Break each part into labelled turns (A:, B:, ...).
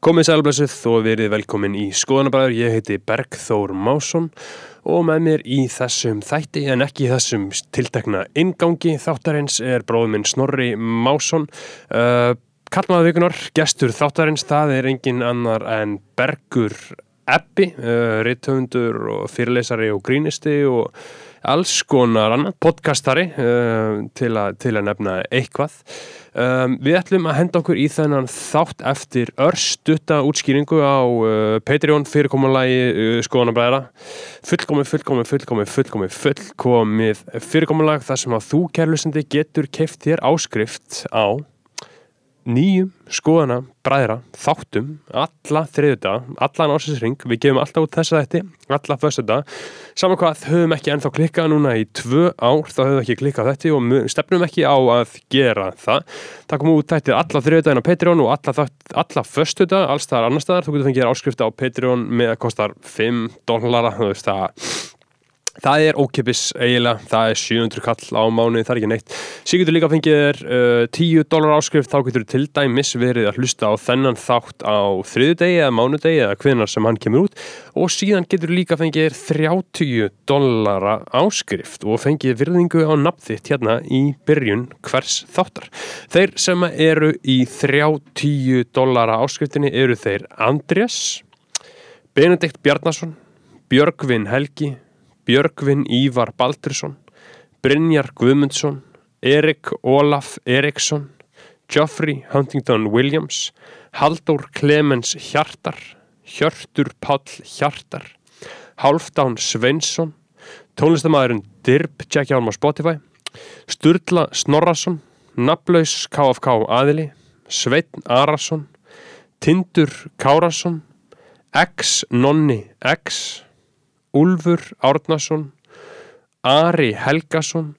A: Komið sælblessuð og verið velkomin í Skoðanabræður. Ég heiti Bergþór Másson og með mér í þessum þætti en ekki í þessum tiltekna ingangi þáttarins er bróðum minn Snorri Másson. Uh, Kallmaður vikunar, gestur þáttarins, það er engin annar en Bergur Ebbi, uh, rittöfundur og fyrirlesari og grínisti og alls konar annar podcastari uh, til, a, til að nefna eitthvað. Um, við ætlum að henda okkur í þennan þátt eftir örstutta útskýringu á uh, Patreon fyrirkomulægi uh, skoðanabræðara fullkomið, fullkomið, fullkomið, fullkomið, fullkomið fyrirkomulag þar sem að þú kærlusandi getur keift þér áskrift á nýjum skoðana bræðra þáttum alla þriðuta, allan ásinsring við gefum alltaf út þess að þetta alla föstuta, saman hvað höfum ekki ennþá klikkað núna í tvö ár þá höfum ekki klikkað þetta og stefnum ekki á að gera það. Það kom út þetta alla þriðutaginn á Patreon og alla, alla föstuta, alls þar annar staðar. Þú getur fengið áskrifta á Patreon með að kostar 5 dólara, þú veist það Það er ókipis eiginlega, það er 700 kall á mánu, það er ekki neitt. Getur líka fengið þér uh, 10 dólar áskrift, þá getur þú til dæmis verið að hlusta á þennan þátt á þriðudegi eða mánudegi eða hvenar sem hann kemur út og síðan getur líka fengið þér 30 dólara áskrift og fengið virðingu á nafnþitt hérna í byrjun hvers þáttar. Þeir sem eru í 30 dólara áskriftinni eru þeir Andrés, Benedikt Bjarnason, Björgvin Helgi, Björgvin Ívar Baldursson, Brynjar Guðmundsson, Erik Olaf Eriksson, Geoffrey Huntington Williams, Haldur Clemens Hjartar, Hjörtur Pall Hjartar, Halfdán Sveinsson, tónlistamæðurinn Dirb, tjekkja á Spotify, Sturla Snorrason, Naflaus KFK Aðili, Sveitn Arason, Tindur Kárasson, X Nonni X, Úlfur Árnason Ari Helgason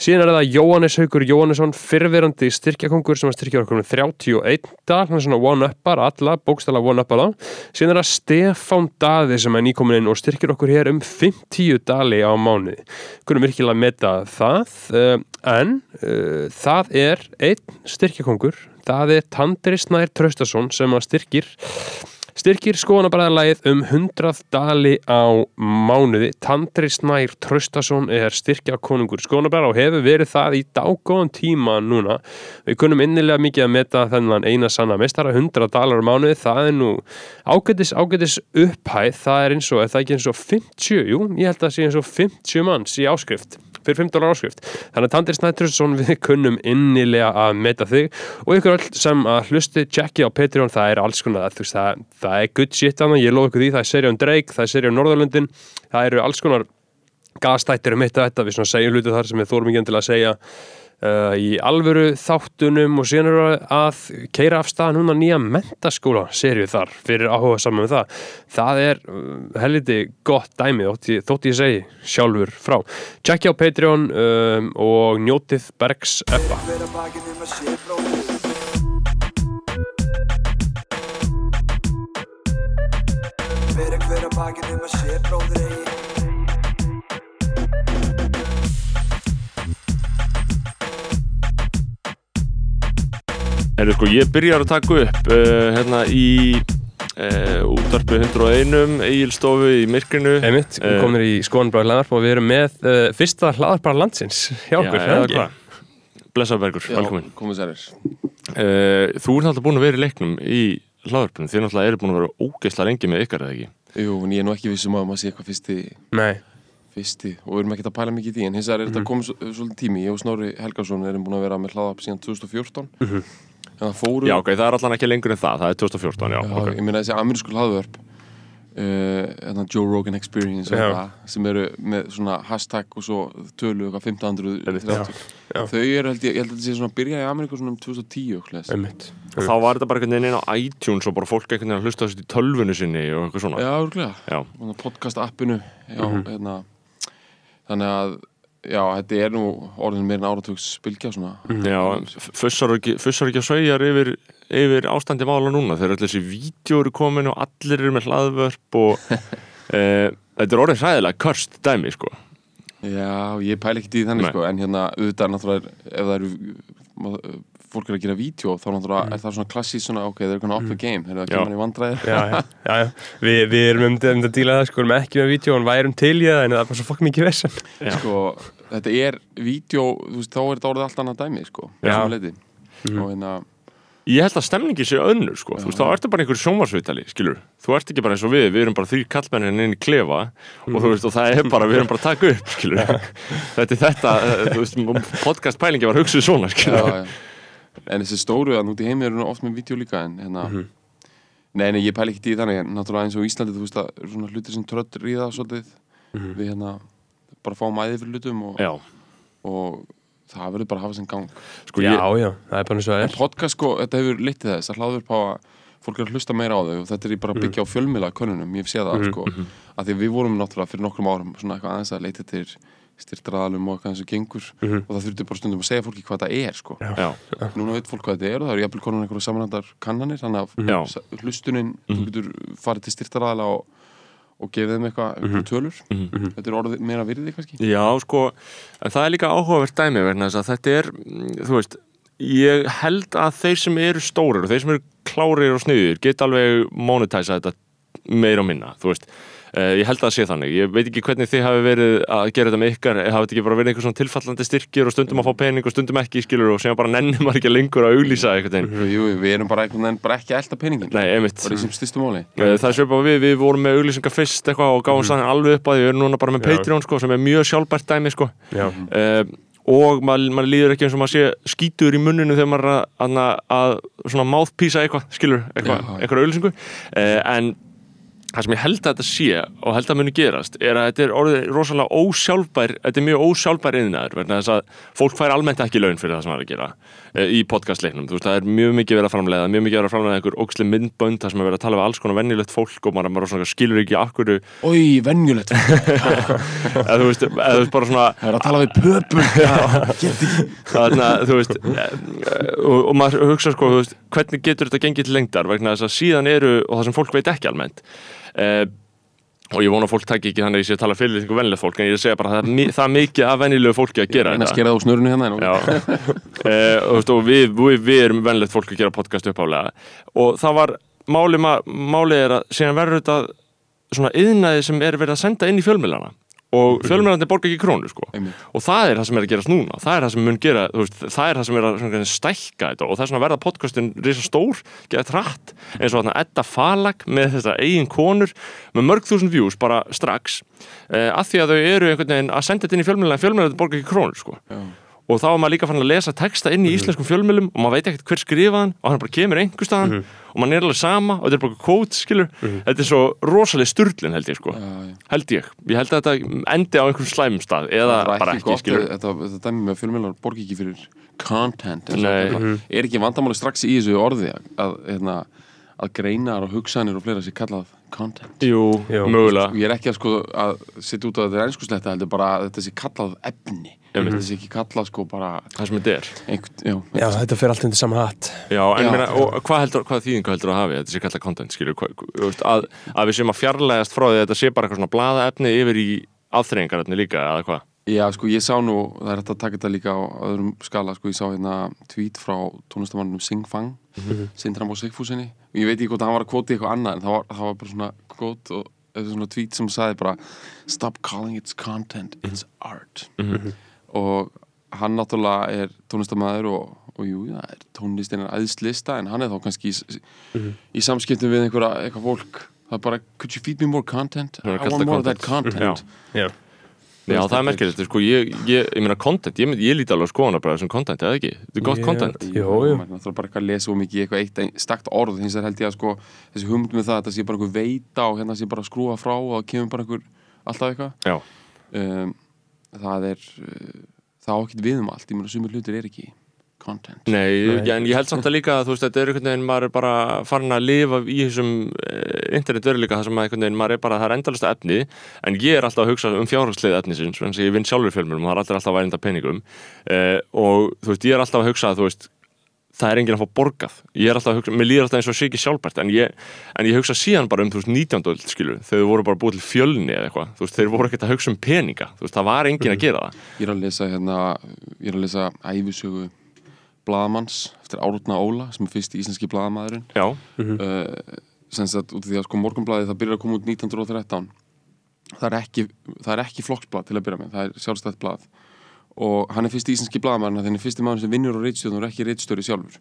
A: síðan er það Jóhannes Haugur Jóhannesson fyrrverandi styrkjakongur sem að styrkja okkur með 31 dag, hann er svona one-uppar alla, bókstala one-uppar síðan er það Stefán Daði sem er nýkomin inn og styrkir okkur hér um 50 dali á mánuði. Kunum virkilega meta það en uh, það er einn styrkjakongur það er Tandri Snær Traustason sem að styrkir Styrkir skoðanabræðarlægið um 100 dali á mánuði. Tandri Snær Traustason er styrkja konungur skoðanabræðar og hefur verið það í dágóðan tíma núna. Við kunum innilega mikið að meta þennan eina sanna mestara 100 dalar á mánuði. Það er nú ágætis, ágætis upphæð. Það er eins og, er það ekki eins og 50, jú, ég held að það sé eins og 50 manns í áskrift fyrir 5 dólar áskrift. Þannig að Tandir Snættursson við kunnum innilega að meta þig og ykkur öll sem að hlusti tjekki á Patreon, það er alls konar það, það, það er good shit annað, ég lof ykkur því það er seri án Drake, það er seri án Norðurlundin það eru alls konar gastættir um eitt að þetta, við segjum hlutu þar sem við þórum ekki til að segja Uh, í alvöru þáttunum og síðan eru að keira af stað núna nýja mentaskóla serju þar fyrir áhuga saman með það. Það er uh, helviti gott dæmi þótt ég segi sjálfur frá. Tjekkja á Patreon um, og njótið Bergs Eppa Fyrir hver að bakinn um að sé bróður eigi
B: Erðu sko, ég byrjar að taka upp uh, hérna í uh, útvarpu 101 eigilstofu í myrkrinu.
A: Einmitt, við komum í skoðanbráð hlaðarp og við erum með uh, fyrsta hlaðarpar landsins hjá okkur,
B: Já, eða hvað? Blessabergur, velkomin.
C: komið sælir.
B: Þú ert alltaf búin að vera í leiknum í hlaðarpunum þið náttúrulega eru búin að vera ógeðslega lengi með ykkar, eða ekki?
C: Jú, en ég er nú ekki vissum að maður sé eitthvað fyrsti,
A: Nei,
C: fyrsti. Og við erum ekki að pæla mikið í því en hins vegar er þetta komið svo- svolítið tími. Ég og Snorri Helgarsson erum búin að vera með hlaðarp síðan 2014 en það fóru
B: Já, ok, það er allan ekki lengur en það, það er 2014, já,
C: Já,
B: ok
C: ég meina þessi amerísku hlaðvörp uh, Joe Rogan Experience og
A: Já.
C: það, sem eru með svona hashtag og svo tölu eitthvað 1530
A: Já.
C: þau eru held ég, ég held að þetta sé svona að byrja í Ameríku svona um 2010 og hlæs.
A: einmitt
B: Og þá var þetta bara einhvern veginn inn á iTunes og bara fólk einhvern veginn að hlusta þessu í tölvunu sinni og eitthvað svona
C: Já, örgulega,
B: Já.
C: podcast appinu já, hérna þannig að, já, þetta er nú orðin meira en áratugs bylgja svona
B: Já, fussar ekki, að sveigjar yfir, yfir ástandi mála núna þegar allir þessi vídeo eru komin og allir eru með hlaðvörp og e, þetta er orðið hræðilega körst dæmi sko
C: Já, ég pæla ekki í þannig
B: Nei.
C: sko, en hérna auðvitað náttúrulega er- ef það eru fólk er að gera vídeo þá náttúrulega er það svona klassís svona ok, þeir eru konar up the game, þeir eru að
B: Já.
C: kemur í vandræðir
A: já, já, já, já. Vi, við erum um, um að díla það sko, við erum ekki með vídeo en værum til í það en það er bara svo fokk mikið vessan
B: Já.
C: sko, þetta er vídeo, þú veist, þá er þetta orðið allt annað dæmi sko,
A: Já.
C: já. leiti og hérna,
B: Ég held að stemningi sé önnur sko, þú veist, þá ertu bara einhver sjónvarsviðtali, skilur Þú ert ekki bara eins og við, við erum bara þrý kallmennin inn í klefa og þú veist, og það er bara, við erum bara að taka upp, skilur Þetta er þetta, eh, þú veist, podcast pælingi var hugsuð svona,
C: já,
B: skilur
C: já. en þessi stóru að núti heimi eru nú oft með vídeo líka en hérna nei, nei, ég pæli ekki í þannig náttúrulega eins og í Íslandi, þú veist að svona hlutir sem trödd ríða svolítið við hérna bara fáum æði fyrir hlutum og,
B: Já,
C: og það verður bara að hafa sem gang.
B: Sko
A: Já,
B: ég,
A: já, það er bara eins og það
C: En
A: er.
C: podcast sko, þetta hefur litið þess að hlaður upp á að fólk er að hlusta meira á þau og þetta er í bara að byggja á fjölmila könnunum, ég sé það sko. að því við vorum náttúrulega fyrir nokkrum árum svona eitthvað aðeins að leita til styrtraðalum og eitthvað eins og gengur og það þurfti bara stundum að segja fólki hvað það er sko.
B: Já,
C: núna veit fólk hvað þetta er og það eru jafnvel konur einhverja samanhandar kannanir þannig
B: Já.
C: að s- hlustunin þú getur farið til styrtraðala og, og gefið þeim eitthvað einhverjum tölur. Þetta er orðið meira virði kannski?
B: Já, sko, en það er líka áhugavert dæmi vegna þess að þetta er, mm, þú veist, ég held að þeir sem eru stórir og þeir sem eru klárir og sniður geta alveg monetæsa þetta meira og minna, þú veist. Uh, ég held að það sé þannig, ég veit ekki hvernig þið hafi verið að gera þetta með ykkar, hafi þetta ekki bara verið einhver svona tilfallandi styrkir og stundum að fá pening og stundum ekki, skilur, og sem bara nennir maður ekki lengur að auglýsa eitthvað
C: Jú, jú, við erum bara einhvern veginn bara ekki að elda peningin.
B: Nei, einmitt.
C: bara í sem styrstum máli.
B: Eh, Það er svipað við, við vorum með auglýsingar fyrst eitthvað og gáum mm alveg upp að því, við erum núna bara með
A: Já.
B: Patreon sko, sem er mjög sjálfbært dæmi sko.
A: Já,
B: og maður mað líður ekki eins og maður sé skítur í munninu þegar maður er að, að, að svona mouthpísa eitthvað, skilur, eitthvað, eitthvað auðlýsingu uh, en það sem ég held að þetta sé og held að muni gerast er að þetta er orðið rosalega ósjálfbær þetta er mjög ósjálfbær þess að fólk fær almennt ekki laun fyrir það sem það er að gera í podcastleiknum, þú veist, það er mjög mikið verið að framleiða mjög mikið verið að framleiða einhver óksli myndbönd þar sem er verið að tala við alls konar vennilegt fólk og maður, maður svona skilur ekki akkur
C: Ói, venjulegt
B: eða þú veist, eða þú veist bara svona
C: Það er að tala við pöpul
B: þannig að þú veist eh, og, og maður hugsa sko þú veist, hvernig getur þetta gengið til lengdar? Vegna þess að síðan eru og það sem fólk veit ekki almennt uh, og ég vona að fólk taki ekki þannig að ég sé að tala fyrir einhver venilegt fólk en ég er að segja bara að það er er mikið af venilegu fólki að gera
C: En að
B: þetta.
C: skera það úr snurinu hérna
B: uh, og, við, við, við erum venilegt fólk að gera podcast uppálega og það var máli, máli er að síðan verður þetta svona yðnaði sem er verið að senda inn í fjölmiðlana og fjölmiðlandi borga ekki krónu sko. Og það er það sem er að gerast núna. Það er það sem mun gera, veist, það er það sem er að stækka þetta. Og það er svona að verða podcastin risa stór, geta trætt eins og þarna Edda Falag með þessar eigin konur með mörg þúsund views bara strax, uh, af því að þau eru einhvern veginn að senda þetta inn í fjölmiðlega en fjölmiðlega borga ekki krónur sko. Og þá er maður líka fann að lesa texta inn í íslenskum fjölmiðlum og maður veit ekkert hver skrifaðan og hann bara kemur einhver staðan og maður er alveg sama og þetta er bara kvót, skilur þetta er svo rosalega sturlun held ég sko
C: Já, já.
B: held ég, ég held að þetta endi á einhverjum slæmum stað eða
C: Það
B: bara
C: ekki
B: ekki, skilur
C: þetta, þetta dæmi með fjölmjölar borgi ekki fyrir content
B: Nei.
C: þetta. er ekki vandamáli strax í þessu orði að, að, hérna, að greinar og hugsanir og fleira sé kallað content.
B: Jú,
A: Jú.
B: mögulega.
C: Ég er ekki að, sko, að setja út að þetta er einskusletta heldur bara að þetta sé kallað efni. Þetta sé ekki kallað sko bara
B: það sem þetta er.
C: einhvern, já,
A: já þetta fyrir allt undir sama hatt.
B: Já, en
C: Já.
B: meina, og hvað heldur, hvað þýðingu heldur að hafi þetta sé kallað content, veist, að, að við séum að fjarlægast frá því þetta sé bara eitthvað svona blaðaefni yfir í afþreyingarefni líka, eða hvað?
C: Já, sko, ég sá nú, það er hægt að taka þetta líka á öðrum skala, sko, ég sá hérna tweet frá tónlistamannum Ég veit ekki hvort hann var að kvóti eitthvað annað en það var, það var bara svona kvót og eða svona tweet sem sagði bara Stop calling it content, it's art. Og hann náttúrulega er tónlistamæður og, og jú, það er tónlistin er æðslista en hann er þá kannski í, í samskiptum við einhverja, eitthvað fólk. Það er bara, could you feed me more content? I want more of that
B: content.
C: content.
A: Já,
B: Já, það er merkilegt, sko, ég, ég, ég meina content, ég, ég líti alveg að skoðana bara sem content, eða ekki? Þetta er gott
A: Ég-
B: content
A: Jú, jú.
C: maður er bara eitthvað að lesa mikið í eitthvað eitt ein- stakt orð hins vegar held ég að sko þessi hugmynd með það að þetta sé bara einhver veita og hérna sé bara skrúa frá og það kemur bara einhver alltaf eitthvað
B: Já,
C: um, það er uh, það á ekkert við um allt, ég meina sumir hlutir er ekki content.
B: Nei,
A: Nei.
B: En ég held samt að líka að þú veist, þetta er einhvern veginn, maður er bara farin að lifa í þessum uh, internetveruleika þar sem að einhvern veginn, maður er bara, það er endalasta efni en ég er alltaf að hugsa um fjárhagslega efnisins þannig að ég vinn sjálfur fjölmjörnum og það er allir alltaf að vænda peningum uh, og þú veist, ég er alltaf að hugsa að þú veist, það er enginn að fá borgað. Ég er alltaf að hugsa, mér líður alltaf eins og sé ekki sjálfbært en ég, en ég hugsa síðan bara um þú veist 19. öld skilur, þau voru bara búið til fjölni eða eitthvað, þú veist, þeir voru ekkert að hugsa um peninga. Þú veist, það var enginn að gera það.
C: Ég er að lesa hérna ég er að lesa æfisögu Blaðamanns eftir Árutna Óla sem er fyrst íslenski blaðamaðurinn.
B: Já,
C: uh, sem sagt út af því að sko morgunblaðið það byrjar að koma út 1913 það er ekki, það er ekki flokksblað til að byrja með, það er sjálfstætt blað. Og hann er fyrst íslenski blaðamaðurinn þannig er fyrsti maður sem vinnur á reitstjórn og er ekki reitstjóri sjálfur.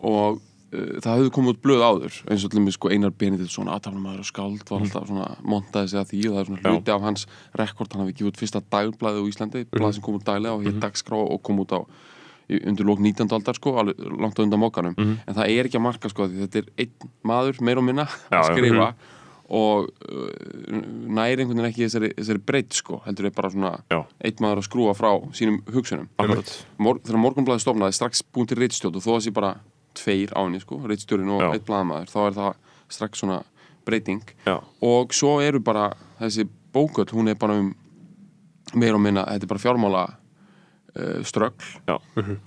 C: Og uh, það hefur komið út blöð áður eins og til með sko Einar Benedikt svona aðtafnumæður og skáld var alltaf svona montaði sig að því og það er svona hluti af hans rekord. Hann hafi gefið út fyrsta dagblaðið á Íslandi blað sem kom út daglega og hér dagskrá og kom út á í- undir lók 19. aldar sko, alveg langt á undan mókanum en það er ekki að marka sko þetta er einn maður, meir og minna að skrifa og uh, næri einhvern veginn ekki þessari, þessari breytt sko, heldur er bara svona
B: já,
C: einn maður að skrúa frá sínum hugsunum. Mor þegar morgunblæði stofnaði strax búin til reitstjórn og þó að sé bara tveir á henni sko, reitstjórinn og einn blaðamaður þá er það strax svona breyting.
B: Já,
C: og svo eru bara þessi bóköll, hún er bara um meir og minna, þetta er bara fjármála uh, ströggl
B: já,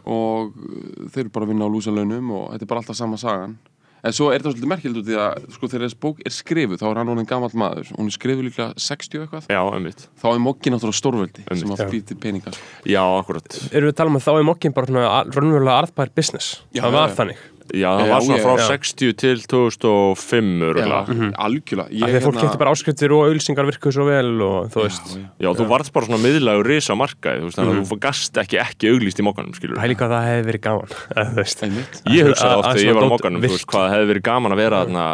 C: og uh, þeir eru bara að vinna á lúsalönum og þetta er bara alltaf sama sagan. En svo er þetta svolítið merkild út í að sko þegar þessi bók er skrifuð þá er hann orðin gamall maður. Hún er skrifuð líklega 60 eitthvað.
B: Já, einmitt.
C: Þá er mokkin náttúrulega stórveldi sem að til peningar
B: Já, akkurat.
A: Erum við að tala um að þá er mokkin bara svona raunverulega arðbær business?
C: Já,
A: Það var
C: já, já.
A: þannig
B: Já, það var svona frá
A: já.
B: 60 til 2005
C: Já,
B: örgulega
C: algjörlega
A: Af að fólk getur bara áskriftir og auðlýsingar virkuð svo vel og þú veist.
C: já,
B: Já, þú varst bara svona miðlagur risa markaði, þú veist, þannig að þú gast ekki ekki auglýst í mokkanum, skilur
A: Pæli hvað það hefði verið gaman
B: Ég hugsaði
A: Að-
B: oft
A: að
B: þegar ég var á veist, hvað hefði verið gaman að vera þarna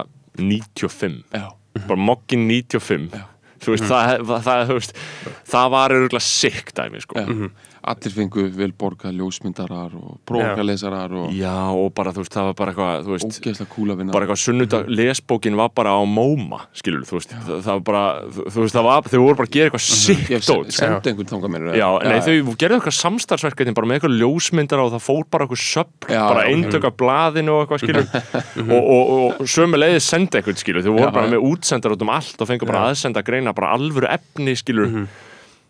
B: 95
C: Já,
B: bara mokkin 95
C: Já.
B: þú veist, það, það, það, það var örgulega sick dæmi, sko.
C: Já. Allir fengu vel borgað ljósmyndarar og prófkalesarar og
B: Já, og bara, þú veist, það var bara eitthvað, þú veist
C: ógeðslega kúla vinna.
B: bara eitthvað sunnudag, lesbókin var bara á móma, skilur, þú veist það, það var bara, þú, veist, það var, þau voru bara að gera eitthvað sick
C: Ég
B: dót,
C: sendi einhvern þangað mér
B: Já, nei, þau gerðu eitthvað samstarfsverkefni bara með eitthvað ljósmyndar og það fór bara eitthvað söpn,
C: Já,
B: bara
C: já.
B: eindök af blaðinu og eitthvað skilur og, og, og sömu leiði senda eitthvað skilur, þau voru bara með útsendar út um allt og fengur bara aðsenda greina, bara alvöru efni skilur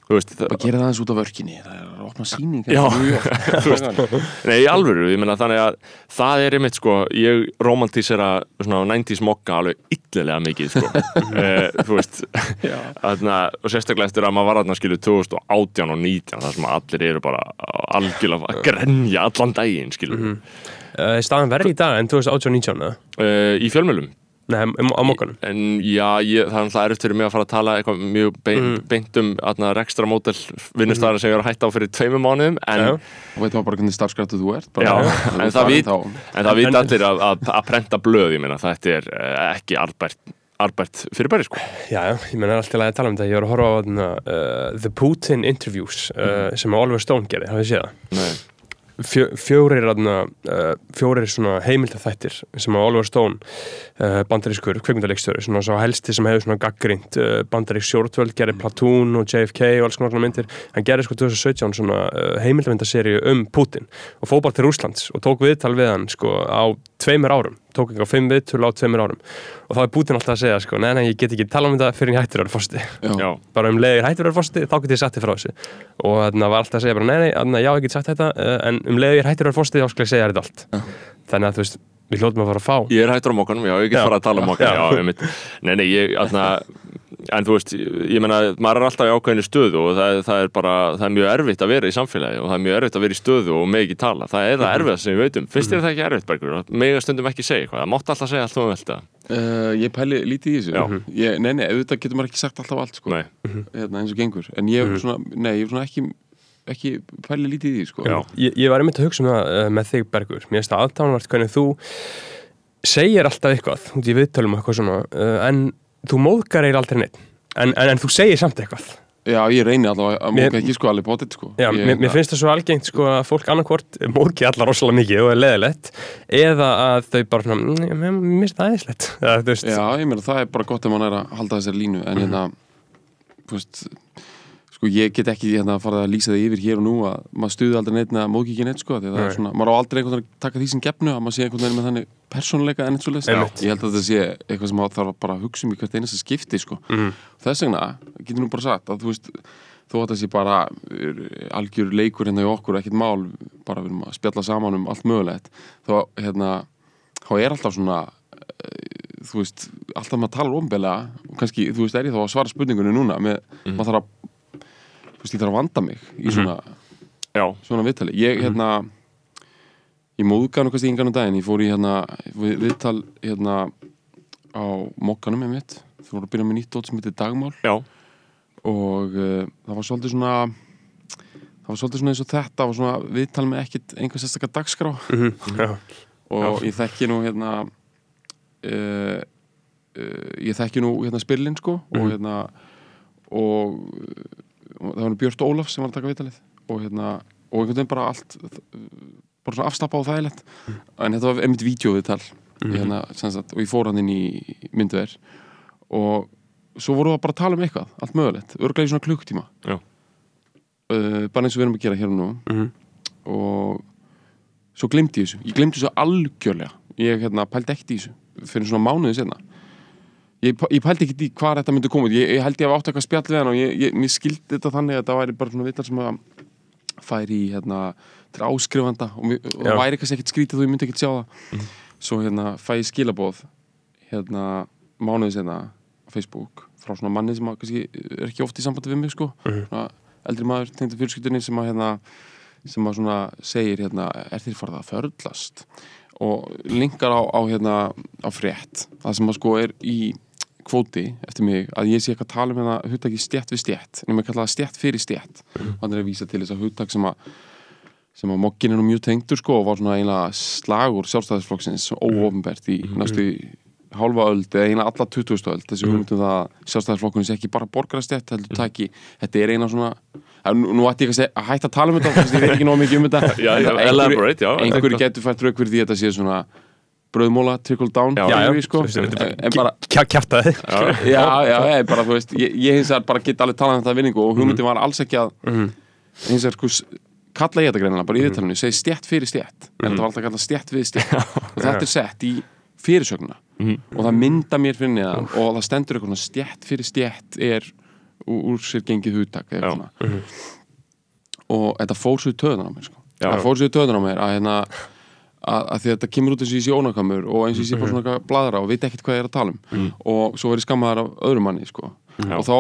B: þú veist,
C: Bara gera það eins út af vörkinni Það er að opna sýning
B: Já,
C: þú veist
B: Nei, í alvöru, ég meina þannig að það er einmitt sko, ég romantísera svona 90s mokka alveg illilega mikið sko, e, þú veist þarna, og sérstaklega eftir að maður var þarna skilu 2018 og 19 þar sem allir eru bara algjörlega að grenja allan daginn skilu
A: Uh, Staðan verri í dag en 2018 og 19 eða?
B: e, í fjölmjölum
A: Nei, um- á mokkanum
B: en já, ég, það er alltaf erfitt fyrir mig að fara að tala eitthvað mjög beint, beint um atna, rekstra mótel vinnustæðar sem ég var að hætta á fyrir tveimur mánuðum en
A: Já.
C: Og veit maður bara hvernig starfskrættu þú ert
B: Já,
C: bara,
B: en það
C: þá-
B: En allir að, að, að prenta blöð, ég meina, þetta er eh, ekki arbært, arbært fyrirbæri, sko.
A: Já, ég menna alltaf að tala um þetta. Ég var að horfa á uh, The Putin Interviews uh, sem Oliver Stone gerði, hafið séð það?
B: Nei.
A: Fjö, fjórir, þarna, uh, fjórir svona heimildaþættir sem að Oliver Stone uh, bandarískur kveikmyndaleikstjóri svona svo helsti sem hefur svona gaggrínt uh, bandarísk sjórtvöld, gerði Platoon og JFK og alls konar myndir, hann gerði sko 2017 svona heimildamyndaseríu um Putin og fór bara til Rúslands og tók viðtal við hann sko á tveimur árum tók ekki á fimm viðtölu á tveimur árum og þá er Putin alltaf að segja sko, nei, nei, ég get ekki tala um þetta fyrir ég hættir að vera fórsti
C: Já.
B: Já,
A: bara um leiðir hættir að vera fórsti, þá get ég sagt þið frá þessu og þarna var alltaf að segja bara, nei, nei, þarna, já, ég get sagt þetta uh, en um leiðir hættir að vera fórsti, þá skal ég segja þetta allt þannig að þú veist, við hljóðum að fara að fá
B: ég er hættur á mokkanum, já, ég get
A: Já.
B: fara að tala um mokkanum,
A: Já.
B: já, ég mynd. Nei, nei, ég, atna, en þú veist, ég meina, maður er alltaf í ákveðinu stöðu og það, það er bara, það er mjög erfitt að vera í samfélagi og það er mjög erfitt að vera í stöðu og með ekki tala. Það er það erfitt sem ég veit um. Finnst þér það ekki erfitt, Bergur? Mega stundum ekki segja eitthvað, það mátt alltaf segja allt um velta.
C: Uh, ég pæli lítið í þessu
B: Já.
C: ég, Nei, nei, auðvitað getur maður ekki sagt alltaf allt sko.
B: Nei,
C: hérna, eins og gengur En ég er svona, nei, ég er svona ekki ekki pæli lítið í því sko.
B: Já.
A: ég, ég var einmitt að hugsa um það uh, með þig Bergur mér finnst það aðtánvart hvernig þú segir alltaf eitthvað út í viðtölum og eitthvað svona uh, en þú móðgar eir aldrei neitt en, en, en þú segir samt eitthvað.
C: Já, ég reyni allavega að móka ekki sko alveg bótið sko.
A: Já,
C: ég,
A: mér, mér finnst það svo algengt sko að fólk annarkvort móðgi allar rosalega mikið og er leðilegt eða að þau bara "Mm, mér finnst það aðeinslegt
C: Já, ég meina það er bara gott ef mann er að halda þessari línu en hérna þú veist, sko ég get ekki hérna að fara að lýsa það yfir hér og nú að maður stuði aldrei neitt neða móki ekki neitt sko því að það
A: Nei.
C: er svona, maður á aldrei einhvern veginn að taka því sem gefnu að maður sé einhvern veginn með þannig persónuleika en eins og
A: Einmitt.
C: ég held að þetta sé eitthvað sem maður þarf bara að hugsa um í hvert einasta skipti sko
A: Mhm.
C: þess vegna getur nú bara sagt að þú veist þó að það sé bara algjör leikur hérna í okkur, ekkert mál bara við erum að spjalla saman um allt mögulegt þá hérna þá er alltaf svona uh, þú veist, alltaf maður talar ofnbeglega og kannski, þú veist, er ég þá að svara spurningunni núna með, maður þarf að þú veist, ég þarf að vanda mig í svona,
B: já,
C: svona viðtali. Ég, hérna ég nú kannski yngan um daginn. Ég fór í hérna við, viðtal hérna á mokkanum með mitt þú voru að byrja með nýtt dót sem heitir Dagmál.
B: Já,
C: og uh, það var svolítið svona það var svolítið svona eins og þetta var svona viðtal með ekkit einhver sérstakar dagskrá.
A: Mhm, Já,
C: og ég þekki nú hérna uh, uh, ég þekki nú hérna spilin sko. Og
A: Mhm.
C: hérna og það var Björn Ólafs sem var að taka viðtalið og hérna og einhvern veginn bara allt bara svona afstappa og þægilegt.
A: Mhm.
C: en þetta var einmitt vídeoviðtal hérna, sem sagt, og ég fór hann inn í myndver og svo voru bara að tala um eitthvað, allt mögulegt örglega í svona klukktíma uh, bara eins og við erum að gera hér og nú.
A: Mhm.
C: og svo glemdi ég þessu. Ég glemdi þessu algjörlega. Ég hérna, pældi ekkert í þessu fyrir svona mánuði senna ég, ég pældi ekkert í hvað þetta myndi koma ég, ég held ég að átt eitthvað spjall við hann og ég, ég, skildi þetta þannig að þetta væri bara svona vittar sem að færi í hérna, til áskrifanda og, og
A: Já.
C: væri kannski ekkert skrítið og ég myndi ekkert sjá það. Svo hérna fæ ég skilabóð hérna mánuði senna á Facebook frá svona manni sem að, kannski, er ekki oft í sambandi við mig sko. Svona eldri maður tengdur fjölskyldunni sem að hérna sem að svona segir hérna er þér farið að förlast og linkar á, á hérna á frétt. Það sem að sko er í kvóti eftir mig að ég sé eitthvað að tala um hérna hugtaki stjætt við stjætt nema ég kalla það stjætt fyrir stjætt og hann er að vísa til þess að hugtak sem að sem að mokkin er nú mjög tengdur sko og var svona eiginlega slagur sjálfstæðisflokksins óofnbært í næstu hálfa öld eða eiginlega alla 20. öld. Þessi hugmyndum það að sjálfstæðisflokkurinn sé ekki bara borgarastjætt heldur taki, þetta er eina svona nú, ætti ég að, hætta að tala um þetta ég veit ekki nóg mikið um þetta. Einhverju- getur fært rauk fyrir því að þetta sé svona brauðmóla, trickle down
B: Já,
A: já,
C: sko.
A: Þið
C: já, já, já, bara, þú veist, ég, ég hins vegar bara get alveg talað um þetta vinningu og hugmyndin var alls ekki að hins vegar, sko, kalla ég þetta greinilega bara í viðtalinu, segi stjætt fyrir stjætt en þetta var alltaf kallað stjætt við stjætt og þetta er sett í fyrirsögnuna og það mynda mér fyrir neðan og það stendur eitthvað stjætt fyrir stjætt er úr, sér gengið svona. Og þetta fór svo í töðunar á mér sko. Að þetta kemur út eins og ég sé ónakamur og eins og ég sé bara svona bladra og veit ekkert hvað ég er að tala um. Og svo er ég skammaðar af öðrum manni sko. og þá,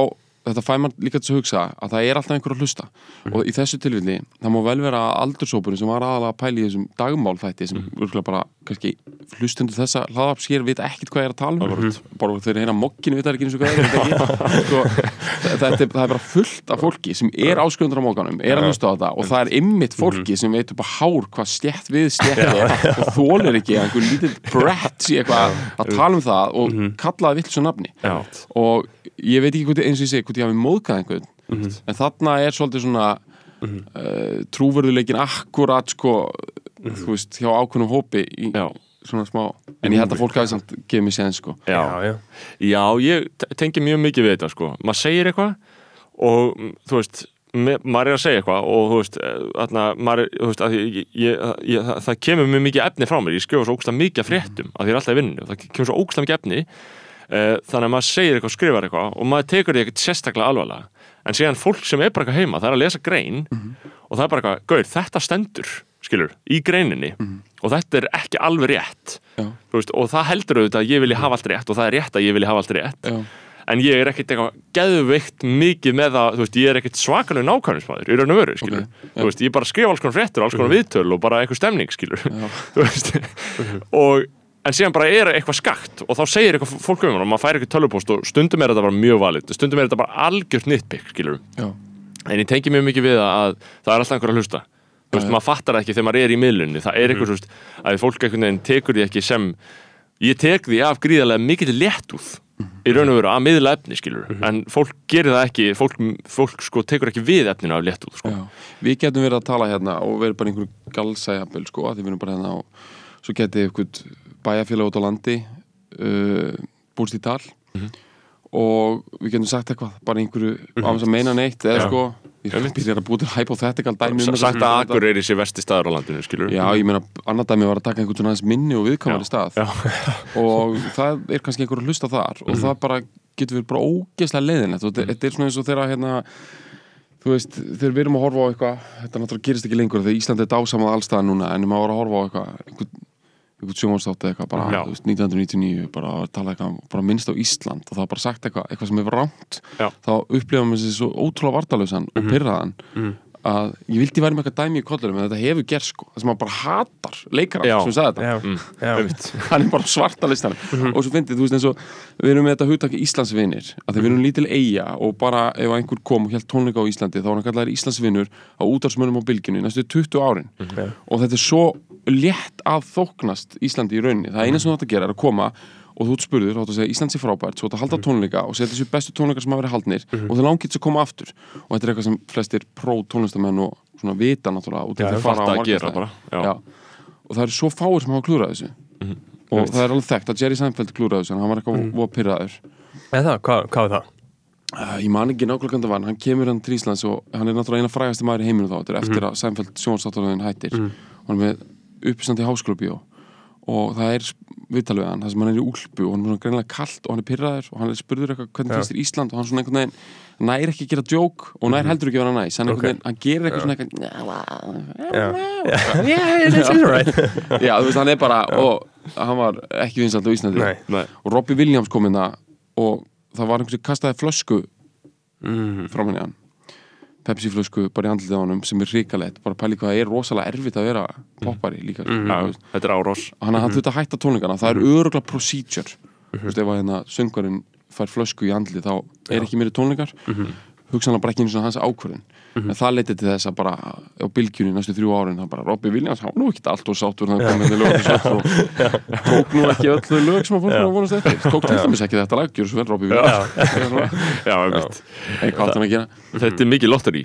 C: þetta fæ mann líka til að hugsa að það er alltaf einhver að hlusta. Og í þessu tilfelli, það má vel vera að aldursópurinn sem var aðalega að pæla í þessum dagmálfætti sem mm. bara, kannski hlustundur þessa hlaðaps hér vita ekkert hvað ég er að tala um. Bara þegar heyra mokkinu vita ekki eins og hvað er sko, það, það, er, það er bara fullt af fólki sem er áskrifendur á mokkanum, er að hlusta á þetta og það er ymmit fólki sem veit upp á hár hvað stjætt við stjætt er og þólir ekki að einhver lítið brett sé eitthvað að tala um það og kalla það vill svo nafni og ég veit ekki hvort, eins og ég segi hvort ég hafi móðgað einhvern en þarna er svolítið svona uh, trúverðuleikin akkurat sko, þú veist, hjá ákveðnum hópi í
B: Já.
C: svona smá en ég held að fólk hafi samt gefið mér séðan sko.
B: Já.
A: já
B: Já, ég te- tengi mjög mikið við þetta sko. maður segir eitthvað og mm, þú veist, maður er að segja eitthvað og þú veist, eh, þarna, maður er, þú veist að ég, ég, ég, það, það kemur mjög mikið efni frá mér, ég skrifa svo ógstlega mikið af fréttum að því er alltaf í vinninu, það kemur svo ógstlega mikið efni. eh, þannig að maður segir eitthvað, skrifar eitthvað og maður tekur því ekkert sérstaklega alvarlega. En síðan fólk sem er bara eitthvað heima, það er að lesa grein og það er bara eitthvað, gaur, þetta stendur skilur, í greininni og þetta er ekki alveg rétt. Veist, og það heldur auðvitað að ég vilji hafa allt rétt og það er rétt að ég vilji hafa allt rétt.
C: Já.
B: en ég er ekkert eitthvað geðveikt mikið með það, þú veist, ég er ekkert svakalega nákvæmnismæður, í raun og veru, skilur.
C: Ok, já.
B: þú veist, ég bara skrifa alls konar fréttur, alls konar viðtöl og bara eitthvað stemning, skilur. Og en síðan bara er eitthvað skakt og þá segir eitthvað fólk um hann og maður fær eitthvað tölvupóst og stundum er þetta bara mjög valið, stundum er þetta bara algjört nitpick, skilur en ég tengi mjög mikið við að það er alltaf einhver að hlusta. Þú veist, maður fattar ekki þegar maður er í miðlunni. Það er eitthvað, þú veist, að fólk einhvern veginn tekur því ekki sem ég tek því af gríðarlega mikið léttúð í raun og veru að miðla efni, skilur en fólk gerir það ekki, fólk, fólk sko tekur ekki við efninu af léttúð sko.
C: Við getum verið að tala hérna og verið bara einhverju galsæjaböl sko, að því við erum bara hérna og svo getið einhvern bæjarfélag út á landi uh, búst í tal. Og við getum sagt eitthvað bara einhverju á þess að meina neitt eða
B: Já.
C: sko, ég byrjar að búið til hypothetical dæmi um
B: sagt að Akur er í sér vesti staður á landinu, skilur
C: Já, ég meina, annar dæmi var að taka einhvern svona aðeins minni og viðkvæmari stað. Og það er kannski einhver að hlusta þar og það bara getur verið bara ógeðslega leiðinlegt. Og þetta- þetta er svona eins og þegar hérna þú veist, þegar við erum að horfa á eitthvað þetta náttúrulega gerist ekki lengur þegar Ísland er dásamað allstað núna en maður var að horfa á eitthvað einhvern, einhvern sjónvarstátt eða eitthvað bara,
B: Já.
C: þú veist, 1999 bara að tala eitthvað, bara minnst á Ísland og það var bara sagt eitthvað, eitthvað sem er rámt
B: Já.
C: þá upplifa maður sér svo ótrúlega vardalösan og pyrraðan að ég vildi væri með eitthvað dæmi í kollurum en þetta hefur gerð sko, það sem maður bara hatar leikara
B: Já.
C: sem sagði þetta.
A: Já,
B: Mm,
C: hann er bara svarta listan og svo fyndið, þú veist eins og við erum með þetta hugtaki Íslandsvinir að þegar við erum lítil eiga og bara ef einhver kom og held tónleika á Íslandi þá var hann kallaður Íslandsvinur á útarsmönnum á bylginu í næstu 20 árin.
A: Já.
C: og þetta er svo létt að þóknast Íslandi í rauninni, það eina sem þú átt að gera er að koma og þú spurður, þú átt að segja Íslands er frábært svo átt að halda tónleika og segja þessu bestu tónleika sem hafa verið haldnir og það langið að koma aftur. Og þetta er eitthvað sem flestir pró tónlistamenn og svona vita náttúrulega út af því
B: fatta
C: fara á
B: að gera
C: markaðsstaði.
B: bara, já.
C: Já. og það eru svo fáir sem hafa klúrað þessu. Og það er alveg þekkt að Jerry Seinfeld klúraði þessu en hann var eitthvað mm. pyrraður
A: Eða hvað, hvað er það?
C: uh, ég man ekki nákvæmlega var hann kemur hann til Íslands og hann er náttúrulega eina frægasti maður í heiminu þá þetta er eftir að Seinfeld sjónstáttaröðin hættir. Og hann er með uppstand í háskólabíó. Og það er viðtalið við hann það sem hann er í úlpu og hann er svona greinilega kalt og hann er pyrraður og hann er spurður eitthvað hvernig finnst þér Ísland? Og hann svona einhvern veginn nær ekki að gera djók og nær heldur ekki að vera næs. Hann,
A: Ok.
C: okay. hann gerir eitthvað svona eitthvað
A: yeah,
C: já, þú veist, hann er bara og hann var ekki vinsalt á Íslandi.
A: Nei.
B: Nei.
C: og Robbie Williams kom inn og það var einhvers sem kastaði flösku
A: mm.
C: frá henni hann Pepsi flösku bara í andlitið á honum sem er ríkalegt bara pæli hvað það er rosalega erfitt að vera poppari líka mm
B: Já, þetta er árás.
C: Hann hann þurfti að hætta tónleikana. Það er öruglega procedure. Þú veist ef að hérna söngarinn fær flösku í andlið þá er ekki meiri tónleikar. Hugsanlega bara ekki eins og hans ákvörðin en það leiti til þess að bara á bylgjunni næstu þrjú árin það bara Robbie Williams hann nú ekki allt og sáttur þannig að komið til lög og tók nú ekki öll þau lög sem fólk var að vonast eftir. Tók til dæmis ekki þetta lag, gjör svo vel Robbie Williams.
B: Já,
C: hann að gera?
B: Þetta er mikið lotteri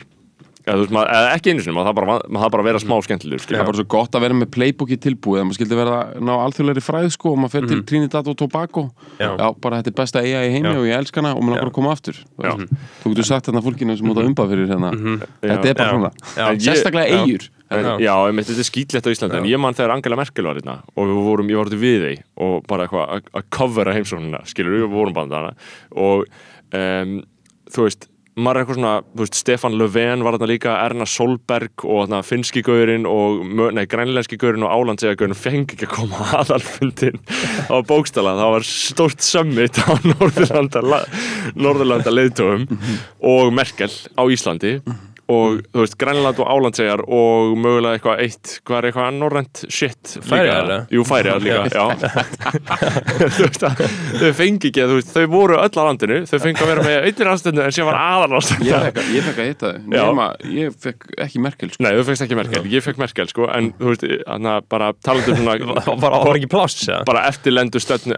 B: Já, þú veist, maður, eða ekki einu sinni, maður það bara, maður það bara vera smá skemmtilegur
C: það er bara svo gott að vera með playbooki tilbúið að maður skildi vera að ná alþjóðlega fræð sko og maður fer til Trinidad og Tobago
A: Já.
C: bara þetta er besta eiga í heimi
A: Já.
C: og ég elska hana og maður langar að koma aftur
B: Já.
C: þú getur sagt þarna fólkinu sem út að umba fyrir hérna þetta er bara
A: Já.
C: svona
A: Já.
C: Sérstaklega
A: Já.
C: eigur
A: Já.
B: já, einmitt, þetta er skýtlegt á Íslandi en ég man þegar Angela Merkel var hérna og við vorum, ég var út við þeim og bara eitthvað að- covera heimsóknina skilur við, vorum bara maður er eitthvað svona, þú veist, Stefan Löfven var þarna líka, Erna Solberg og þarna finski gaurinn og, nei, grænlenski gaurinn og álandsega gaurinn fengi ekki að koma að aðalfundin á bókstala, það var stórt summit á Norðurlanda Norðurlanda leiðtogum og Merkel á Íslandi og þú veist, Grænland og Álandsegar og mögulega eitthvað eitt hvað er eitthvað norrænt shit
A: eða?
B: Jú, færiðar líka, já. Þú veist að þau fengi ekki, þú veist, þau voru öll á landinu þau fengi að vera með einnig aðstöðnu en sem var aðal
C: ég fekk, ég fekk að hitta þau. Nema ég fekk ekki Merkel sko.
B: Nei, þú fengst ekki Merkel, ég fekk Merkel sko en þú veist, hann bara talandi um svona
A: Það var, var ekki pláss, eða?
B: bara eftirlendu stefnu,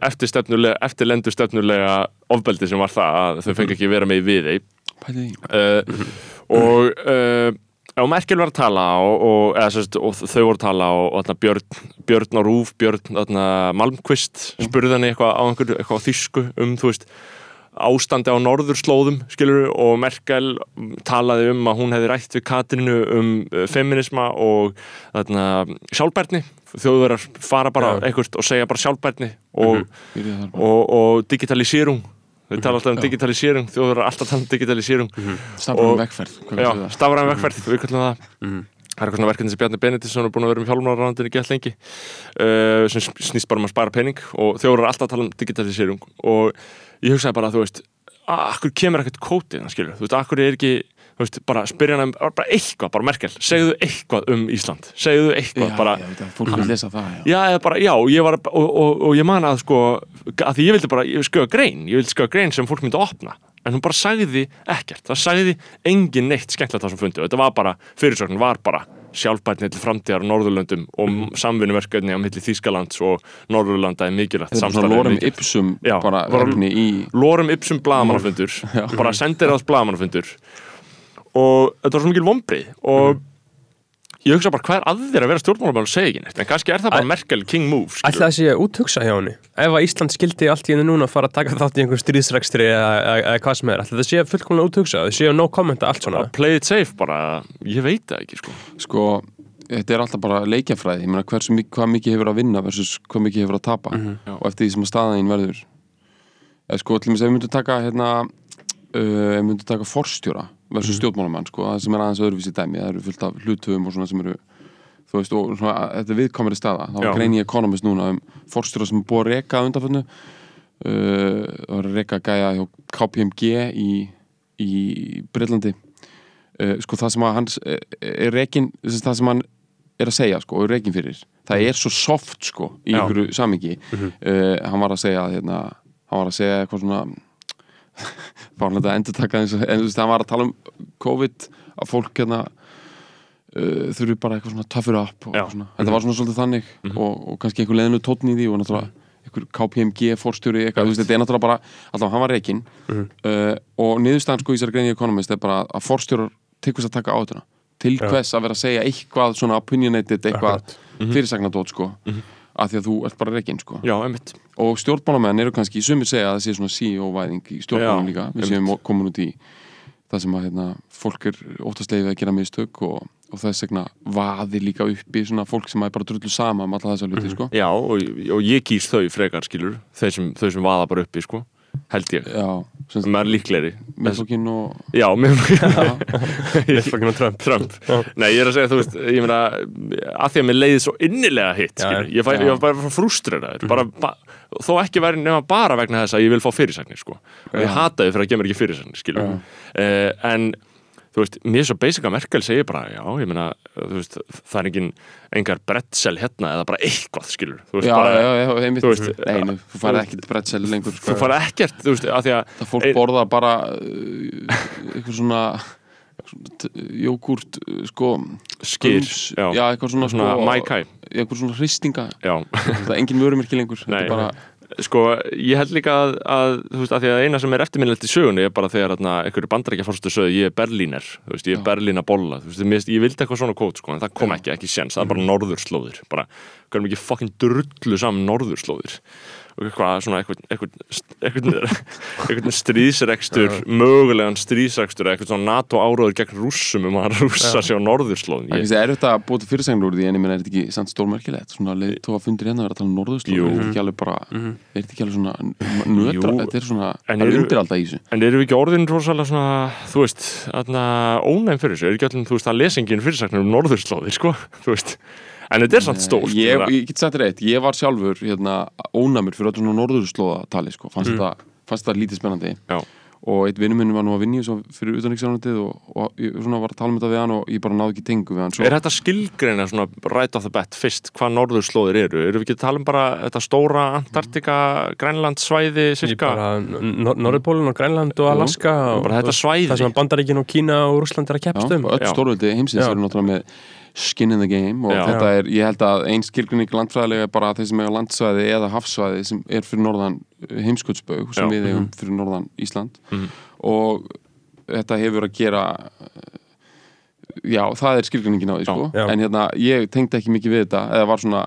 B: eftirlendu stefnulega ofbeldi sem var það að þau fengi ekki vera með í við uh, og uh, og Merkel var að tala og, og, eða, sérst, og þau voru að tala og, og Björn, Björn á Rúf, Björn Malmqvist spurði henni eitthvað á einhver, eitthvað á þýsku um þú veist ástandi á norðurslóðum skilur og Merkel talaði um að hún hefði rætt við Katrinu um uh, feminisma og þarna, sjálfbærni þjóðverðar fara bara
A: Já.
B: einhvert og segja bara sjálfbærni og,
C: þar bara.
B: og, og digitalisérung þau tala alltaf um digitalisérung þjóðverðar alltaf tala um
C: hvað
B: Já,
C: kallar það?
B: stafræðan vegferð, við kallum það. Það er eitthvað svona verkefni sem Bjarni Benediktsson er búin að vera um hjálmararandinni gett lengi uh, sem snýst bara um að spara pening og þjóður er alltaf að tala um digitalisering. Og ég hugsaði bara, þú veist "Ah, akkur kemur ekkert kótið, skilur þú veist, akkur er ekki, veist, bara spyrja hann um bara eitthvað, bara Merkel, segðu eitthvað um Ísland, segðu eitthvað,
C: Já,
B: bara
C: já, fólk vil lesa það já.
B: Já, eða bara, já, ég var, og, og, og ég man að sko, að því ég vildi bara, skjóða grein, ég vildi skjóða grein sem fólk myndi opna, en hún bara sagði ekkert, það sagði engin neitt skemmtilegt það sem fundi, þetta var bara, fyrirsögnin var bara sjálfbærni til framtíðar á Norðurlöndum og mm. samvinnuverkefni á milli Þýskalands og Norðurlanda er mikilvægt
C: þetta svona
B: samstarf er
C: lórum ipsum bara
B: bara-
C: í
B: Lórum Ipsum bladamannafundur bara sendir átt bladamannafundur og þetta var svo mikil vombrið og ég hugsa bara hvað er að þér að vera stjórnmálamann og segja ekki neitt? En kannski er það bara Merkel king move skilur.
A: Ætla það sé að úthugsa hjá henni? Ef að Ísland skildi allt í henni núna að fara að taka þátt í einhver stríðsrekstri eða, hvað sem er Ætla það sé fullkomlega úthugsa? Það sé no kommenta allt svona?
B: Að play it safe bara, ég veit það ekki sko.
C: sko, þetta er alltaf bara leikjafræði. Ég meina hversu mikið, hvað mikið hefur að vinna versus hvað mikið hefur að tapa? Og eftir því sem að staðin verður. Eða sko, til dæmis ef við myndum taka hérna, uh, við myndum taka forstjóra versus stjórnmálamann, sko, það sem er aðeins öðruvísi dæmi, það eru fullt af hlutöfum og svona sem eru þú veist, og svona, þetta er viðkomari staða. Þá grein ég Economist núna um forstjóra sem er búið að reka undanfönnu uh, það var að reka gæja hjá KPMG í, í Breitlandi uh, sko það sem að hans uh, er rekin, það sem hann er að segja sko, er rekin fyrir, það er svo soft sko, í
B: Já.
C: einhverju samingi uh, hann var að segja hérna, hann var að segja eitthvað svona fárlega að endur taka eins og en þú veist, hann var að tala um COVID að fólk hérna uh, þurfi bara eitthvað svona tougher up og
B: Já.
C: svona, þetta var svona svolítið þannig og, og kannski einhver leðinu tótn í því og náttúrulega einhver KPMG fórstjóri eitthvað, þú veist, þetta er náttúrulega bara alltaf hann var reikinn uh, og niðurstaðan sko í þessari greinu Economist er bara að fórstjórar tekkust að taka áhættuna til hvers að vera að segja eitthvað svona opinionated eitthvað
A: Akkurat.
C: fyrirsagnadót sko af því að þú ert bara reikinn sko.
B: Já, einmitt
C: og stjórnmálamenn eru kannski, sumir segja að það sé svona CEO-væðing í stjórnmálum líka. Við séum komin út í það sem að hérna, fólk er óttast leiðið að gera mistök og, og þess vegna vaðir líka upp í svona fólk sem er bara drullu sama um alla þessa hluti, sko.
B: Já, og, og ég kýs þau frekar, skilur þau sem, þau sem vaða bara uppi, sko held ég, er líklegri.
C: Meðflokkinn og
B: Já, mér
A: Miðflokkinn og Trump.
B: Trump. Nei, ég er að segja, þú veist, ég meina að því að mér leiði svo innilega hitt ég, ég var bara frústreraður bara, ba, þó ekki væri nema bara vegna þess að ég vil fá fyrirsagnir, sko. Og ég
C: Já.
B: hata þið fyrir að gefa mér ekki fyrirsagnir, uh, en þú veist, mér er svo basic að Merkel segir bara, já, ég meina þú veist, það er engin, engar brettsel hérna eða bara eitthvað, skilur veist,
C: Já,
B: bara,
C: já, já, einmitt.
B: þú veist,
C: Nei, nú, þú farið ekkert brettsel lengur, sko.
B: þú fara ekkert, þú veist, að því að
C: Það fólk
B: Ein-
C: borðar bara uh, eitthvað svona jógúrt, uh, sko
B: skýr,
C: gums,
B: já,
C: eitthvað svona,
B: svona
C: sko,
B: mækæ,
C: eitthvað svona hristinga.
B: Já.
C: Það er engin vörumerki lengur þetta er bara,
B: Sko, ég held líka að, að þú veist, að því að eina sem er eftirminnilegt í sögunni er bara þegar einhverju bandarækja fórstu sögðu ég er Berlíner, þú veist, ég er
C: Já.
B: Berlína bolla þú veist, ég vildi eitthvað svona kót, sko, en það kom ekki, ekki séns, það er bara norðurslóðir bara, hverjum ekki fucking drullu saman norðurslóðir eitthvað svona eitthvað, stríðsrekstur mögulegan stríðsrekstur eða eitthvað svona NATO áróður gegn rússum um að rússa sig á norðurslóðin
C: það
B: ég,
C: er erfitt að búa til fyrirsagnur úr því en ég meina, er þetta ekki samt stórmerkilegt? Svona leið tóa fundir hérna að vera að tala um norðurslóð
B: Jú.
C: er þetta ekki alveg bara, er þetta ekki alveg svona nötra, þetta er svona það er undir alltaf í þessu.
B: En eru við ekki orðin rosalega svona, þú veist, ónæm fyrir þessu? Er ekki allir, þú veist, að lesingin fyrirsagnir um norðurslóðir, sko, þú veist? En þetta er samt stórt.
C: ég, ég get sagt þér eitt, ég var sjálfur hérna, ónæmur fyrir öllu svona norðurslóða tali sko. fannst, fannst þetta lítið spennandi
B: Já.
C: og eitt vinnum minn var nú að vinni fyrir utanriksjónundið og, og ég svona var að tala um þetta við hann og ég bara náði ekki tengu við hann svo,
B: Er þetta skilgreina svona right off the bat fyrst hvað norðurslóðir eru? Eru við ekki að tala um bara þetta stóra Antartika, Grænland svæði, cirka?
A: Norðurpólun og Grænland og Alaska og
B: bara þetta svæði.
A: það sem Bandaríkin og Kína og Rússland er að
C: já,
A: keppst um
C: skin in the game og
B: Já.
C: þetta er, ég held að ein skilgrinning landfræðilega er bara þeir sem eiga landsvæði eða hafsvæði sem er fyrir norðan heimskutsbaug sem
B: Já.
C: við eigum fyrir norðan Ísland
B: Mhm.
C: og þetta hefur að gera já, það er skilgrinningin á því sko. en hérna, ég tengdi ekki mikið við þetta eða var svona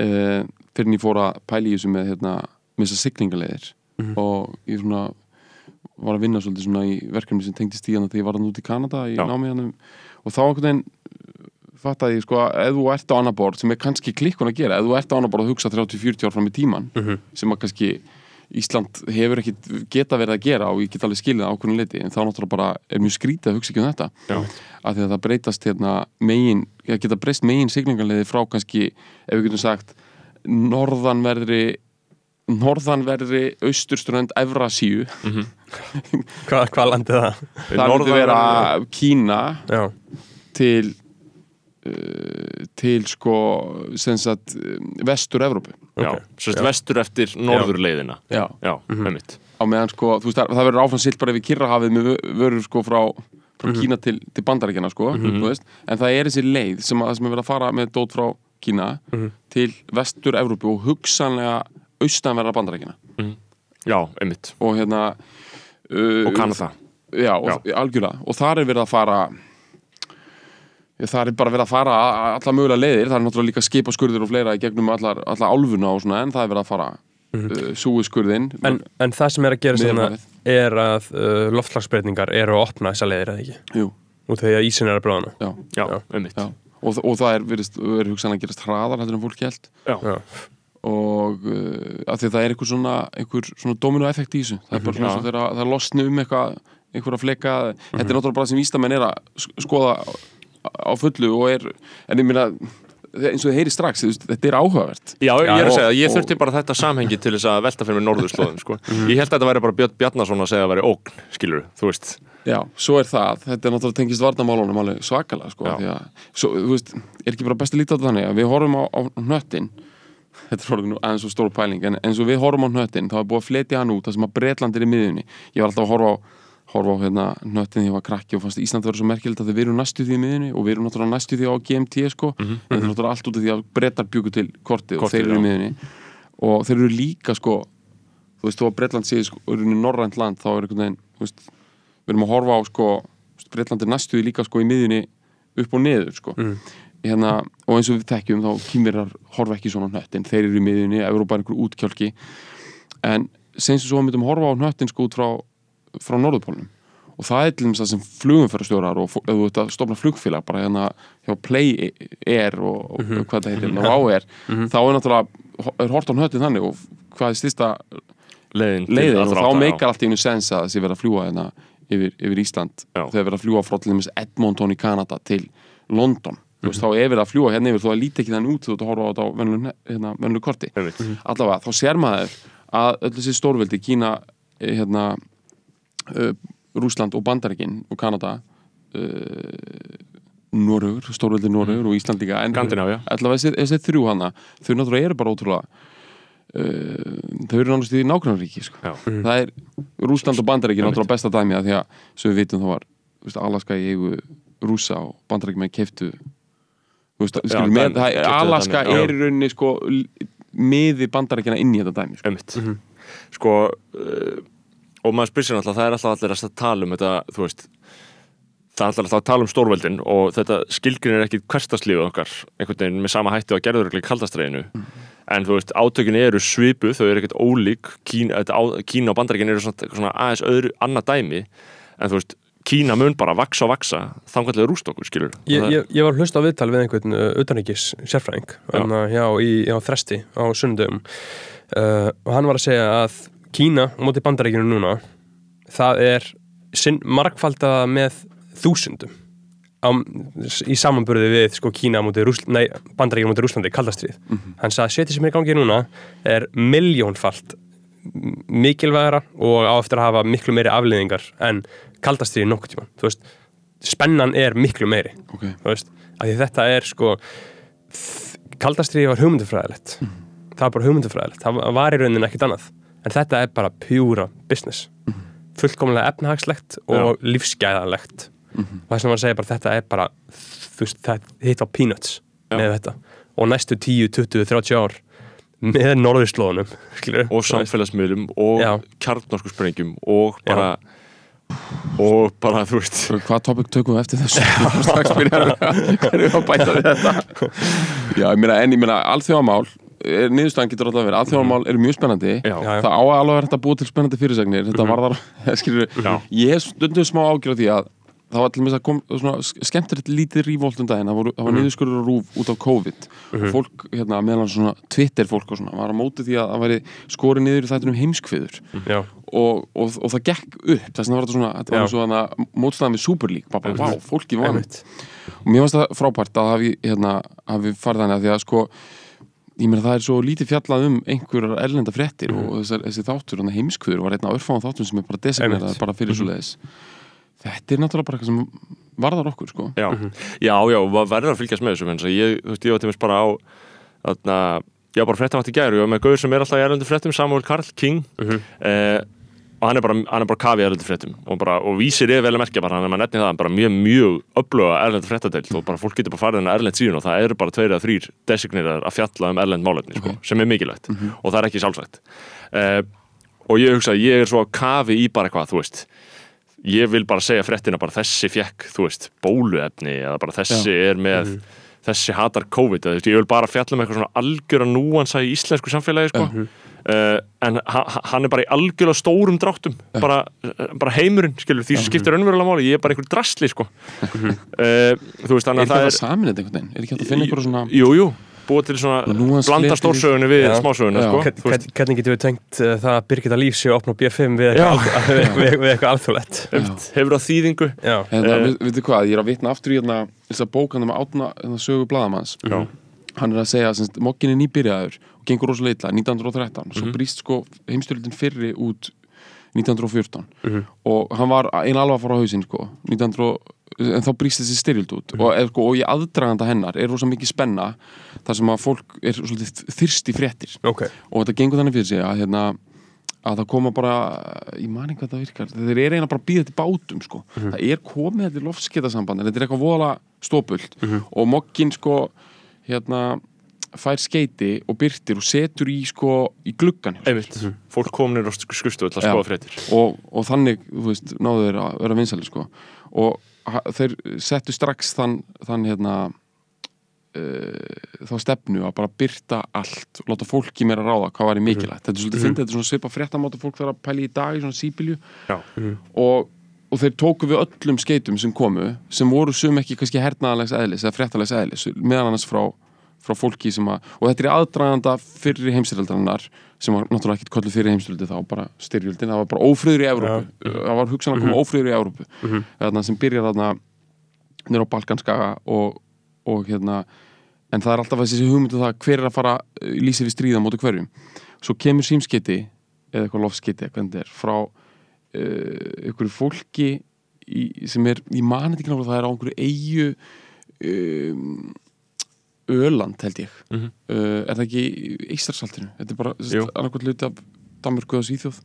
C: uh, fyrir en ég fór að pæla í þessu með hérna, með þessar siglingaleiðir
A: Mhm.
C: og ég svona var að vinna svolítið svona í verkefni sem tengdist í hana þegar ég var hann út í Kanada í
B: Já.
C: námi hann og þá einhvern veginn fattaði ég sko að ef þú ert á annar borð sem er kannski klikkun að gera, ef þú ert á annar borð að hugsa 30-40 ár fram í tíman
A: Mhm.
C: sem að kannski Ísland hefur ekkit geta verið að gera og ég get alveg skilið það ákveðin leiti en þá náttúrulega bara er mjög skrítið að hugsa ekki um þetta
B: Já.
C: af því að það breytast hérna megin, ég geta breyst megin siglingarleiði frá kannski, ef við getum sagt norðanverðri norðanverðri austurströnd Evrasíu,
A: Hvað hva landið það?
C: það myndi vera Kína
A: Já,
C: til uh, til sko sem sagt vestur Evrópu
B: Já,
A: Ok.
B: sérst
A: Já.
B: vestur eftir norðurleiðina.
C: Já.
B: Já,
A: Mhm.
B: einmitt.
C: á meðan sko, þú veist, það, verður áfram silt bara yfir Kirrahafið með vö- vörur sko frá, frá Kína til, til bandaríkjana sko, þú veist, en það er þessi leið sem að, sem er verið að fara með dót frá Kína
A: Mhm.
C: til vestur Evrópu og hugsanlega austanverða bandaríkjana
B: Já, einmitt.
C: og hérna uh,
B: Og Kanada.
C: já, og, algjörlega, og þar er verið að fara það er bara verið að fara a- a- allar mögulega leiðir, það er náttúrulega líka skipaskurður og fleira í gegnum allar, allar álfuna og svona en það er verið að fara uh, súiskurðin
A: en, en það sem er að gera svona er að uh, loftslagsbreytingar eru að opna þessa leiðir eða ekki?
C: Jú,
A: því að ísin er að bráðana
C: já,
B: Já,
A: Já.
C: og, og það er verið, hugsanlega að gerast hraðar heldur en fólk held
B: Já.
A: Já,
C: og uh, af því að það er einhver svona, einhver svona dominoeffekt í þessu. Það er bara svona
B: Já.
C: svo þegar það losni um eitthvað einhverja fleka, þetta er náttúrulega bara sem vístamenn er að sk- skoða á- fullu og er, en ég meina eins og þið heyri strax, þetta er áhugavert.
B: Já, ég er að
C: og-
B: segja, ég
C: og-
B: þurfti bara þetta samhengi til þess að velta fyrir mér norðurslóðum sko. Ég held að þetta væri bara Björn Bjarnason að segja að væri ógn, skilur þú veist.
C: Já, svo er það, þetta er náttúrulega tengist varnamálunum alveg svakalega sko, að, svo, þú veist, er ekki bara best að líta á þetta þannig að við horfum á, á hnöttin þetta er orðið nú aðeins svo stór pæling en eins og við horfum á hnöttin, þá er búið að fletja hann út það sem að Bretland er í miðjunni. Ég var alltaf að horfa á, horfa á hérna, hnöttin þegar ég var krakki og fannst Ísland vera svo merkilegt að við erum næstu því í miðjunni og við erum náttúrulega næstu því á GMT sko, en það er náttúrulega allt út af því að Bretar bjúku til kortið og þeir eru í
B: já.
C: miðjunni. Og þeir eru líka sko þú veist, þó að Bretland sé sko, er í norrænt land þá er einhvern veginn, þú veist, við erum að horfa á sko, Bretland er næstuði líka sko í miðjunni upp og niður sko. Hérna, og eins og við tekjum þá kýmverar horfa ekki svona á hnöttin þeir eru í miðjunni, Európa er einhver útkjálki en sem svo við myndum horfa á hnöttin sko út frá, frá norðupólnum og það er til dæmis það sem flugumfærastjórar og ef þú ert að stofna flugfélag bara hérna hjá Play Air og, og hvað það heitir, hérna, Wow Air þá er náttúrulega, er hort á hnöttin þannig og hvað er styrsta
B: leiðin,
C: leiðin? og þá meikar allt í einu sens að þessi verið að fljúa hérna yfir, yfir Ísland.
B: Já.
C: þegar verið að fljúa frá til dæmis Edmonton í Kanada til London. Þú veist, þá er verið að fljúa hérna yfir þó að líti ekki þannig út þú ert að horfa á þetta á venlu, hérna, venlu korti. Allavega, þá sér maður að öll þessi stórveldi, Kína eh, hérna uh, Rúsland og Bandaríkin og Kanada uh, Norugur, stórveldi Norugur og Ísland líka en allavega þessi, þrjú hana þau náttúrulega eru bara ótrúlega uh, þau eru nánast í nágrannríki sko.
B: Já.
C: það er Rúsland og Bandaríkin náttúrulega besta dæmi að því að sem við vitum þá var veist, Alaska í eigu rúsa og Bandaríkin með keiftu þú veist,
B: Já,
C: skilur, með,
B: dæmi,
C: það,
B: keyptu
C: Alaska
B: dæmi,
C: er í rauninni sko miði Bandaríkina inn í þetta dæmi sko.
B: Einmitt. Sko, uh, og maður sér alltaf, það er alltaf allir að tala um þetta, þú veist, það er alltaf að tala um stórveldin og þetta skilgrin er ekki hverstaslífið okkar, einhvern veginn með sama hætti og gerður ekki kaldastræðinu. En þú veist, átökin eru svipuð, þau eru ekkert ólík, Kína, á, Kína og bandarækin eru svona, svona aðeins öðru, annað dæmi, en þú veist, Kína mun bara vaksa og vaksa, þannig að rúst okkur, skilur.
A: Ég, ég, ég var að hlusta á viðtal við einhvern uh, utanríkis sérfræðing hana, hjá, í, á Þresti á sundum uh, og hann var að segja að Kína á móti bandaríkinu núna það er sinn, margfaldaða með þúsundum á, í samanburði við sko, Kína á móti Rúsl, nei, bandaríkinu á móti Rúslandi kaldastrið. Hann sagði að setja sem er í gangi núna er miljónfalt mikilvægara og á eftir að hafa miklu meiri afliðingar en kaldastriði nokkuð tíma. Þú veist, spennan er miklu meiri
C: okay.
A: veist, því þetta er sko kaldastriði var hugmyndufræðilegt það var bara hugmyndufræðilegt það var í rauninni ekkert annað en þetta er bara pjúra business. Fullkomlega efnahagslegt og lífsgæðalegt. Og þess að maður segja bara þetta er bara þú veist, það hitt á peanuts
B: Já.
A: með þetta. Og næstu 10, 20, 30 ár með norðurslóðunum
B: og samfélagsmiðlum og
A: Já.
B: kjarnorku sprengjum og bara og bara, þú veist.
C: Hvað tópik tökum við eftir þessu? Strax byrjar hverju að bæta við þetta. Já, ég meina, en ég meina, alþjóðamál niðurstaðan getur alltaf verið, alþjóðamál eru mjög spennandi.
A: Já.
C: Það á að alveg verið að búa til spennandi fyrirsagnir. Þetta varðar, skilur
B: Já.
C: ég hef stundum smá ágjör því að það var til mér að kom svona skemmtilegt lítið rívolt um daginn, það, voru, það var niðurskurður og rúf út af COVID. Og fólk, hérna, meðlan svona Twitter fólk og svona, var á móti því að það væri skorið niður í þættunum heimskviður.
A: Já,
C: og, og, og það gekk upp. Þess vegna var þetta svona, þetta var og þannig mótstæðan við Super League, bara, vá, fólki var og mér finnst það frábært að hafi, hérna, hafi farið þannig að því að sko ég meina það er svo lítið fjallað um einhverjar erlenda fréttir og þessar, þessi þáttur þannig heimskvöður var einn af örfáðan þáttur sem er bara designeraður
A: Einmitt.
C: bara fyrir svo leiðis þetta er náttúrulega bara eitthvað sem varðar okkur sko.
B: Já, já, já, og maður verður að fylgjast með þessu menn, ég, þú veist, ég var til mér bara á þarna, ég var bara fréttamátt í gæri og ég var með gauður sem er alltaf í erlendu fréttum Samuel Karl King. Eh, og hann er bara, hann er bara kafi í erlendu fréttum. Og, bara, og vísir er vel að merkja bara, hann er maður nefnir það, hann er bara mjög, mjög öfluga erlendu fréttadeild. Og bara fólk getur bara farið inn á erlend síðan og það eru bara tveir eða þrýr designerar að fjalla um erlend málefni, sko, sem er mikilvægt. Og það er ekki sjálfsagt. Eh, og ég hugsa, ég er svo kafi í bara eitthvað, þú veist. Ég vil bara segja fréttina bara þessi fjekk, þú veist, bóluefni eða bara þessi er með þessi hatar COVID, eða, þú veist, ég vil bara fjalla um eitthvað svona algjöra núansa í íslensku samfélagi sko. uh, en ha ha- hann er bara í algjöra stórum dráttum. Bara, bara heimurinn, skilur, því sem skiptir raunverulega máli, ég er bara einhver drastli sko. uh, þú veist,
C: er
B: þannig
C: ekki
B: að það
C: það
B: er
C: samin þetta einhvern veginn, er ekki hægt að finna einhverju svona
B: jú, jú, búa til svona blanda stórsögunni við
A: Já.
B: smásögunni
C: Já.
B: sko. Veist,
A: Hvernig getum við tengt uh, það að Birgitta Líf sé að opna B5 við eitthvað, við, við, við eitthvað alþjóðlegt?
B: Hefur það þýðingu?
A: Já,
C: Hérna,
B: Eh.
C: við, veitu hvað, ég er að vitna aftur í hérna þess að bókana með átna hérna, sögu bladamanns
B: Já.
C: Hann er að segja að mokkin er nýbyrjaður og gengur rosalega illa 1913 svo brýst sko heimstyrjöldin fyrri út 1914
A: Mhm.
C: og hann var einn alvað fór á hausinn sko 1900, en þá brýst þessi styrjöld út. Og, eð, sko, og í aðdraganda hennar er rosa mikið spenna þar sem að fólk er svolítið þyrst í fréttir.
A: Ok,
C: og þetta gengur þannig fyrir sig að, hérna, að það koma bara ég man ekki hvað það virkar, þeir eru eiginlega bara að býða til bátum sko. það er komið þetta loftskeitasamband en þetta er eitthvað voðalega stópult og mokkin sko hérna fær skeiti og byrtir og setur í sko í gluggan
B: einmitt, fólk kominir á skoða fréttir.
C: Og, og þannig, þú veist, náðu þeir að vera vinsæli sko. Og þeir settu strax þann, þann hérna uh, þá stefnu að bara byrta allt og láta fólki meira ráða hvað var í mikilvægt þetta er svolítið fyndið, þetta er svona svipa fréttamáta fólk þarf að pæla í dag í svona síbílju
B: Já.
C: og, og þeir tóku við öllum skeitum sem komu sem voru sum ekki kannski hernaðalegs eðlis eða fréttalegs eðlis meðan annars frá, frá fólki sem að og þetta er aðdraganda fyrir heimstyrjaldarinnar sem var náttúrulega ekkert kollu fyrir heimstyrjaldi þá bara styrjöldin, það var bara ófriður í Evrópu. Það var hugsan að koma ófriður í Evrópu. Þarna, sem byrjar þarna nýra á Balkanskaga og, og hérna en það er alltaf þessi hugmyndu það hver er að fara uh, lýsi við stríða móti einhverju fólki í, sem er, ég mani ekki náttúrulega það er á einhverju eigu um, Öland held ég.
B: Mhm.
C: uh, er það ekki Ísarsaltinu þetta er bara
B: Jú.
C: annarkvæmt hluti af Danmörku eða Svíþjóð.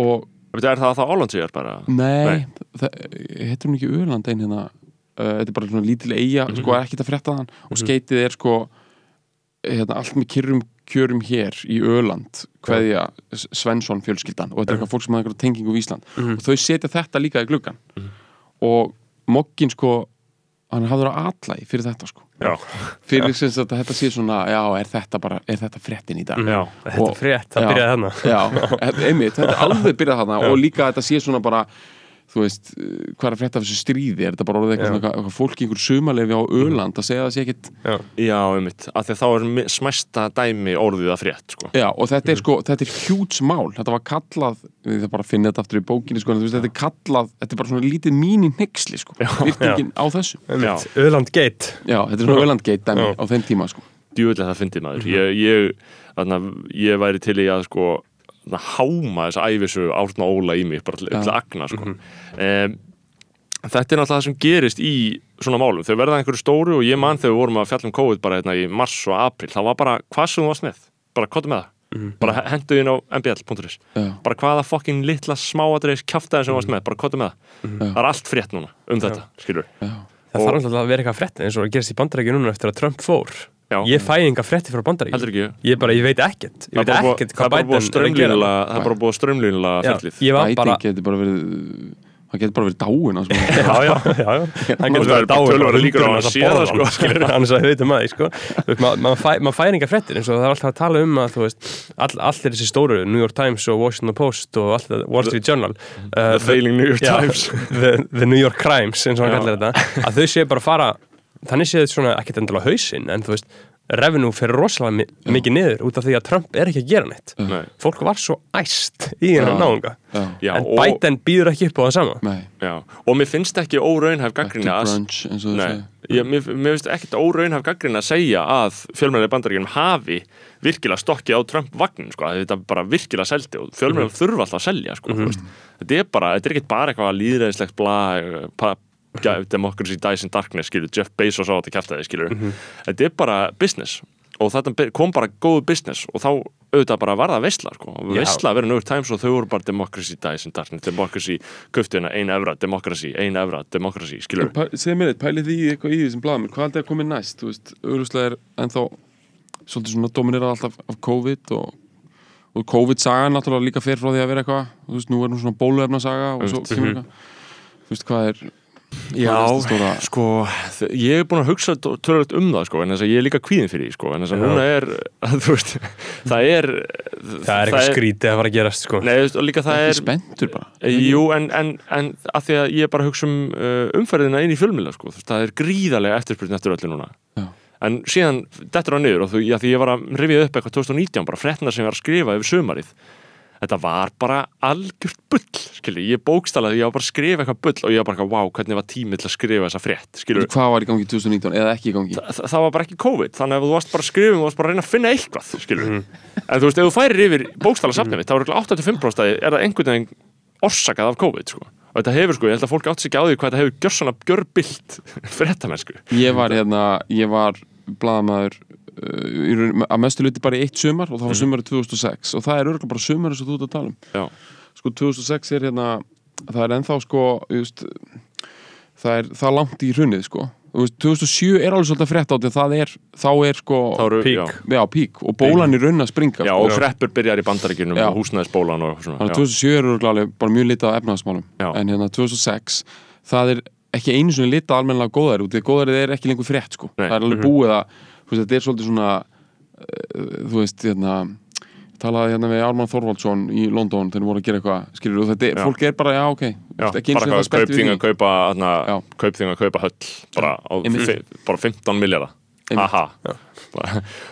C: Og
B: Veitu, er það það Álandsíjar bara?
C: Nei, það heitir hún ekki Öland ein hérna? Uh, þetta er bara svona lítil eiga, sko er ekkert að frétta þann og skeitið er sko hérna, allt með kyrrum kjörum hér í Öland hverja Svensson fjölskyldan og þetta er eitthvað fólk sem hafa einhverja tengingu í Ísland. Og þau setja þetta líka í gluggan og Moggin sko hann hafður að atlægi fyrir þetta sko.
B: Já,
C: fyrir sagt að þetta sé svona já, er þetta bara, er þetta fréttin í dag?
B: Já,
A: þetta
C: Og-
A: er frétt, það byrjaði þarna.
C: Já, einmitt, þetta alveg byrjað þarna. Og líka þetta sé svona bara þú veist, uh, hvað er að frétta af þessu stríði? Er þetta bara orðið eitthvað, eitthvað, fólk í einhver sumarlefi á Öland að segja að það sé ekkit
A: já,
B: já, einmitt. Af því þá er mi- smæsta dæmi orðið að frétt sko.
C: Já, og þetta er sko, þetta er hjúts mál. Þetta var kallað, ég þarf bara að finna þetta aftur í bókinni sko, en þú veist, þetta er kallað, þetta er bara svona lítið mín í nexli sko, virtingin á þessu.
A: Öland Gate.
C: Já, þetta er svona Ölandgate dæmi
A: Já.
C: á þeim tíma sko.
B: Djúvillega það fyndið maður. Ég, ég, þarna, ég væri til í að sko, háma þessa æfisu Árna Óla í mig bara til, að agna sko. um, þetta er náttúrulega það sem gerist í svona málum, þau verða einhverju stóru og ég man þegar við vorum að fjalla um COVID bara hérna í mars og april, það var bara hvað sem þú varst með. Bara kottu með það, bara hendu inn á mbl.is,
C: Já,
B: bara hvaða fokkin litla smáadreis kjaftaði sem þú varst með bara kottu með það, það er allt frétt núna um þetta, skilur
C: já,
A: það
B: Og-
A: þarf alltaf að vera eitthvað frétt eins og að gerast í bandarækju núna eftir að Trump fór
B: Já.
A: ég fæ enga frétti frá
B: heldur ekki,
A: ég bara, ég veit ekkert ég
B: það
A: veit
B: er
A: ekkert
B: það er
A: hvað
B: bara búið að
A: Biden er að gera
B: það er bara búið
A: ég var
C: Bæting
A: bara
C: getur bara verið það getur bara verið dáin á,
A: já, já, já, já. hann getur
B: Það er
A: verið
B: bara
A: dáið
B: töluverðar líkur á að sé það, sko.
A: annars að við veitum að sko. Maður fæ, enga fréttir eins og það er alltaf að tala um að þú veist, all, allir þessi stóru, New York Times og Washington Post og allt þetta, Wall Street Journal uh,
B: The failing New York Times
A: the, New York Crimes eins og hann kallar þetta að þau séu bara að fara þannig þetta svona ekkert endilega hausinn en þú veist, revenue fyrir rosalega mi mikið niður út af því að Trump er ekki að gera neitt.
B: Nei.
A: fólk var svo æst í hennar
C: Já.
A: náunga.
C: Já,
B: Já,
A: en
B: og,
A: Biden býður ekki upp á það sama.
C: Nei,
B: já, og mér finnst ekki óraunhæf gaggrina að
C: brunch eins og
B: Nei,
C: þessi
B: ég, mér, mér finnst ekkert óraunhæf gaggrina að segja að fjölmennið bandaríkjum hafi virkilega stokkið á Trump-vagnin sko, að þetta bara virkilega seldi og fjölmennið þurfa alltaf að selja sko, mm þetta er bara, þetta er ekkert bara eitthvað líðræðislegt bla, pa, democracy dies in darkness, skilur, Jeff Bezos á þetta kæftæði, skilur, þetta er bara business og þetta kom bara góðu business og þá auðvitað bara var það veistla sko. að vera nögur times og þau voru bara democracy dies in darkness, democracy köftina, ein evra, democracy, ein evra, democracy, skilur
C: Segð mér eitt, pælið því eitthvað í þessum blaðum? Hvað er að koma næst, þú veist, auðvitað er ennþá svolítið svona dominerað alltaf af COVID og, og COVID-sagan náttúrulega líka fer frá því að vera eitthvað. Þú veist, nú er nú svona bóluefnasaga og svo kemur eitthvað. Þú veist, hvað er
B: Já,
C: stóra
B: sko, ég er búin að hugsa tölvöld um það, sko, en þess að ég er líka kvíðin fyrir því, sko, en þess að
A: Já.
B: núna er, þú veist, það er,
A: það er eitthvað skrítið að fara að gerast sko.
B: Nei, þú veist, og líka það er,
C: spenntur bara
B: Eh, jú, en, en, en að því að ég er bara að hugsa um uh, umferðina inn í fjölmjöla, sko, þú veist, það er gríðarlega eftirspurning eftir öllu núna.
C: Já.
B: En síðan, þetta er á niður og þú, já, því ég var að rifja upp eitthvað 2019, bara fréttina sem ég var að skrifa yfir sumarið. Þetta var bara algjört bull, skilur, ég bókstalaði, ég var bara að skrifa eitthvað bull og ég var bara, eitthvað, wow, hvernig var tímið til að skrifa þessa frétt, skilur,
C: Hvað var í gangi 2019 eða ekki í gangi?
B: Þa, það var bara ekki COVID, þannig að ef þú varst bara að skrifa þú varst bara að reyna að finna eitthvað, skilur en þú veist, ef þú færir yfir bókstala safnið mitt þá er örugglega 85% að er það einhvern veginn orsakað af COVID, sko. Og þetta hefur, sko, ég held að fólk átt sig ekki á því hvað þetta hefur gjörsana gjörbilt fréttamennsku.
C: Ég var hérna, ég var blaðamaður uh, í raun- að mestu luti bara í eitt sumar og það var
B: Mhm.
C: sumarið 2006 og það er örgulega bara sumar eins og þú ert að tala um
B: Já,
C: sko 2006 er hérna það er ennþá sko just, það er það langt í hrunið sko Þú veist, 2007 er alveg svolítið frétt átt en það er, þá er sko
B: eru,
A: Peak.
B: já,
C: já, pík og bólan í raun að springa
B: já,
C: sko.
B: og kreppur byrjar í bandaríkjunum
C: Já.
B: og húsnæðisbólan og svona,
C: þannig
B: já.
C: að 2007 er örugglega alveg bara mjög litað á efnaðasmálum en hérna 2006 það er ekki einu svona litað almennilega góðæri út því að góðæri er ekki lengur frétt sko
B: Nei.
C: það er alveg búið að veist, þetta er svolítið svona uh, þú veist, hérna talaði hérna við Ármann Þorvaldsson í London þegar við voru að gera eitthvað, skilur og þetta, er-
B: Já.
C: fólk er bara, já, ok.
B: Já,
C: Þú veist, ekki
B: bara
C: sinni það spennt við því.
B: kaupþing að kaupa höll bara, á, bara 15 miljardar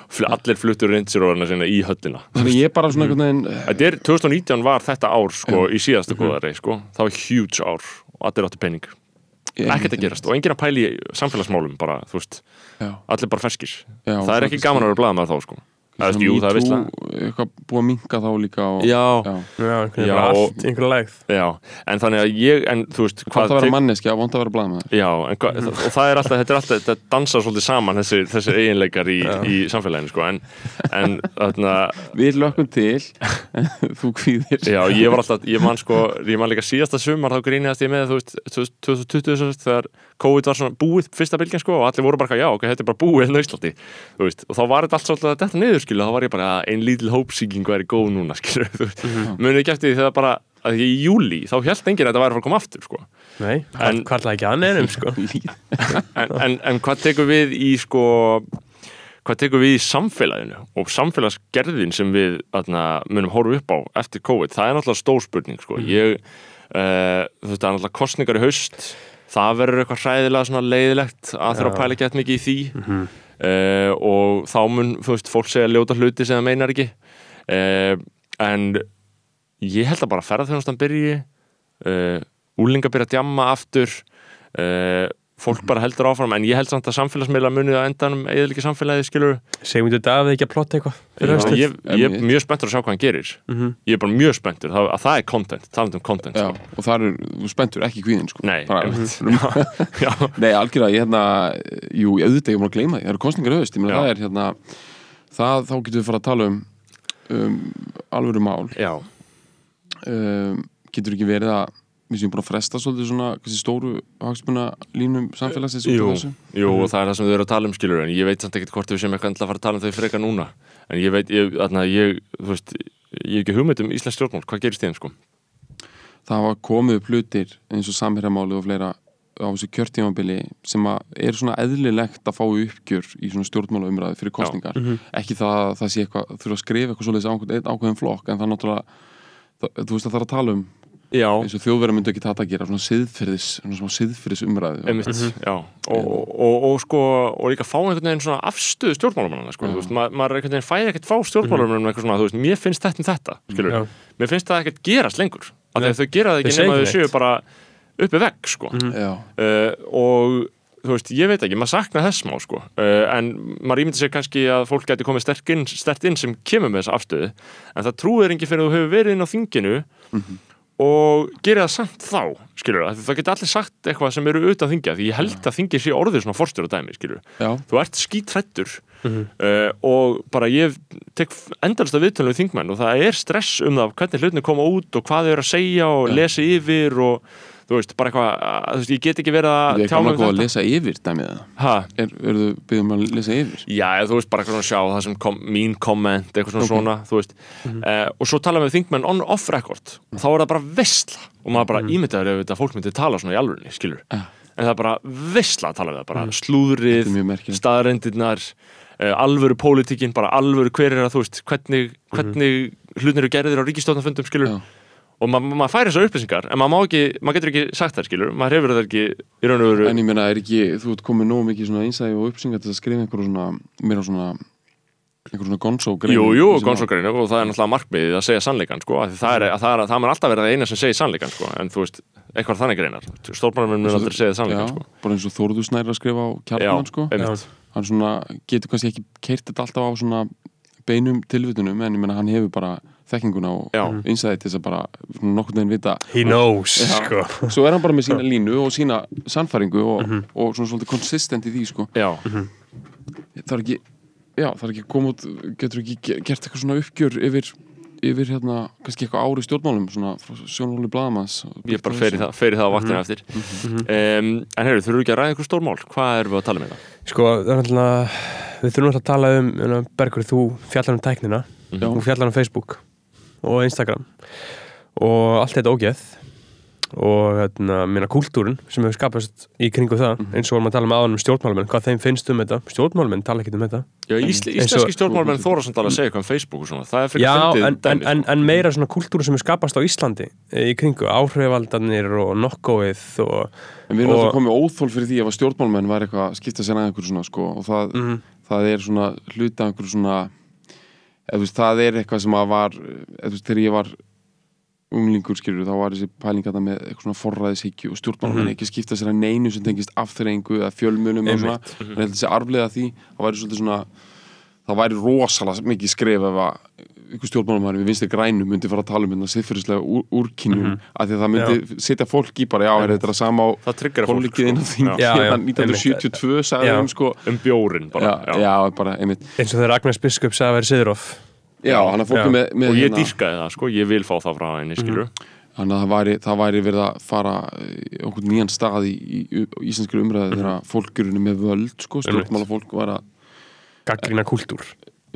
B: fl- allir fluttur reynsirórarna sinna í höllina.
C: Þannig ég bara svona einhvern veginn
B: Þetta er, 2019 var þetta ár sko, í síðastu góðari sko. það var huge ár og allir áttu pening ekkert að gerast og enginn að pæli samfélagsmálum bara, þú veist,
C: já,
B: allir bara ferskir.
C: Já,
B: það er ekki gaman að vera blaðamaður þá sko. Það er, er vissla
C: eitthvað búið að minka þá líka og,
B: Já,
C: já.
B: Og-
A: allt einhverja lægð.
B: Já, en þannig að ég en þú veist, hvað
C: að vera manneskja, vant að vera blaðmaður
B: Já, en, hva, og það er alltaf, þetta er alltaf, þetta dansar svolítið saman þessir, þessir eiginleikar í, í samfélaginu, sko, en, en þarna,
C: Við lökum til, þú kvíðir.
B: Já, ég var alltaf, ég man sko, ég man líka síðasta sumar, þá gríniðast ég með, þú veist, 2020, svo, þegar COVID var svona búið, fyrsta bylgjan, sko, og allir voru bara, já, ok, þetta er bara búið hérna á Íslandi, þú veist, og þá var þetta allt svolítið að detta niður, skilu, þá var ég bara, ein lítil hópsýking væri góð núna, skilu, þú veist, munið ekki eftir því þegar bara, að í júli, þá held enginn að þetta væri að fara að koma aftur, sko.
A: Nei,
B: En-
A: en, hvað er ekki annir um sko.
B: En, en, en hvað tekur við í sko hvað tekur við í samfélaginu og samfélagsgerðin sem við atna, munum horfa upp á eftir COVID? Það er náttúrulega stór spurning sko. ég, uh, veist, það er náttúrulega kostningar í haust það verður eitthvað hræðilega leiðilegt að þurfa að pæla gett mikið í því. Uh, og þá mun veist, fólk segja ljóta hluti sem það meinar ekki. Uh, en ég held að bara ferðarþjónustan byrji uh, úlinga byrja að djamma aftur uh, fólk bara heldur áfram en ég held samt að samfélagsmiðla munið að endanum eða ekki samfélagið skilur
A: Segmundur Davíð ekki að plotta eitthvað
B: Já, ég, ég er mjög spenntur að sjá hvað hann gerir
A: Mhm.
B: ég er bara mjög spenntur það, að það er content, talandi um content
C: Já,
B: sko.
C: og það er, þú spenntur ekki kvíðin sko.
B: Nei,
C: Bara,
B: einmitt. já, já,
C: Nei, algjörlega, ég hérna Jú, ég auðvitað, ég var að gleyma því, það eru kostningar
B: Já.
C: það er hérna það, Þá getum við fara að tala um, um alvöru mál um, Getur ekki verið að við séum búin að fresta svolítið svona stóru hagsmuna línum samfélagsins
B: jú, jú og það er það sem þau eru að tala um skilur en ég veit samt ekkert hvort við sem eitthvað að fara að tala um þau frekar núna. En ég veit, ég, þarna, ég, þú veist ég hef ekki hugmynd um Íslands stjórnmál, hvað gerist þeim sko?
C: Það hafa komið upp hlutir eins og samherjamáli og fleira á þessu kjörtímabili sem að er svona eðlilegt að fá uppgjör í svona stjórnmála umræði fyrir kostningar ekki það að það sé eitthvað þurfa að skrifa eitthvað svoleiðis á einhvern einn ákveðin flokk en það
B: já,
C: eins og þjóðverðar myndu ekki þetta að gera svona siðferðis, svona, siðferðis umræði
B: Einmitt, já, og, og, og, og sko og líka fá einhvern veginn svona afstöðu stjórnmálamanna sko, þú veist, ma maður er einhvern veginn fæði ekkert fá svona, þú veist, mér finnst þetta um þetta skilur,
A: Já.
B: mér finnst það ekkert gerast lengur af því að þau gera það ekki nema þau séu bara uppi vegg sko.
C: Já,
B: uh, og þú veist, ég veit ekki, maður sakna þess smá sko, uh, en maður ímyndi sér kannski að fólk geti komið sterk inn, stert inn sem kemur með þessa afstöðu, en það trúir ekki fyrir að þú hefur verið inn á þinginu og gerir það samt þá skilur það, það geti allir sagt eitthvað sem eru utan þingja, því ég held að þingið sé orðið svona forstur á dæmi, skilur,
C: já,
B: þú ert skítrættur uh, og bara ég tek endalsta viðtölu við þingmenn og það er stress um það hvernig hlutni koma út og hvað þau eru að segja og
C: Já.
B: lesa yfir og þú veist, bara eitthvað, að- þú veist, ég get ekki verið að tjá mig um
C: að góða að
B: þetta.
C: lesa yfir dæmið það.
B: Ha,
C: er, eru þau byggjum að lesa yfir?
B: Já, eða þú veist bara eitthvað svona sjá það sem kom, mín komment, eitthvað svona
C: Ok.
B: svona þú veist, uh, og svo tala við þingmenn on off record, og þá er það bara vissla og maður bara ímyndaður ef þetta fólk myndi tala svona í alvörunni, skilur,
C: Ja.
B: en það er bara vissla að tala við það, bara slúðrið
C: Þetta er mjög merkilegt.
B: staðarendirnar uh, alvöru pólitíkin, bara alvöru hver er að þú veist, hvernig, hvernig hlutnir eru gerðir á ríkistofnafundum, skilur
C: Já.
B: Og ma maður fær þessar upplýsingar en maður má ekki, maður getur ekki sagt það, skilur maður hefur það ekki í raun og veru
C: En ég meina, er ekki, þú ert komið nóg mikið svona einsæði og uppsinga til að skrifa einhverju svona, meira svona einhver svona gonzo grein
B: Jú, jú, gónsókreinu og það er náttúrulega markmiðið að segja sannleikan sko, því það er, að það, er, það mun alltaf vera það eina sem segir sannleikan sko, en þú veist, eitthvað þannig greinar stórmannum mun aldrei segja sannleikan sko.
C: bara eins og Þórður Snær er að skrifa á kjarnan sko. hann svona getur kannski ekki keirt þetta alltaf á svona beinum tilvitunum en ég meina hann hefur bara þekkinguna og
B: Já.
C: innsæði til þess að bara svona nokkurn veginn vita
A: He knows,
C: Já.
A: sko.
C: Svo er hann bara með sína línu og sína sannfæringu og, og svona svolítið konsistent í því sko.
B: Já,
C: það er ekki já, það er ekki komið út, getur ekki ge- gert eitthvað svona uppgjör yfir, yfir hérna, kannski eitthvað ári stjórnmálum svona sjónvóli blaðamanns
B: ég bara fer í það, fer í það á vaktina eftir. Um, En heyrðu, þurfum við ekki að ræða eitthvað stórmál? Hvað erum við að tala með það?
A: Sko, það er alltaf Við þurfum alltaf að tala um, um Bergur, þú fjallar um tæknina.
C: Já.
A: Þú fjallar um Facebook og Instagram. Og allt þetta ógeð. Og hérna, minna kúltúrin sem hefur skapast í kringu það eins og vorum að tala aðan um stjórnmálamenn hvað þeim finnst um þetta, stjórnmálamenn tala ekki um þetta.
B: Já, ísl, íslenski stjórnmálmenn þóra samt alveg að segja eitthvað um Facebook og svona. Það er fyrir
A: Já,
B: fyndið
A: en, en,
B: sko.
A: en meira svona kúltúrin sem hefur skapast á Íslandi eh, í kringu, áhrifaldarnir og nokkóið og
C: en við erum alltaf komið óþól fyrir því ef að stjórnmálmenn var eitthvað að skipta sér að einhverju svona sko, og það,
A: Mhm.
C: það er svona hluta af einhverju svona eða, veist, það er eitthvað sem að var eða, veist, þegar ég var unglingur skilur þá var þessi pæling að með eitthvað svona forræðishyggju og stjórnmálmenn
A: Mhm.
C: ekki skipta sér að neinu sem tengist afþreyingu eða fjölmunum og svona,
A: Einmitt.
C: en ég held að þessi arflega því það væri svolítið svona það væri rosalega mikið skref ef að ykkur stjórnmálumæður við vinstir grænum myndi fara að tala um hérna siðfyrirslega úr, úrkynjum
A: Mhm.
C: af því að það myndi setja fólk í bara, já, er þetta er að sama á
B: Það trigger fólk
C: pólitíkið inn á
B: sko.
A: Já, já,
C: 1972 sagði
A: Já.
C: um sko.
B: Um bjórin bara
C: já, já, bara, einmitt.
A: Eins og þegar Agnes Biskup sagði að vera
C: já, fólk
A: Já.
C: er með
B: Og ég
C: hérna-
B: dýrkaði það, sko, ég vil fá það frá henni, skilur
C: Þannig að það væri, það væri verið að fara okkur nýjan stað í, í, í íslenskri umræðu þegar fólk eru með völd, sko, stjórnmálafólk var að,
A: gaggrína kúltúr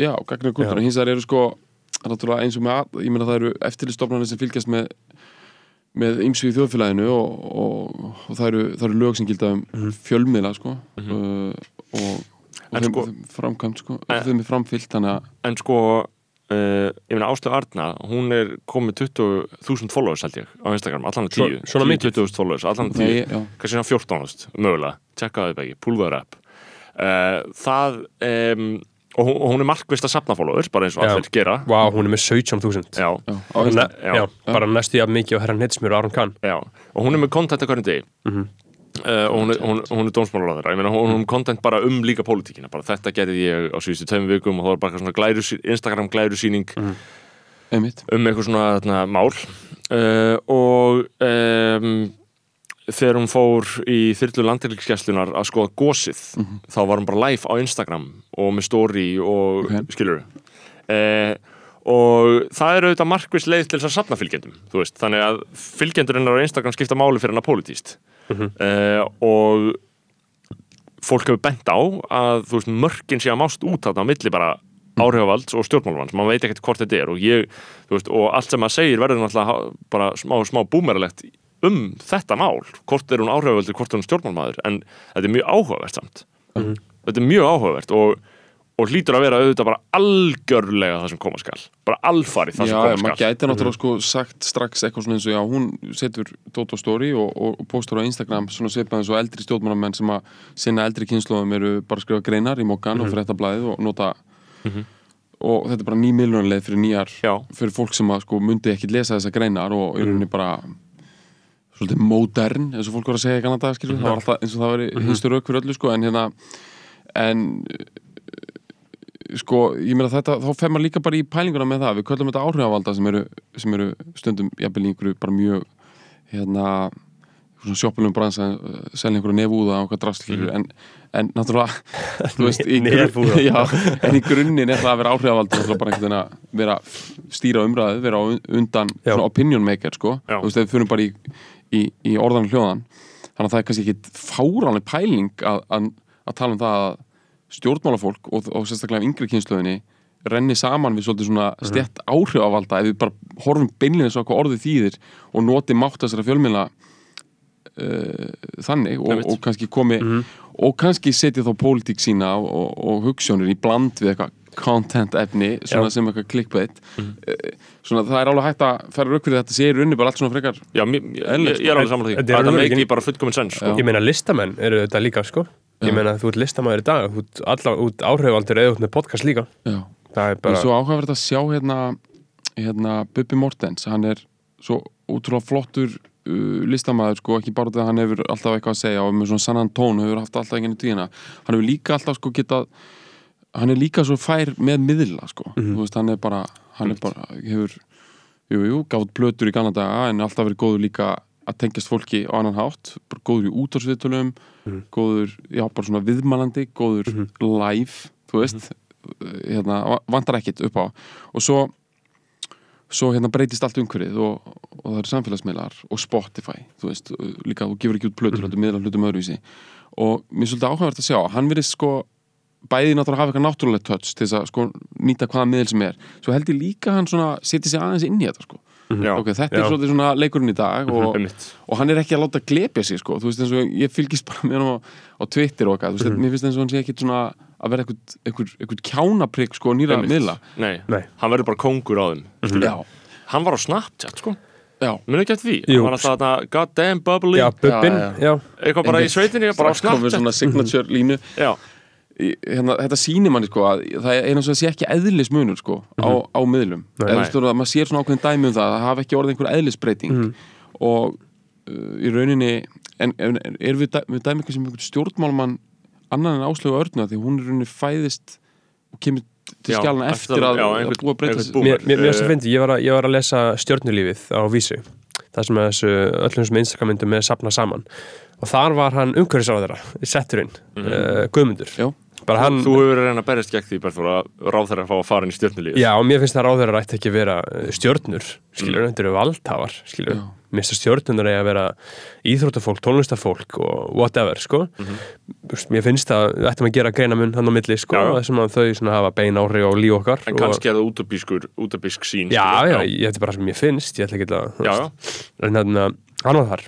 C: já, gagna kultúr, hins vegar eru sko, eins og með, að- ég meina það eru eftirlistofnarnir sem fylgjast með með ymsu í þjóðfélaginu og, og, og það, eru, það eru lög sem gilda um fjölmiðla, sko uh, og, og
B: En
C: þeim,
B: sko-
C: þeim framkvæmt, sko,
B: En-
C: þeim er framfyllt, þannig að
B: En sko, uh, ég meina Ástu Arna hún er komið 20.000 followers held ég á Instagram, allan að
A: Svo-
B: 10
A: svona mikið?
B: 20.000 followers, allan að 10
C: Nei, já.
B: kannski svona 14.000, mögulega. Tjekka það ekki, púlðaður app það um, og, hún, og er markvist að sapna followers bara eins og allir gera.
A: Vá, hún er með 17.000
B: já,
C: Já, á
A: Ne, bara næstu jafn mikið á herran Hitsmjör og Aron Kahn.
B: Já, og hún er með content að hverjum degi.
A: Mhm.
B: Uh, og hún er, hún, hún er dómsmálaráður ég meina hún hún er með content bara um líka pólitíkina. Bara þetta gerði ég á síðustu tveim vikum og það var bara svona glæru, Instagram glærusýning
C: einmitt.
B: um eitthvað svona þarna, mál. Uh, og um, þegar hún fór í þyrlu landhelgisgæslunar að skoða gósið þá var hún bara live á Instagram og með story og
C: Ok.
B: skilur uh, og það er auðvitað markvist leið til þess að safna fylgjendum þannig að fylgjendurinnar á Instagram skipta máli fyrir hana pólitíst uh, og fólk hefur bent á að veist, mörkin sé að mást út þarna á milli bara áhrifavalds og stjórnmálavalds. Maður veit ekkert hvort þetta er og ég, veist, og allt sem maður segir verður náttúrulega bara smá, smá búmeralegt um þetta mál, hvort er hún áhrifavaldur, hvort er hún stjórnmálmaður en þetta er mjög áhugavert samt. Þetta er mjög áhugavert og, og hlýtur að vera auðvitað bara algjörlega það sem koma skal, bara alfarið það
C: Já,
B: sem
C: já,
B: koma
C: maður
B: skal.
C: gæti náttúrulega sko sagt strax eitthvað svona eins og já, hún setur Dótt á story og, og, og postur á Instagram svona svipað eins og eldri stjórnmannamenn sem að sinna eldri kynnslóðum eru bara að skrifa greinar í mokkan og fréttablaðið og nota og þetta er bara ný miljónleið fyrir nýjar
B: Já.
C: fyrir fólk sem að sko myndi ekkit lesa þessa greinar og í rauninni bara svolítið modern eins og fólk var að segja í kannan dag skilur, það var alltaf eins og það veri hinstu rauk fyrir öllu sko en hérna en sko, ég meina þetta, þá fer maður líka bara í pælinguna með það, við köllum þetta áhrifavalda sem eru, sem eru stundum jafnvel einhverju bara mjög hérna, svona sjoppulum bransa selja einhverju nefúða og hvað drasl mm en, en náttúrulega þú veist, í,
A: Nefúða.
C: já, en í grunninn er það að vera áhrifavalda náttúrulega bara einhvern veginn að vera stýra umræðu, vera á undan opinion maker, sko.
B: Já.
C: þú veist, ef við fyrir bara í, í, í orðan hljóðan. Þannig að það er kannski ekki fáránleg pæling að, að, að tala um það að stjórnmálafólk og, og sérstaklega af yngri kynsluðinni renni saman við svolítið svona stjætt áhrifavalda ef við bara horfum beinlega svo hvað orðið þýðir og noti mátt þessara fjölmiðla uh, þannig og, og kannski komi og kannski setja þá pólitík sína og, og, og hugssjónir í bland við eitthvað content efni, svona
A: Já.
C: sem eitthvað clickbait mm. svona það er alveg hægt að færa rauk fyrir þetta sé í rauninni bara allt svona frekar
B: Já, mér, ég, ég, er alveg saman því
A: Þetta
B: meiki bara fullkominn sens sko.
A: Ég meina listamenn eru þetta líka sko Ég meina þú ert listamæður í dag Þú ert, alla, út áhrifaldur eða út með podcast líka
C: já,
A: það er bara
C: svo áhugaverð að sjá hérna, hérna Bubbi Mortens, hann er svo útrúlega flottur uh, listamaður, sko, ekki bara þegar hann hefur alltaf eitthvað að segja og með svona sannan tón hefur haft alltaf. Hann er líka svo fær með miðla, sko.
A: Mhm.
C: Þú veist, hann er bara, hann er bara, hefur, jú, jú, gátt plötur í gamla daga en er alltaf verið góður líka að tengjast fólki á annan hátt, bara góður í útvarsviðtölum,
A: Mhm.
C: góður, já, bara svona viðmælandi, góður live, þú veist,
A: Mhm.
C: hérna, va- vantar ekkit upp á og svo svo hérna breytist allt umhverfið og, og það eru samfélagsmiðlar og Spotify þú veist, líka þú gefur ekki út plötur
A: Mhm.
C: mm -hmm. miðlar hlutum öðruvísi og mér er svolítið áhugavert að sjá, hann verið sko bæði náttúrulega hafa eitthvað náttúrulega touch til þess að sko nýta hvaða miðl sem er. Svo held ég líka hann svona setja sig aðeins inn í þetta sko.
B: Já,
C: ok, þetta
A: Já.
C: er svolítið svona leikurinn í dag og,
B: einmitt.
C: og hann er ekki að láta glepja sig sko, þú veist eins og ég fylgist bara með hann á, á Twitter og eitthvað, þú veist, mér finnst eins og hann sé ekkit svona að vera eitthvað, kjánaprygg sko nýra
B: Einmitt.
C: miðla.
B: Nei,
A: Nei.
B: hann verður bara kóngur á þeim.
C: Já,
B: Hann var á Snapchat, sko.
C: Já.
B: Munu ekki eftir því?
A: Jú.
B: Hann var alltaf þarna goddamn bubbly.
A: Já, bubbin,
C: Já, já.
A: já,
B: Eitthvað bara í sveitinni, bara á
C: komið
B: Snapchat.
C: svona signature línu.
B: Já,
C: hérna, þetta sýnir manni sko að það er eina sem sé ekki eðlismunur sko á, á miðlum. Eða þú veist að maður sér svona ákveðin dæmi um það að það hafa ekki orðið einhver eðlisbreyting. Og uh, í rauninni en, en, er við, dæ, við dæmi eitthvað sem einhvern stjórnmálmann annan en áslögu örna því hún í rauninni fæðist og kemur til
B: Já,
C: skjálana
B: eftir að-
C: að,
B: já,
C: að búa að
B: búa.
A: mér, mér, mér
B: Eh,
A: svo fyndi, ég var, að, ég var að lesa stjörnulífið á vísu það sem að þessu öllum sem Instagramyndum er sapnað saman. Og þar var hann umhverfisáðara setturinn, uh, Guðmundur.
C: Já.
A: Bara hann,
B: Þú hefur verið að reyna að berjast gegn því Berþór að ráð þeirra að fá að fara inn í stjórnulíð
A: já og mér finnst það að rætti ekki að vera eh, stjörnur, skilur, þetta eru valdhafar skilur, mér finnst að stjörnunar er að vera íþróttafólk, tónlistafólk og whatever, sko. Þú veist, mér finnst að við ættum að gera greina mun hann á milli, sko, þessum að þau svona hafa bein áhrif á líf okkar
B: En
A: og-
B: kannski er það útabískur, útabísk sín
A: Já, já, ég þetta er bara sem ég finnst ég ætla ekki að, að hann var þar.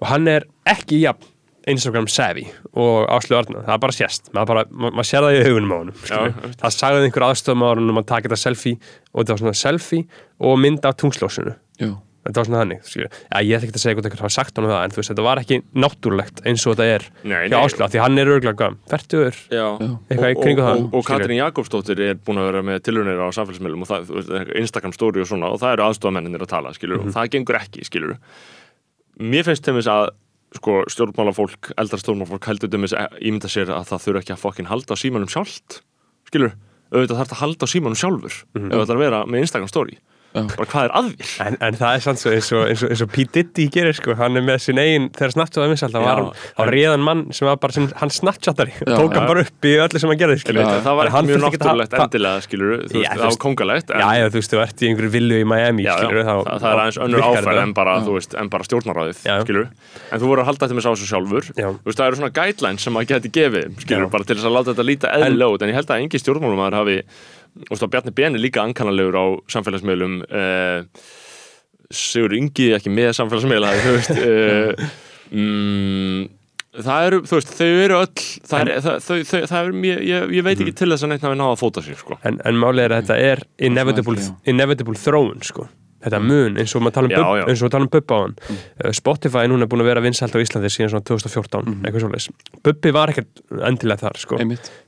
A: Og hann er ekki jafn Instagram savvy og Áslu Arna það er bara sést, maður, bara, ma maður sér það í augunum á skilur.
B: einmitt.
A: það sagði einhver aðstofum á honum að taka þetta selfie og þetta var svona selfie og mynd af tungslósunu þetta var svona þannig, skilur. Já, ég ætla ekki að segja hvort einhver hafa sagt honum það en þú veist, þetta var ekki náttúrulegt eins og þetta er
B: Nei,
A: hjá. Áslu, því hann er örgulega færtugur Eitthvað í
B: og,
A: kringum
B: og,
A: það,
B: og, og. Katrín Jakobsdóttir er búin að vera með tilhörnir á samfélagsmiðlum og það, Instagram story og svona og það eru aðstofamenninir að tala, skilur
A: Mhm.
B: og það gengur ekki, skilur Mér finnst til að sko, stjórnmálafólk, eldra stjórnmálafólk heldur þess að ímynda sér að það þurfa ekki að fokkin halda símanum sjálft skilur, auðvitað þarf það að halda símanum sjálfur
A: Mhm.
B: ef það ætlar að vera með Instagram story. Bara hvað er að þér?
A: En, en það er samt svo eins og, eins og, eins og P. Diddy gerir sko, hann er með sin eigin, þegar það
B: Já,
A: var hann,
B: en-
A: réðan mann sem var bara sin, hann snartjáttari og
C: Já,
A: tók
B: já.
A: hann bara upp í öllu sem hann gerði, skilur.
B: að það var ekki mjög náttúrulegt endilega, skilur þú
A: Já,
B: það var kongalegt en,
A: Já, já, þú veist, þú ert í einhverju villu í Miami,
B: já, já,
A: skilur, þá,
B: það, það er aðeins önnur áferð en bara, bara stjórnaráðið,
A: Já.
B: en þú voru að halda þetta með sá þessu sjálfur
A: Já.
B: það eru svona guidelines sem maður geti gefið
A: Já.
B: bara til þess að láta þetta líta eðlilega en veist, að Bjarni Ben er líka ankannalegur á samfélagsmiðlum eh, Sigur Ingi ekki með samfélagsmiðla þú veist eh, mm, það eru, þú veist, þau eru öll það er, það, þau, þau, það er ég, ég, ég veit ekki til þess að neitt hafi náða að fóta sér sko.
A: En, en málið er að þetta er inevitable, inevitable þróun, sko. Þetta mun, eins og maður tala um,
B: Já,
A: bub,
B: já.
A: eins og tala um Bubba á hann. Uh, Spotify er núna búin að vera vinsælt á Íslandi síðan svona 2014, eitthvað svoleiðis. Bubbi var ekkert endilega þar, sko.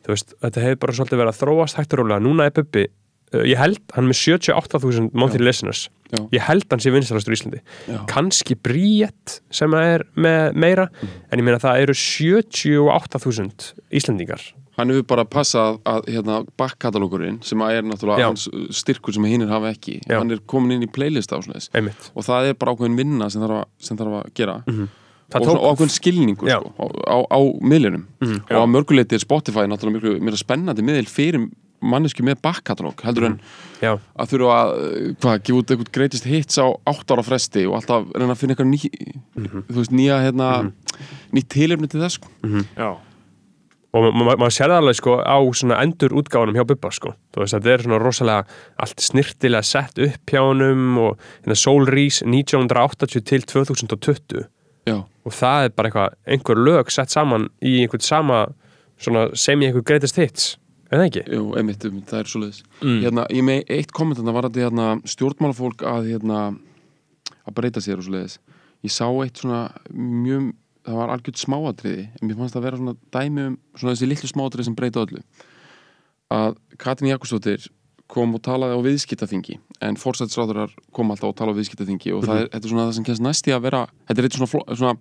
A: Veist, þetta hefur bara svolítið verið að þróast hægt og rólega, núna er Bubbi uh, ég held, hann er með 78.000 monthly listeners,
C: Já.
A: ég held hann sé vinsalastur í Íslandi,
C: Já.
A: kannski Bríett sem er með meira en ég meina það eru 78.000 Íslandingar
C: hann hefur bara passað að hérna, backkatalókurinn sem er náttúrulega
A: Já.
C: hans styrkur sem hinnir hafa ekki
A: Já.
C: hann er komin inn í playlist á svona þess
A: einmitt,
C: og það er bara ákveðin vinna sem þarf að, sem þarf að gera
A: það
C: og,
A: tók
C: ákveðin.
A: Mhm.
C: sko, á, á, á miðlunum og að mörguleiti er Spotify náttúrulega miklu meira spennandi miðl fyrir mannesku með backkatalóg heldur en
A: já,
C: að þurfa að, hvað, gefa út eitthvað greatest hits á átt ára fresti og alltaf reyna að finna eitthvað ný,
A: Mhm.
C: þú veist, nýja hérna, nýtt tilefni til þess sko.
B: já,
A: og ma- ma- maður sér það alveg sko á svona endur útgáfunum hjá Bubba sko. Þú veist, þetta er svona rosalega allt snirtilega sett upp hjá honum og hérna Soul Reese 1980 til 2020
C: Já,
A: og það er bara eitthvað, einhver lög sett saman í einhvern sama svona sem í einhver greatest hits. Er það ekki?
C: jú, einmitt, einmitt, það er svoleiðis.
B: Mm.
C: hérna, ég með eitt kommentanda var að hérna, stjórnmálafólk að hérna, að breyta sér og svoleiðis. Ég sá eitt svona mjög það var algjört smáatriði en mér fannst það að vera svona dæmi um svona þessi litlu smáatriði sem breyta öllu. Að Katrín Jakobsdóttir kom og talaði á viðskiptaþingi en fórsættisráðurar kom alltaf og talaði á viðskiptaþingi og það er, þetta er svona það sem kemst næst í að vera þetta er eitt svona, svona,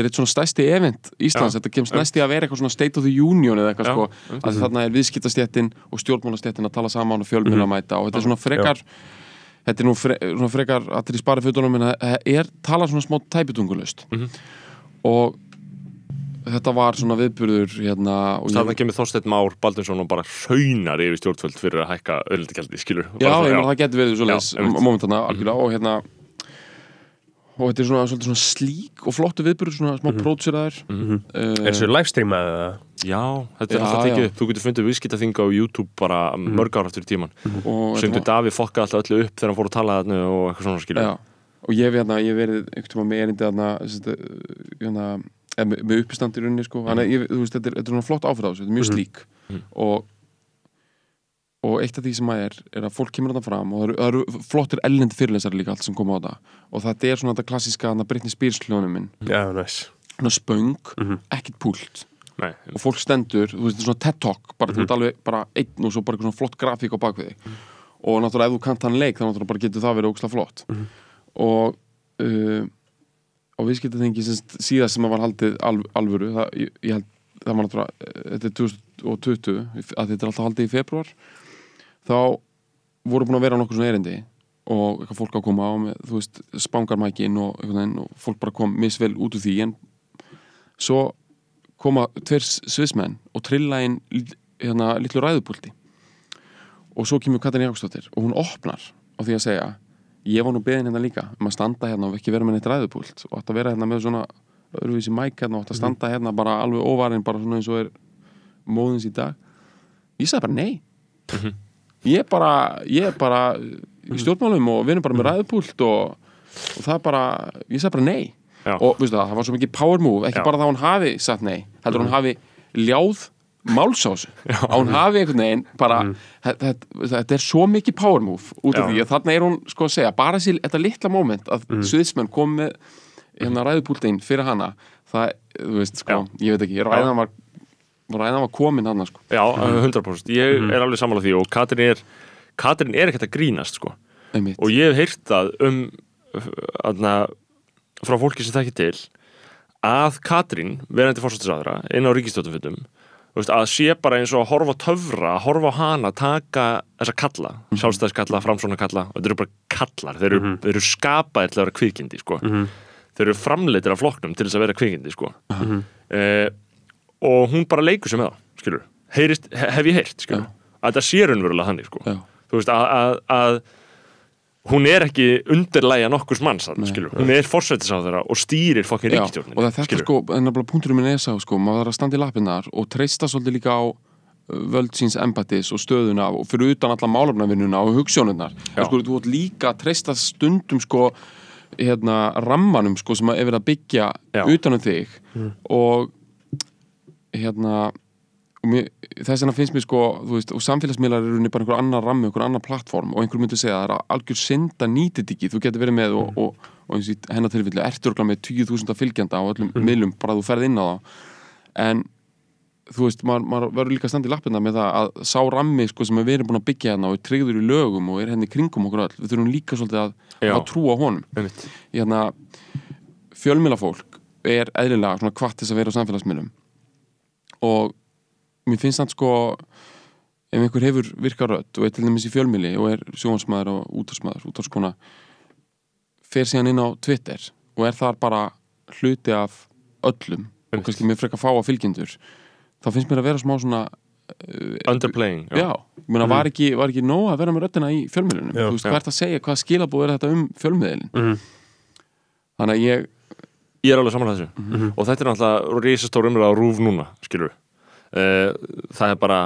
C: er svona stæsti event Íslands,
B: Já.
C: þetta kemst næst í að vera eitthvað svona state of the union eða eitthvað
B: Já.
C: sko að þarna er viðskiptastjettin og stjórnmálastjettin að tala saman og fjölmjöla mæta og þetta er svona frekar þetta er nú fre, svona frekar allir í sparifötunum en það er talað svona smá tæpitungulust
B: Mhm.
C: Og þetta var svona viðburður hérna
B: Þarna kemur Þorsteinn Már Baldursson og bara hraunar yfir stjórnvöld fyrir að hækka öllindagjaldi, skilur
C: Já, ég meina það getur verið svo leis
B: Já, einmitt.
C: momentana algjörlega og hérna og þetta er svona, svolítið svona slík og flottu viðburður svona smá prótseraður
A: Er
C: uh,
A: þessu livestreamað eða?
B: Já, þetta er
C: Já,
B: alltaf
C: já.
B: tekið upp. Þú getur fundið viðskiptaþinga á YouTube bara mörg ára eftir tíman
C: og,
B: Söndu
C: þetta var-
B: Daví fokka alltaf öllu upp þegar hann fór að tala þarna og eitthvað svona skilur
C: já, og ég hef hérna, ég hef verið einhvern tíma með erindi uh, hérna, eða með, með uppistand í rauninni sko, þannig að ég, þú veist, þetta er, þetta er svona flott áfæð á þessu, þetta er mjög slík. Og og eitt af því sem að er, er að fólk kemur þarna fram og það eru, eru flottir ellendi fyrirlesari líka allt sem koma á það og þetta er svona þetta klassíska þarna Britney Spears hljónum minn.
A: Næs.
C: svona spöng, ekkert púlt.
B: Nei,
C: og fólk stendur, þú veist, þetta er svona TED Talk bara, ert alveg bara einn og svo bara svona flott grafík á bakvið þig. Og náttúrulega ef þú kant hann leik þá náttúrulega bara getur það verið ógslag flott og uh, og sagt síðast sem að var haldið alv, alvöru það, ég, ég held, það var náttúrulega eh, þetta er 2020, að þetta er alltaf haldið í februar þá voru búin að vera nokkur svona erindi og eitthvað fólk að koma á með, þú veist, spangarmækin og, og fólk bara kom misvel út úr því en svo koma tveir sviðsmenn og trilla inn hérna litlu ræðupúlti. Og svo kemur Katrin Jáksdóttir og hún opnar á því að segja ég var nú beðin hérna líka um að standa hérna og ekki vera með neitt ræðupúlt og átt að vera hérna með svona öðruvísi mæk hérna og átt að standa hérna bara alveg óvarinn bara svona eins og er móðins í dag. Ég sagði bara nei. Ég er bara ég er bara í stjórnmálum og við erum bara með ræðupúlt og, og það er bara ég sagði bara nei.
B: Já.
C: og það, það var svo mikið power move ekki
B: Já.
C: bara að hún hafi sagt nei heldur hún hafi ljáð málsásu að hún hafi einhvern veginn bara, þetta, þetta, þetta er svo mikið power move út af
B: Já.
C: því að þarna er hún sko að segja, bara sér þetta litla moment að mm. sviðsmenn kom með hérna ræðupúltein fyrir hana það, þú veist, sko, ég veit ekki ræðan var, ræðan var komin hana sko.
B: Já, 100% Ég er alveg sammála því og Katrin er Katrin er ekkert að grínast sko.
C: Einmitt,
B: og ég hef heyrt það um aðna, frá fólki sem þekki til að Katrín, verandi fórsættisraðra inn á ríkistjóttufundum að sé bara eins og að horfa töfra að horfa á hana, taka þessa kalla sjálfstæðiskalla, framsónakalla þetta eru bara kallar, þeir eru, þeir eru skapaðir til að vera kvikindi sko. þeir eru framleitir af flokknum til þess að vera kvikindi sko. eh, og hún bara leikur sem það skilur, Heyrist, hef ég heyrt skilur, að þetta sé raunverulega þannig sko.
C: Já.
B: þú veist að, að, að hún er ekki undirlæja nokkurs manns skilur, hún er forsættisáðara og stýrir fokkin
C: Já,
B: ríkistjórnina
C: og það er þetta sko, en nefnilega punkturinn minn er sá sko, maður þarf að standa í lappinnar og treysta svolítið líka á uh, völd síns embatis og stöðuna og fyrir utan alla málefnavinnuna og hugssjónunnar en sko, þú ert líka að treysta stundum sko, hérna, rammanum sko, sem að er verið að byggja
B: Já.
C: utan um þig og hérna og mér, þess vegna finnst mér sko veist, og samfélagsmiðlar eru bara einhver annar rammi einhver annar plattform. Og einhver myndi segja að það er algjör synd að nýta þetta ekki, þú getur verið með og, og, og eins og hennar tilfelli, ertu örugglega með 20.000 fylgjanda á öllum miðlum bara þú ferð inn á það en þú veist, maður, maður verður líka að standa í lappina með það að sá rammi sko sem við erum búin að byggja hérna og er tryggður í lögum og er henni kringum okkur öll, við þurfum líka svolítið að, að trúa honum. Hérna, fjölmiðlafólk er eðlilega svona kvart þess að vera á samfélagsmiðlum. Og mér finnst það sko ef einhver hefur virkað rödd og er til dæmis í fjölmiðli og er sjóhansmaður og útarsmaður, útarskona fer síðan inn á Twitter og er þar bara hluti af öllum og
B: Einmitt.
C: kannski með frekar fáa fylgjendur þá finnst mér að vera smá svona
B: underplaying
C: já, ég meina var ekki, var ekki nóg að vera með röddina í fjölmiðlunum
A: Já.
C: þú veist,
B: Já.
C: hvað er þetta að segja, hvað skilabóð er þetta um fjölmiðlin
A: Mhm.
C: þannig að ég
B: ég er alveg samanlega þessu
C: Mhm.
B: og þetta er náttúrulega risastór umræða á rúf núna skilur það er bara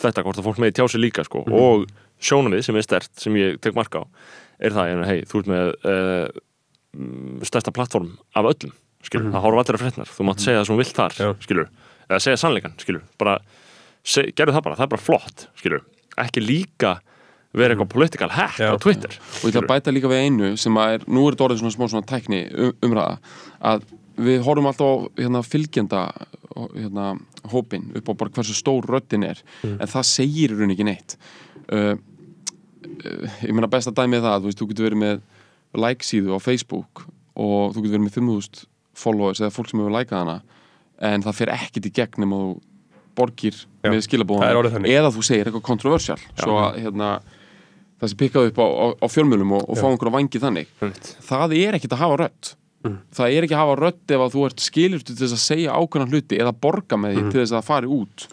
B: þetta hvort að fólk meði tjá sig líka sko.
C: Mhm.
B: og sjónamið sem er stert sem ég tek marka á er það, hei, þú ert með uh, stærsta plattform af öllum skilur, það horfa allir að fréttnar þú mátt segja það sem þú vilt þar,
A: Mhm.
B: Eða segja sannleikan, seg, gerðu það bara, það er bara flott, skilur ekki líka vera eitthvað political hack
A: Já.
B: á Twitter
C: og ég ætla að bæta líka við einu sem að er, nú er þetta orðið svona smá svona tækni um, umræða að við horfum alltaf hérna, fylgjenda hérna, hópin upp á bara hversu stór röddin er en það segir í raun ekki neitt. Uh, eh, ég meina besta dæmið það, þú veist, þú getur verið með like síðu á Facebook og þú getur verið með 5.000 followers eða fólk sem hefur likeað hana en það fer ekkit í gegn nema þú borgir
A: Já,
C: með skilabóðan eða þú segir eitthvað kontroversial svo að hérna, það sé pikkað upp á, á, á fjölmjölum og, og fá einhverja vangi þannig.
B: Einmitt.
C: það er ekkit að hafa rödd það er ekki að hafa rödd ef að þú ert skilur til þess að segja ákveðna hluti eða borga með því til þess að það fari út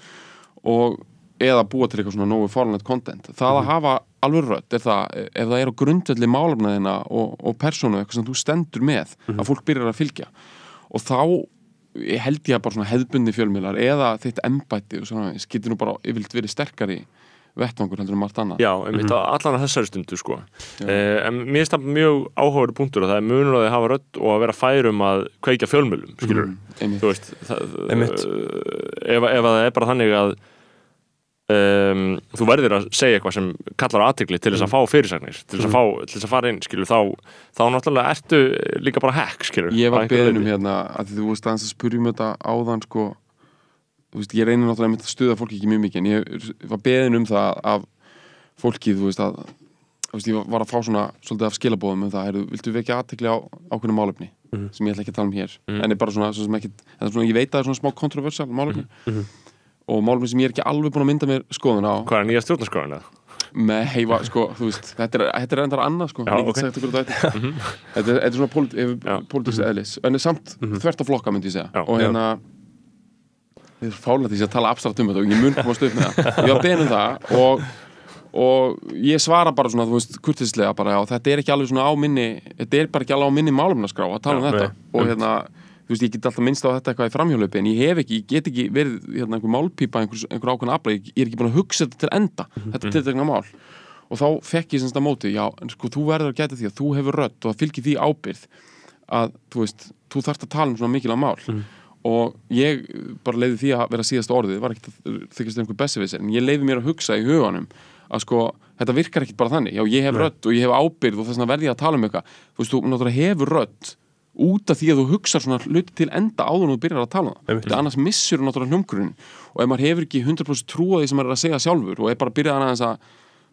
C: og eða búa til eitthvað svona nógu fórlunett content. Það að hafa alveg rödd er það ef það er á grundvelli málefnaðina og, og persónu eitthvað sem þú stendur með að fólk byrjar að fylgja. Og þá held ég að bara svona hefðbundi fjölmiðlar eða þitt embætti og svona getur nú bara yfirleitt verið sterkari vettvangur heldur en margt annað.
B: Já, einmitt mm allan að þessari stundu sko. eh, en mér finnst það mjög áhugaður punktur og það er munur að þið hafa rödd og að vera færum að kveikja fjölmjölum skilur
C: einmitt.
B: þú veist það, uh, ef, ef það er bara þannig að um, þú verður að segja eitthvað sem kallar á aðtikli til þess að fá fyrirsagnir til þess að, fá, til þess að fara inn skilur þá, þá náttúrulega ertu líka bara hack skilur
C: Ég var
B: að einhverju
C: beðin um
B: leyti.
C: hérna að því þú veist aðeins að spurjum þetta áðan sko veist, ég reynir náttúrulega að stuða fólki ekki mjög mikið en ég var beðin um það af fólki, þú veist að þú veist, ég var að fá svona svolítið af skilabóðum um það, heyrðu, viltu vekja aðtekli á ákveðinu málefni sem ég ætla ekki að tala um hér. En er bara svona, svo sem ekki, er svona, ég veit að það er svona smá kontroversal málefni. Og málefni sem ég er ekki alveg búin að mynda mér skoðun á.
B: Hvað er nýja stjórnarskráin eða?
C: með heifa, sko, þú veist þetta er, þetta er endar annað, sko.
B: Já,
C: ég get
B: ok.
C: sagt okkur þetta þetta er, þetta er svona politíks eðlis. En er samt þvert á flokka, myndi ég segja.
B: Já,
C: og hérna fálega því að tala abstrakt um þetta og ég mun komast upp með það. Ég var beðin um það og, og ég svara bara svona, þú veist, kurtislega bara, já, þetta er ekki alveg svona á minni þetta er bara ekki alveg á minni málumnaskrá að tala um
A: Já,
C: þetta.
A: nei,
C: og hérna þú veist, ég get alltaf minnst á þetta eitthvað í framhjólaupi en ég hef ekki, ég get ekki verið hérna, einhver málpípa, einhver, einhver ákveðna afla ég, er ekki búin að hugsa þetta til enda þetta er tiltekna mál. Og þá fekk ég semst að móti, já, en sko, þú verður að geta því að þú hefur rödd og það fylgir því ábyrð að, þú veist, þú þarft að tala um svona mikilvæg mál og ég bara leiði því að vera síðasta orðið var ekkert að þykist einhver bessevisir en ég leiði mér að hugsa í huganum að sko, þetta virkar ekkert bara þannig. Já, ég hef rödd og ég hef ábyrð og þess vegna verði að tala um eitthvað. Þú veist, þú náttúrulega hefur rödd út af því að þú hugsar svona hluti til enda áður en þú byrjar að tala um það. Annars missur þú náttúrulega hljómkurinn og ef maður hefur ekki 100% trú á því sem maður er að segja sjálfur og er bara að byrja að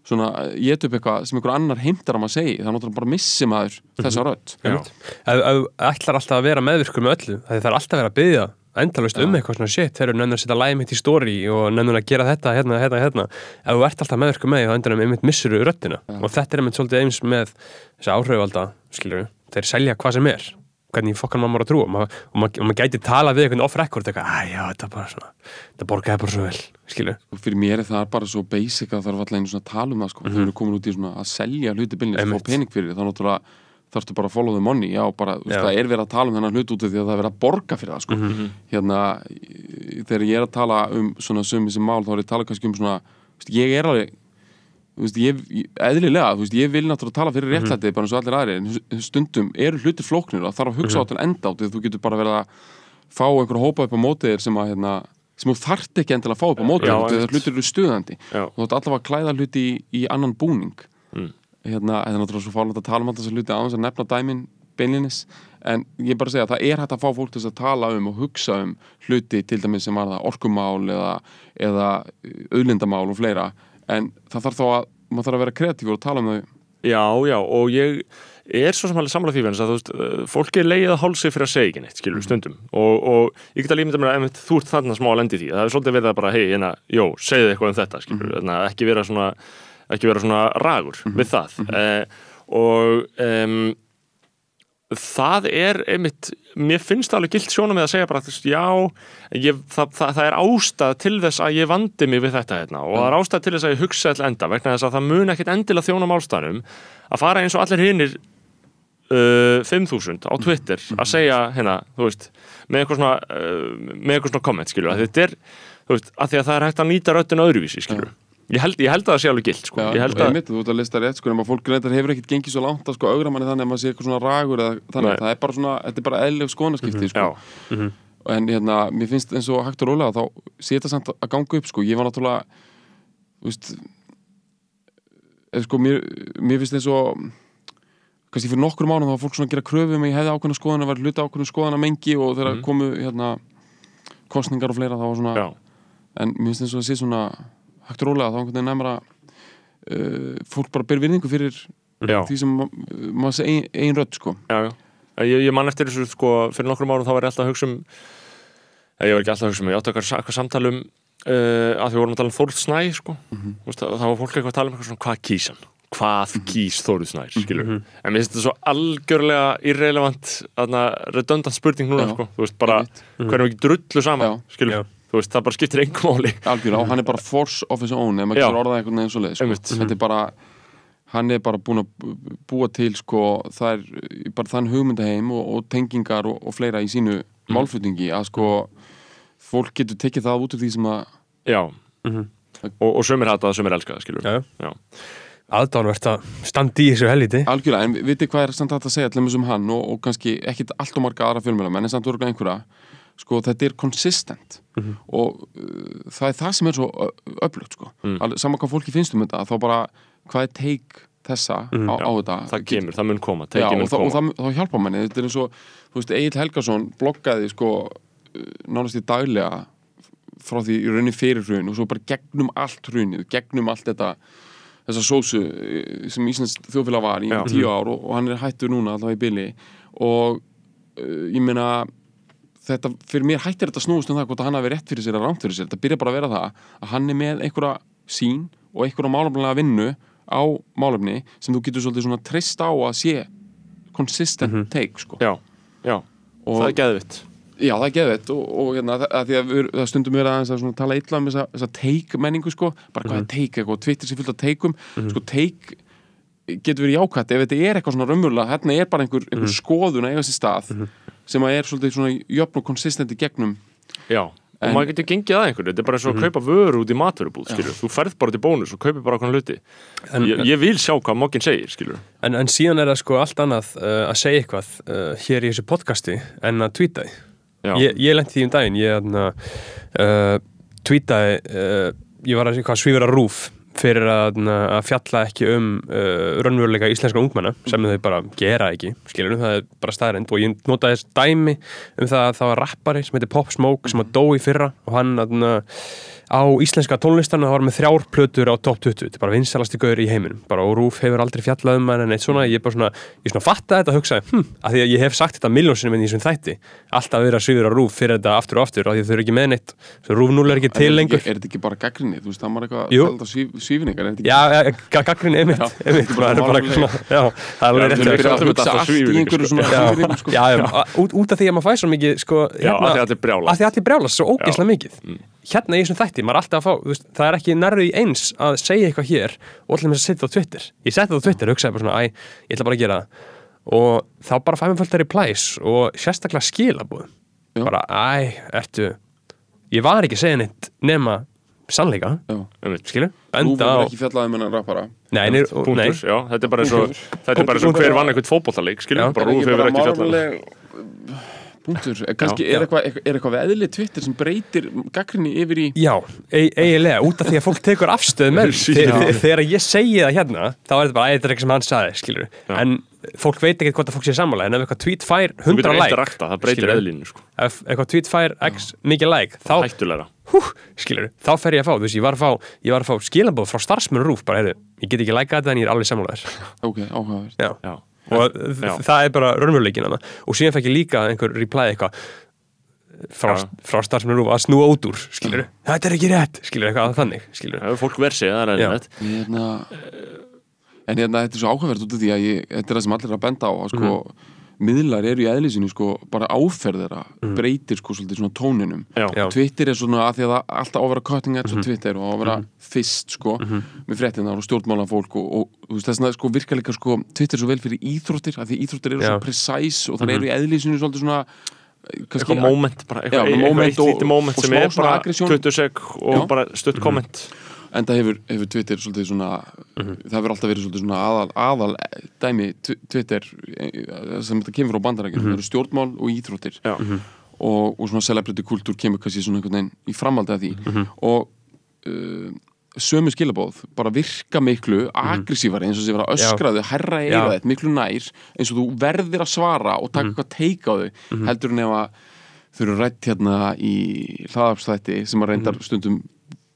C: svona, ég upp eitthvað sem einhver annar heimtar að maður segi, það er náttúrulega bara missi maður þessa rödd.
B: Já.
A: Ef ef þú ætlar alltaf að vera meðvirkur með öllu það er alltaf að vera að byggja endalust um eitthvað svona shit, þeir eru nennur að setja læg mitt í story og nennur að gera þetta, hérna, hérna, hérna. Ef þú ert alltaf meðvirkur með því þá endanum einmitt missur þú röddina. Og þetta er einmitt svolítið eins með þessi áhrifalda, skilur þeir selja hvað sem er hvernig fokkan maður að trúa og maður, og maður, og maður gæti tala við einhvern off record eitthvað, að já, þetta er bara svona þetta borgaði bara svo vel, skilur
C: og fyrir mér er það bara svo basic að það er alltaf einu svona að tala um það sko, þú eru komin út í svona að selja hluti að
A: Einmitt.
C: fá pening fyrir þá náttúrulega þarftu bara að follow the money, já, bara, þú veist,
A: Já.
C: það er verið að tala um þennan hlut út af því að það er verið að borga fyrir það, sko. Hérna, í- þegar ég er að tala um svona sumi sem mál, þá er ég að tala kannski um svona, þú veist, ég er alveg veist, ég, eðlilega, veist, ég vil náttúrulega tala fyrir réttlætið bara eins og allir aðri, en stundum eru hlutir flóknir og það þarf að hugsa á til enda á því. Að þú getur bara verið að fá einhver hópa upp á mótið þér sem að, hérna, sem þú þarft ekki endilega að fá upp á mótið
B: Já,
C: þér, því að
B: einmitt.
C: hlutir eru stuðandi.
B: Já.
C: og þú ætti allavega að klæða hluti í, í annan búning.
B: Mm.
C: hérna, þetta er náttúrulega svo fárlega að tala um alltaf þessa hluti aðeins að nefna dæmin beinlinis en ég bara segja að það er hægt að fá fólk til að tala um og hugsa um hluti til dæmis sem var það orkumál eða, eða auðlindamál og fleira en það þarf þá að maður þarf að vera kreatífur og tala um þau.
B: Já, já, og ég er svo sem alveg samlega því að þú veist, uh, fólk er leið að hálsi fyrir að segja ekki neitt,
C: Mhm.
B: skilur, stundum. Og, og ég get að límynda mér að einmitt, þú ert þarna smá að lendi því, það er svolítið verið að bara hei, hérna, jó, segðu eitthvað um þetta, skilur
C: Mhm.
B: mm ekki vera svona ekki vera svona ragur við það. Uh, og um, það er einmitt, mér finnst það alveg gilt sjónum með að segja bara, já ég, það, það, það er ástæð til þess að ég vandi mig við þetta hérna og það er ástæð til þess að ég hugsa all enda vegna þess að það mun ekkit endilega þjóna málstæðanum að fara eins og allir hinnir uh, 5000 á Twitter að segja hérna, þú veist með eitthvað svona, uh, með eitthvað svona komment skilur, að þetta er, þú veist, að því að það er hægt að nýta röddin öðruvísi, skilur ég held, ég held að það sé alveg gilt, sko. Ég
C: og
B: að,
C: einmitt, þú ert að lista rétt sko, nema fólk reyndar hefur ekkert gengið svo langt að sko augra manni þannig að maður sé eitthvað svona ragur eða þannig,
B: Nei.
C: það er bara svona, þetta er bara eðlileg skoðanaskipti sko.
B: já,
C: en hérna, mér finnst eins og hægt og rólega þá sé þetta samt að ganga upp sko, ég var náttúrulega þú veist eða sko, mér, mér finnst eins og kannski fyrir nokkur mánuð þá var fólk svona að gera kröfu um að ég hefði ákveðna skoðan að vera hluta ákveðna skoðan að mengi og þegar komu hérna kostningar og fleira þá var svona
B: já,
C: en mér finnst eins og að sé svona hægt rólega þá einhvern veginn nefnir að uh, fólk bara ber virðingu fyrir
B: Já.
C: því sem ma- maður sé ein, ein rödd sko
B: Já, já. Ég, ég man eftir þessu, sko, fyrir nokkrum árum þá var ég alltaf að hugsa um ég var ekki alltaf að hugsa um, ég átti eitthvað, samtal um uh, að við vorum að tala um Þórð Snæ, sko
C: Mhm.
B: Þú veist, þá var fólk eitthvað að tala um eitthvað svona, hvað kýs hann? Hvað kýs Þórð Snæ, skilur
C: Mhm.
B: En mér finnst þetta svo algjörlega irrelevant, redundant spurning núna, sko Þú veist, bara, hvernig við ekki drullu saman, skilur
A: Já.
B: Þú veist, það bara skiptir engum máli.
C: Algjörlega og hann er bara force of his own ef maður getur orðað einhvern veginn svo leið sko. Þetta er bara hann er bara búin að bú- búa til sko, það er bara þann hugmyndaheim og, og tengingar og, og fleira í sínu
B: Mhm.
C: málflutningi að sko fólk getur tekið það út af því sem að
B: Já. Og, og sömur hata það, sömur elska það, skilur
A: Já.
B: Já.
A: Aðdánvert að standa í þessu helviti
C: algjörlega, en vitið hvað er samt að segja til þess um hann og, og kannski ekkit allt og marga aðra fjölmjöla menn en samt voru einhverja sko þetta er consistent. Og uh, það er það sem er svo öflugt sko,
B: Mm.
C: Alveg, sama hvað fólki finnst um þetta þá bara, hvað er take þessa á, á þetta?
B: Það kemur, það mun koma,
C: Já,
B: tekið
C: og,
B: mun
C: það, og
B: koma.
C: það, þá hjálpa manni. Þetta er eins og, þú veist, Egil Helgason bloggaði sko uh, nánast í daglega frá því í rauninni fyrir hrun og svo bara gegnum allt hrunið, gegnum allt þetta þessa sósu uh, sem Íslands þjóðfélag var í
B: Já.
C: tíu ár og, og hann er hættur núna allavega í byli og uh, ég meina þetta, fyrir mér hættir þetta að snúast um það hvort að hann hafi rétt fyrir sér eða rámt fyrir sér, þetta byrja bara að vera það að hann er með einhverja sín og einhverja málefnilega vinnu á málefni sem þú getur svolítið svona treyst á að sé consistent take sko.
B: Já, já,
C: og,
B: það er geðvitt
C: Já, það er geðvett og, og hérna, það, að að við, það stundum aðeins að svona tala illa um þessa, þessa take menningu sko, bara hvað er take eitthvað, Twitter sé fullt af takeum, sko take getur verið jákvætt ef þetta er eitthvað svona raunverulega, hérna er bara einhver, einhver skoðun að eiga sér stað sem að er svolítið svona jöfn og konsistenti gegnum.
B: Já, og
C: En-
B: maður getur gengið að einhverju. Þetta er bara eins og að kaupa vöru út í matvörubúð skilur. Þú ferð bara til bónus og kaupir bara okkur hluti.
A: En-
B: ég, ég vil sjá hvað mokkin segir.
A: En, en síðan er það sko allt annað uh, að segja eitthvað uh, hér í þessu podcasti en að.
B: Já,
A: Ég, ég lendi því um daginn, ég uh, uh, tweetaði, uh, ég var að eitthvað svífur að rúf fyrir að, að fjalla ekki um uh, raunveruleika íslenska ungmenna sem þau bara gera ekki, skilur það er bara staðarind og ég notaði þess dæmi um það að það var rappari sem heitir Pop Smoke sem að dó í fyrra og hann uh, á íslenska tónlistan það var með þrjár plötur á top 20 þetta er bara vinsalasti gaur í heiminum. Bara og Rúf hefur aldrei fjallað um hann en eitt svona ég bara svona, ég svona fattaði þetta og hugsaði hm, að því að ég hef sagt þetta miljónsinum en í þessum þætti. Alltaf verið að svíður á Rúf fyrir þetta aftur og aftur af því að þau eru ekki með neitt. Svo Rúf 0 er ekki til
C: En er,
A: lengur.
C: er þetta ekki bara gaggrinni, þú veist, það var eitthvað að svífningar, er þetta ekki
A: Já, ja, gaggrinni
C: er
A: er já, það er
B: Já,
A: rétt.
B: er
A: þér.
C: byrja að
A: hérna í þessum þætti, maður er alltaf að fá veist, það er ekki nærðu í eins að segja eitthvað hér og allir með að setja það á Twitter. Ég setti það á Twitter og hugsaði bara svona, æ, ég ætla bara að gera það. Og þá bara fæ mér fullt að replies og sérstaklega skilabúðum
C: Já.
A: bara, æ, ertu ég var ekki að segja neitt nema sannleika, skilu
C: Nú
A: benda á,
C: um hennar rappara.
A: Nei, nei, nei,
B: Punktur, já, þetta er bara eins og þetta er bara eins og hver vann einhvern fótbollaleik skilur,
A: Já.
B: bara
C: Er
B: Rúf hefur ekki fjallað
C: punktur, Er kannski
A: Já.
C: er eitthvað er eitthvað við eðli Twitter sem breytir gaggrinni yfir í
A: Já, e- eiginlega, út af því að fólk tekur afstöð með Þegar ég segi það hérna, þá er þetta bara, "Æ, þetta er ekki sem hann sagði, skilur
B: Já.
A: En fólk veit ekki hvort að fólk sé sammála En ef eitthvað tweet fær
B: Þú
A: 100
B: getur
A: like
B: interakta, það breytir
A: skilurðu.
B: eðlinu sko.
A: Ef eitthvað tweet fær x mikið like Þá, hú, skilur, þá fer ég að fá Þú veist, ég var að fá, ég var að fá skilabóð frá starfsmönu rúf Bara, heyrðu, ég get ekki lækað þetta en ég er alveg sammála þér
C: ok, áhugavert.
A: Já,
B: Já,
A: og það er bara raunveruleikin og síðan fekk ég líka einhver reply eitthvað frá, frá starfsmennu að snúa út úr skilur, þetta er ekki rétt skilur, eitthvað þannig skilur,
B: það er fólk versið, það er
C: Ég, hérna, en hérna, þetta er svo áhugavert út af því að ég, þetta er það sem allir er að benda á að sko, miðlar eru í eðlisinu sko, bara áferðira breytir sko svolítið svona tóninum.
B: Já,
A: Já.
C: Twitter er svona að því að það alltaf á að vera cutting edge á Twitter og á að vera fyrst sko með fréttinar og stjórnmála fólk og, og þess að sko virka líka sko Twitter svo vel fyrir íþróttir að því íþróttir eru svo precise og það eru í eðlisinu svolítið svona eh,
B: eitthvað moment, bara
C: Já,
B: eitthvað, eitthvað
C: moment
B: eitt
C: og-
B: lítið moment
C: og
B: sem
C: smá
B: er
C: svona
B: bara
C: aggression.
B: 20 sek og bara stutt komment
C: En það hefur, hefur Twitter svolítið svona það hefur alltaf verið svolítið svona aðal, aðal dæmi Tw- Twitter eh, sem þetta kemur frá bandarækjum það eru stjórnmál og íþróttir.
B: Já,
C: og, og svona celebrity kultúr kemur kannski svona einhvern veginn í framhaldi af því. Og uh, sömu skilabóð bara virka miklu aggressífari eins og sé vera öskraðu, herra eira þetta miklu nær eins og þú verðir að svara og taka eitthvað teika á þau heldur en ef að þau eru rætt hérna í hlaðarpsþætti sem að reyndar stundum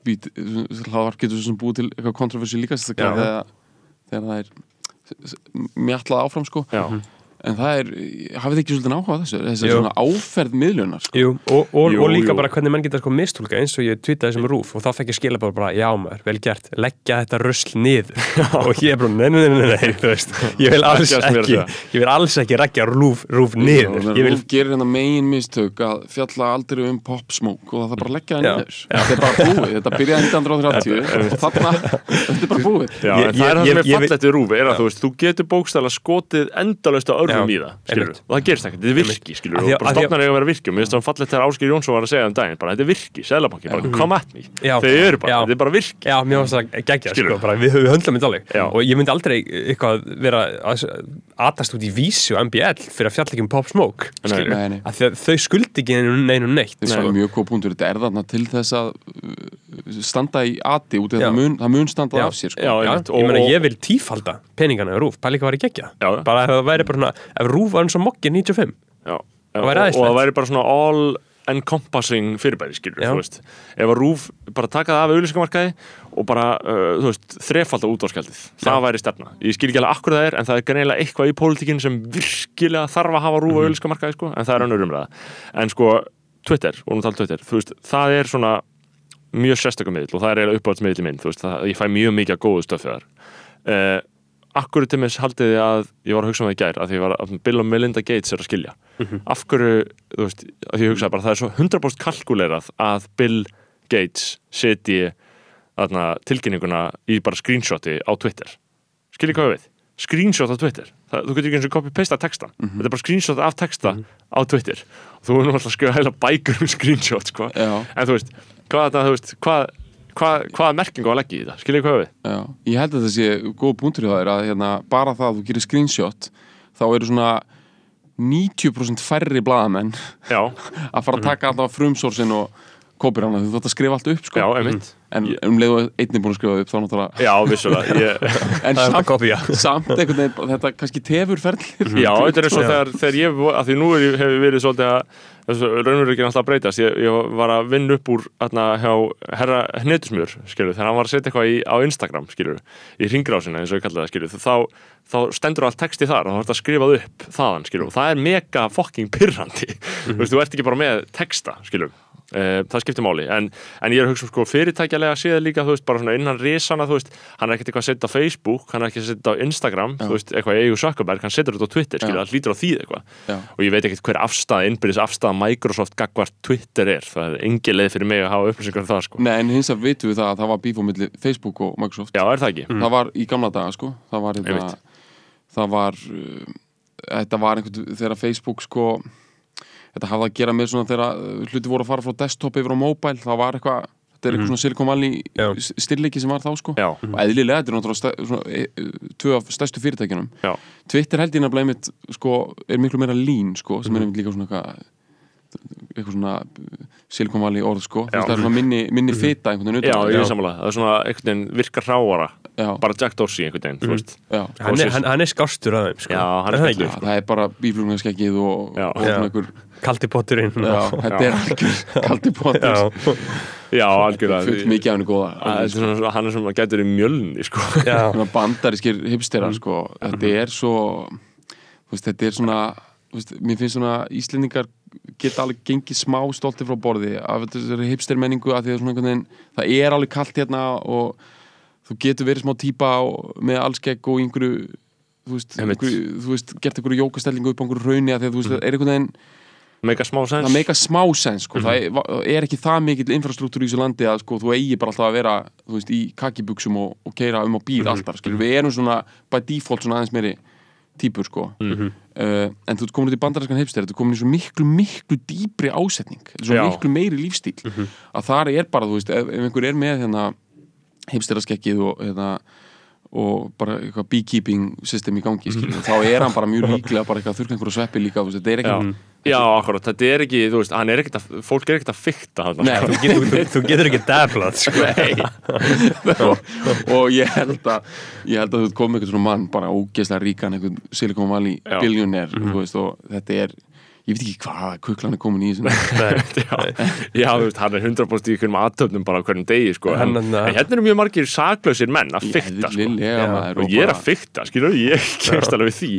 C: hlaðvarp getur svo sem búið til eitthvað kontroversi líka þegar, þegar það er mjallað áfram sko.
B: Já,
C: en það er, hafið þið ekki svolítið áhuga á þessu? Þessi
A: Jú.
C: svona áferð miðlunar sko.
A: Jú, og, og,
B: Jú,
A: og líka
B: jú.
A: bara hvernig menn geta sko mistúlka eins og ég tweetaði sem rúf og þá fekk ég skila bara, bara já maður, vel gert. Leggja þetta rusl niður. Og ég er bara, nei, nei, nei, nei, veist ég vil alls
B: Ekki
A: ég vil alls ekki leggja rúf, rúf niður. ég vil,
C: gerir hérna megin mistök að fjalla aldrei um pop smoke og það bara leggja það niður. Þetta er bara búið, þetta byrjaði 1930 og þarna, þetta er bara búið.
B: Já,
A: Ég-
B: en það er það sem er fallegt við rúfi er að þú getur bókstæðlega skotið endalaust á
A: Já,
B: í það, skilur og það gerist ekkert, þetta er virki, skilur og bara stofnar eiga að vera virki og mér finnst það fallegt þegar Áskir Jónsson var að segja um daginn, bara þetta er virki, seðlabanki, bara come at me. Þeir eru bara, þetta er bara virki
A: já, mér finnst það geggja
B: Skilurðu?
A: sko, bara, við, við höndlum þetta alveg.
B: Já.
A: og ég myndi aldrei eitthvað vera að atast út í vísi og MBL fyrir að fjalla ekki um Pop Smoke skilur,
C: nei, nei.
A: að þau, þau skuldi ekki neinu, neitt
C: þetta er mjög góð punktur, þetta er þarna til þess að standa í ati út af það mun, það mun standa
A: Já.
C: af sér sko.
B: Já,
A: Já,
B: einmitt,
A: ég meina
B: og-
A: ég vil tífalda peningana í rúf, bara líka var geggja
B: Já.
A: bara ef það væri bara svona, ef rúf var eins og mokki 95
B: Já,
A: Það
B: og,
A: væri
B: og
A: æðislegt.
B: það væri bara svona all encompassing fyrirbæri, skilur þú veist. Ef að Rúf bara taka það af auðlýsingamarkaði og bara, uh, þú veist, þrefalda útvarskjaldið það væri stefna, ég skil ekki alveg akkur það er en það er greinilega eitthvað í pólitíkinn sem virkilega þarf að hafa Rúf á
A: Mhm.
B: auðlýsingamarkaði sko, en það er önnur umræða. En sko, Twitter, og nú tala um Twitter. Þú veist, það er svona mjög sérstökum miðl og það er uppáhaldsmiðli minn veist, það, ég fæ mjög mikið af góðu stöfi þar. Uh, Akkur til mér haldið þið að ég var að hugsa um það í gær að því var að Bill og Melinda Gates er að skilja. Af hverju, þú veist, að ég hugsaði bara það er svo 100% kalkulerað að Bill Gates setji þarna, tilkynninguna í bara screenshoti á Twitter. Skiljið hvað við? Screenshot á Twitter. Það, þú getur ekki eins og copy-pasta texta þetta er bara screenshot af texta á Twitter. Og þú erum alltaf að skrifa heila bækur um screenshot sko.
C: Já.
B: en þú veist, hvað, það, veist hvað, hvað, hvaða merkingu að leggja í þetta? Skiljið hvað við?
C: Já, ég held að það sé góð punktur í það er að hérna, bara það að þú gerir screenshot þá eru svona 90% færri blaðamenn að fara að taka alltaf frumsorsin og kópir hana, þú þátt að skrifa allt upp sko.
B: já, einmitt
C: en um leiðu einnig búin að skrifa upp þá náttúrulega
B: Já, vissulega ég,
C: en samt, samt einhvern veginn, þetta kannski tefur ferðlir
B: Já, þetta er eins og þegar, þegar ég, að því nú er, ég- hefur verið svolítið að þessu raunveruleikin alltaf að breytast. Ég, ég var að vinna upp úr atna, hjá herra hnetusmjör, skilur þegar hann var að setja eitthvað í, á Instagram, skilur í ringrásina, eins og ég kalli það, skilur þá, þá stendur allt texti þar og þá er þetta skrifað upp þaðan, skilur, og það er mega fucking pirrandi, þú veist, þú ert ekki bara með texta, skilur Uh, það skiptir máli, en, en ég er að hugsa um sko fyrirtækjalega séð líka, þú veist, bara svona innan risana, þú veist, hann er ekkert eitthvað að setja á Facebook hann er ekki að setja á Instagram, þú veist, eitthvað eigu Zuckerberg, hann setur þetta á Twitter, skilur,
C: Já.
B: það hlýtur á því eitthvað
C: Já.
B: og ég veit ekkert hver afstæða, innbyrðis afstæða Microsoft gagvart Twitter er, það er engi leið fyrir mig að hafa upplýsingar um það, sko.
C: Nei, en hins að vitum við það að það var bíf á milli Facebook og Microsoft
B: Já, er það ekki?
C: það var í gamla daga sko það þetta sko hafði að gera með svona þegar uh, hluti voru að fara frá desktop yfir á mobile það var eitthvað, þetta er eitthvað svona Silicon Valley
A: Já.
C: styrleiki sem var þá sko
B: Já,
C: og eðlilega, þetta er náttúrulega stæ, svona, e, e, tvö af stærstu fyrirtækjunum
B: já,
C: Twitter held ég nefnilega einmitt sko, er miklu meira lean sko, sem er einmitt líka svona eitthvað eitthvað svona Silicon Valley orð sko,
B: Já.
C: það er svona minni, minni fita einhvern veginn
B: já,
C: utan á.
B: ég er sammála það er svona einhvern veginn virkar hráara
C: já,
B: bara Jack Dorsey einhvern veginn,
C: já.
A: hann er, hann, hann er skástur að þeim sko.
B: Já, hann er
A: ekki?
C: Já, það er bara bíflugnaskeggið og,
B: Já.
C: og svona
A: Já.
C: einhver
A: kaldi potturinn
C: Já, þetta er algjör kaldi potur
A: já,
B: Já, algjörlega.
C: Fullt mikið af henni góða.
B: Að er svona, hann er svona gætur í mjölni, sko.
C: Bandarískir hipsterar sko. Þetta er svo þú veist, þetta er svona þú veist, mér finnst svona Íslendingar geta alveg gengið smá stolti frá borði af þessari hipster menningu að því að veginn það er alveg kalt hérna og þú getur verið smá típa og, með allskegg og einhverju þú veist, einhverju, þú veist gert einhverju jókastellingu upp á einhverju rauni að því að þú veist, það er einhvern veginn
B: Mega smá sens
C: það meika smá sens sko. það er, er ekki það mikill infrastruktúr í þessu landi að sko, þú eigi bara alltaf að vera veist, í kakibuxum og, og keira um á bíl alltaf, skilur, við erum svona by default svona aðeins meiri típur sko. uh, en þú komin út í bandaræskan heimstæri, þú komin í svo miklu, miklu dýpri ásetning, svo
B: Já.
C: miklu meiri lífstíl að þar er bara, þú veist, ef, ef einhver er með hérna heimstæraskekkið og hérna og bara eitthvað beekeeping system í gangi skilur, þá er hann bara mjög líklega bara eitthvað þurrka einhverju sveppi líka, þetta er ekki
B: já akkurat, þetta er ekki, þú veist, er ekkert að, fólk er ekkert að fykta hann
C: Nei,
A: þú getur, þú, þú getur ekki dablað sko.
C: og, ég held að ég held að þú komið eitthvað svona mann bara ógeðslega ríkan einhvern Silicon Valley
B: Já.
C: billionaire þú veist, og þetta er ég veit ekki hvað kuklan er komin í
B: já, já, þú veist, hann er 100% í einhverjum aðtöfnum bara hverjum degi, sko en,
A: hann-
B: en hérna eru mjög margir saklausir menn að fykta, sko. og ég er að fykta, skilur, ég kemst alveg við því.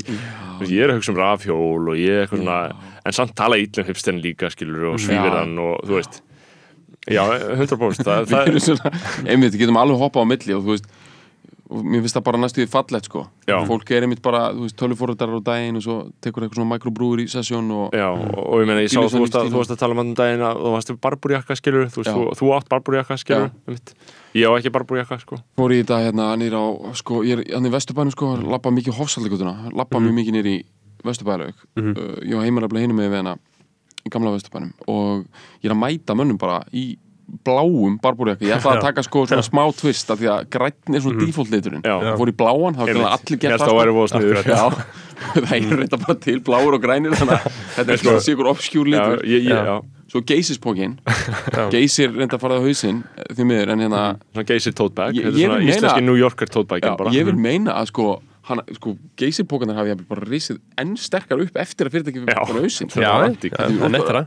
B: Veist, ég er að hugsa um rafhjól og ég er eitthvað svona, en samt tala ítlum hipsterinn líka, skilur, og svífirðan og þú veist, já, 100% það, það,
C: svona, einmitt, getum alveg hoppað á milli og þú veist og mér finnst það bara næstu því fallegt sko.
B: Já.
C: fólk er einmitt bara, þú veist, tölvuforrættar á daginn og svo tekur eitthvað svona mikrobrúður í sessjón og
B: já, og, ég meina, ég sá þú varst að, að tala um annan daginn að þú varst við barbúrjakka, skilur, þú veist, þú, þú átt barbúrjakka, skilur, ég á ekki barbúrjakka, sko.
C: Fór í þetta hérna nýr á, sko, ég er hann í Vesturbænum sko, lappa mikið hófsaldagutuna lappa
B: Mhm.
C: mjög mikið nýr í Vesturbælaug uh, ég var heimaraflega hinum með við hana í gamla Vesturbænum og ég er að mæta mönnum bara í bláum barbúrjakka, ég ætla að
A: Já.
C: taka sko svona smá twist af því að græn er svona default liturinn
B: Já.
C: ég fór í bláan, þá
B: Einmitt.
C: allir gert það sko. Já, það er reynda bara til bláur og grænir þannig að þetta er svona sigur obskjúr
B: já,
C: litur
B: ég, ég,
A: Já.
B: já,
C: svo geysispókin geysir reynda að fara á hausinn því miður en hérna
B: svona geysir
C: Ég-
B: þetta er svona íslenski New Yorker
C: já,
B: bara.
C: ég vil meina að sko hann, sko, geysirpókanar hafi bara risið enn sterkar upp eftir að fyrirtæki
B: Já.
C: fór á hausinn.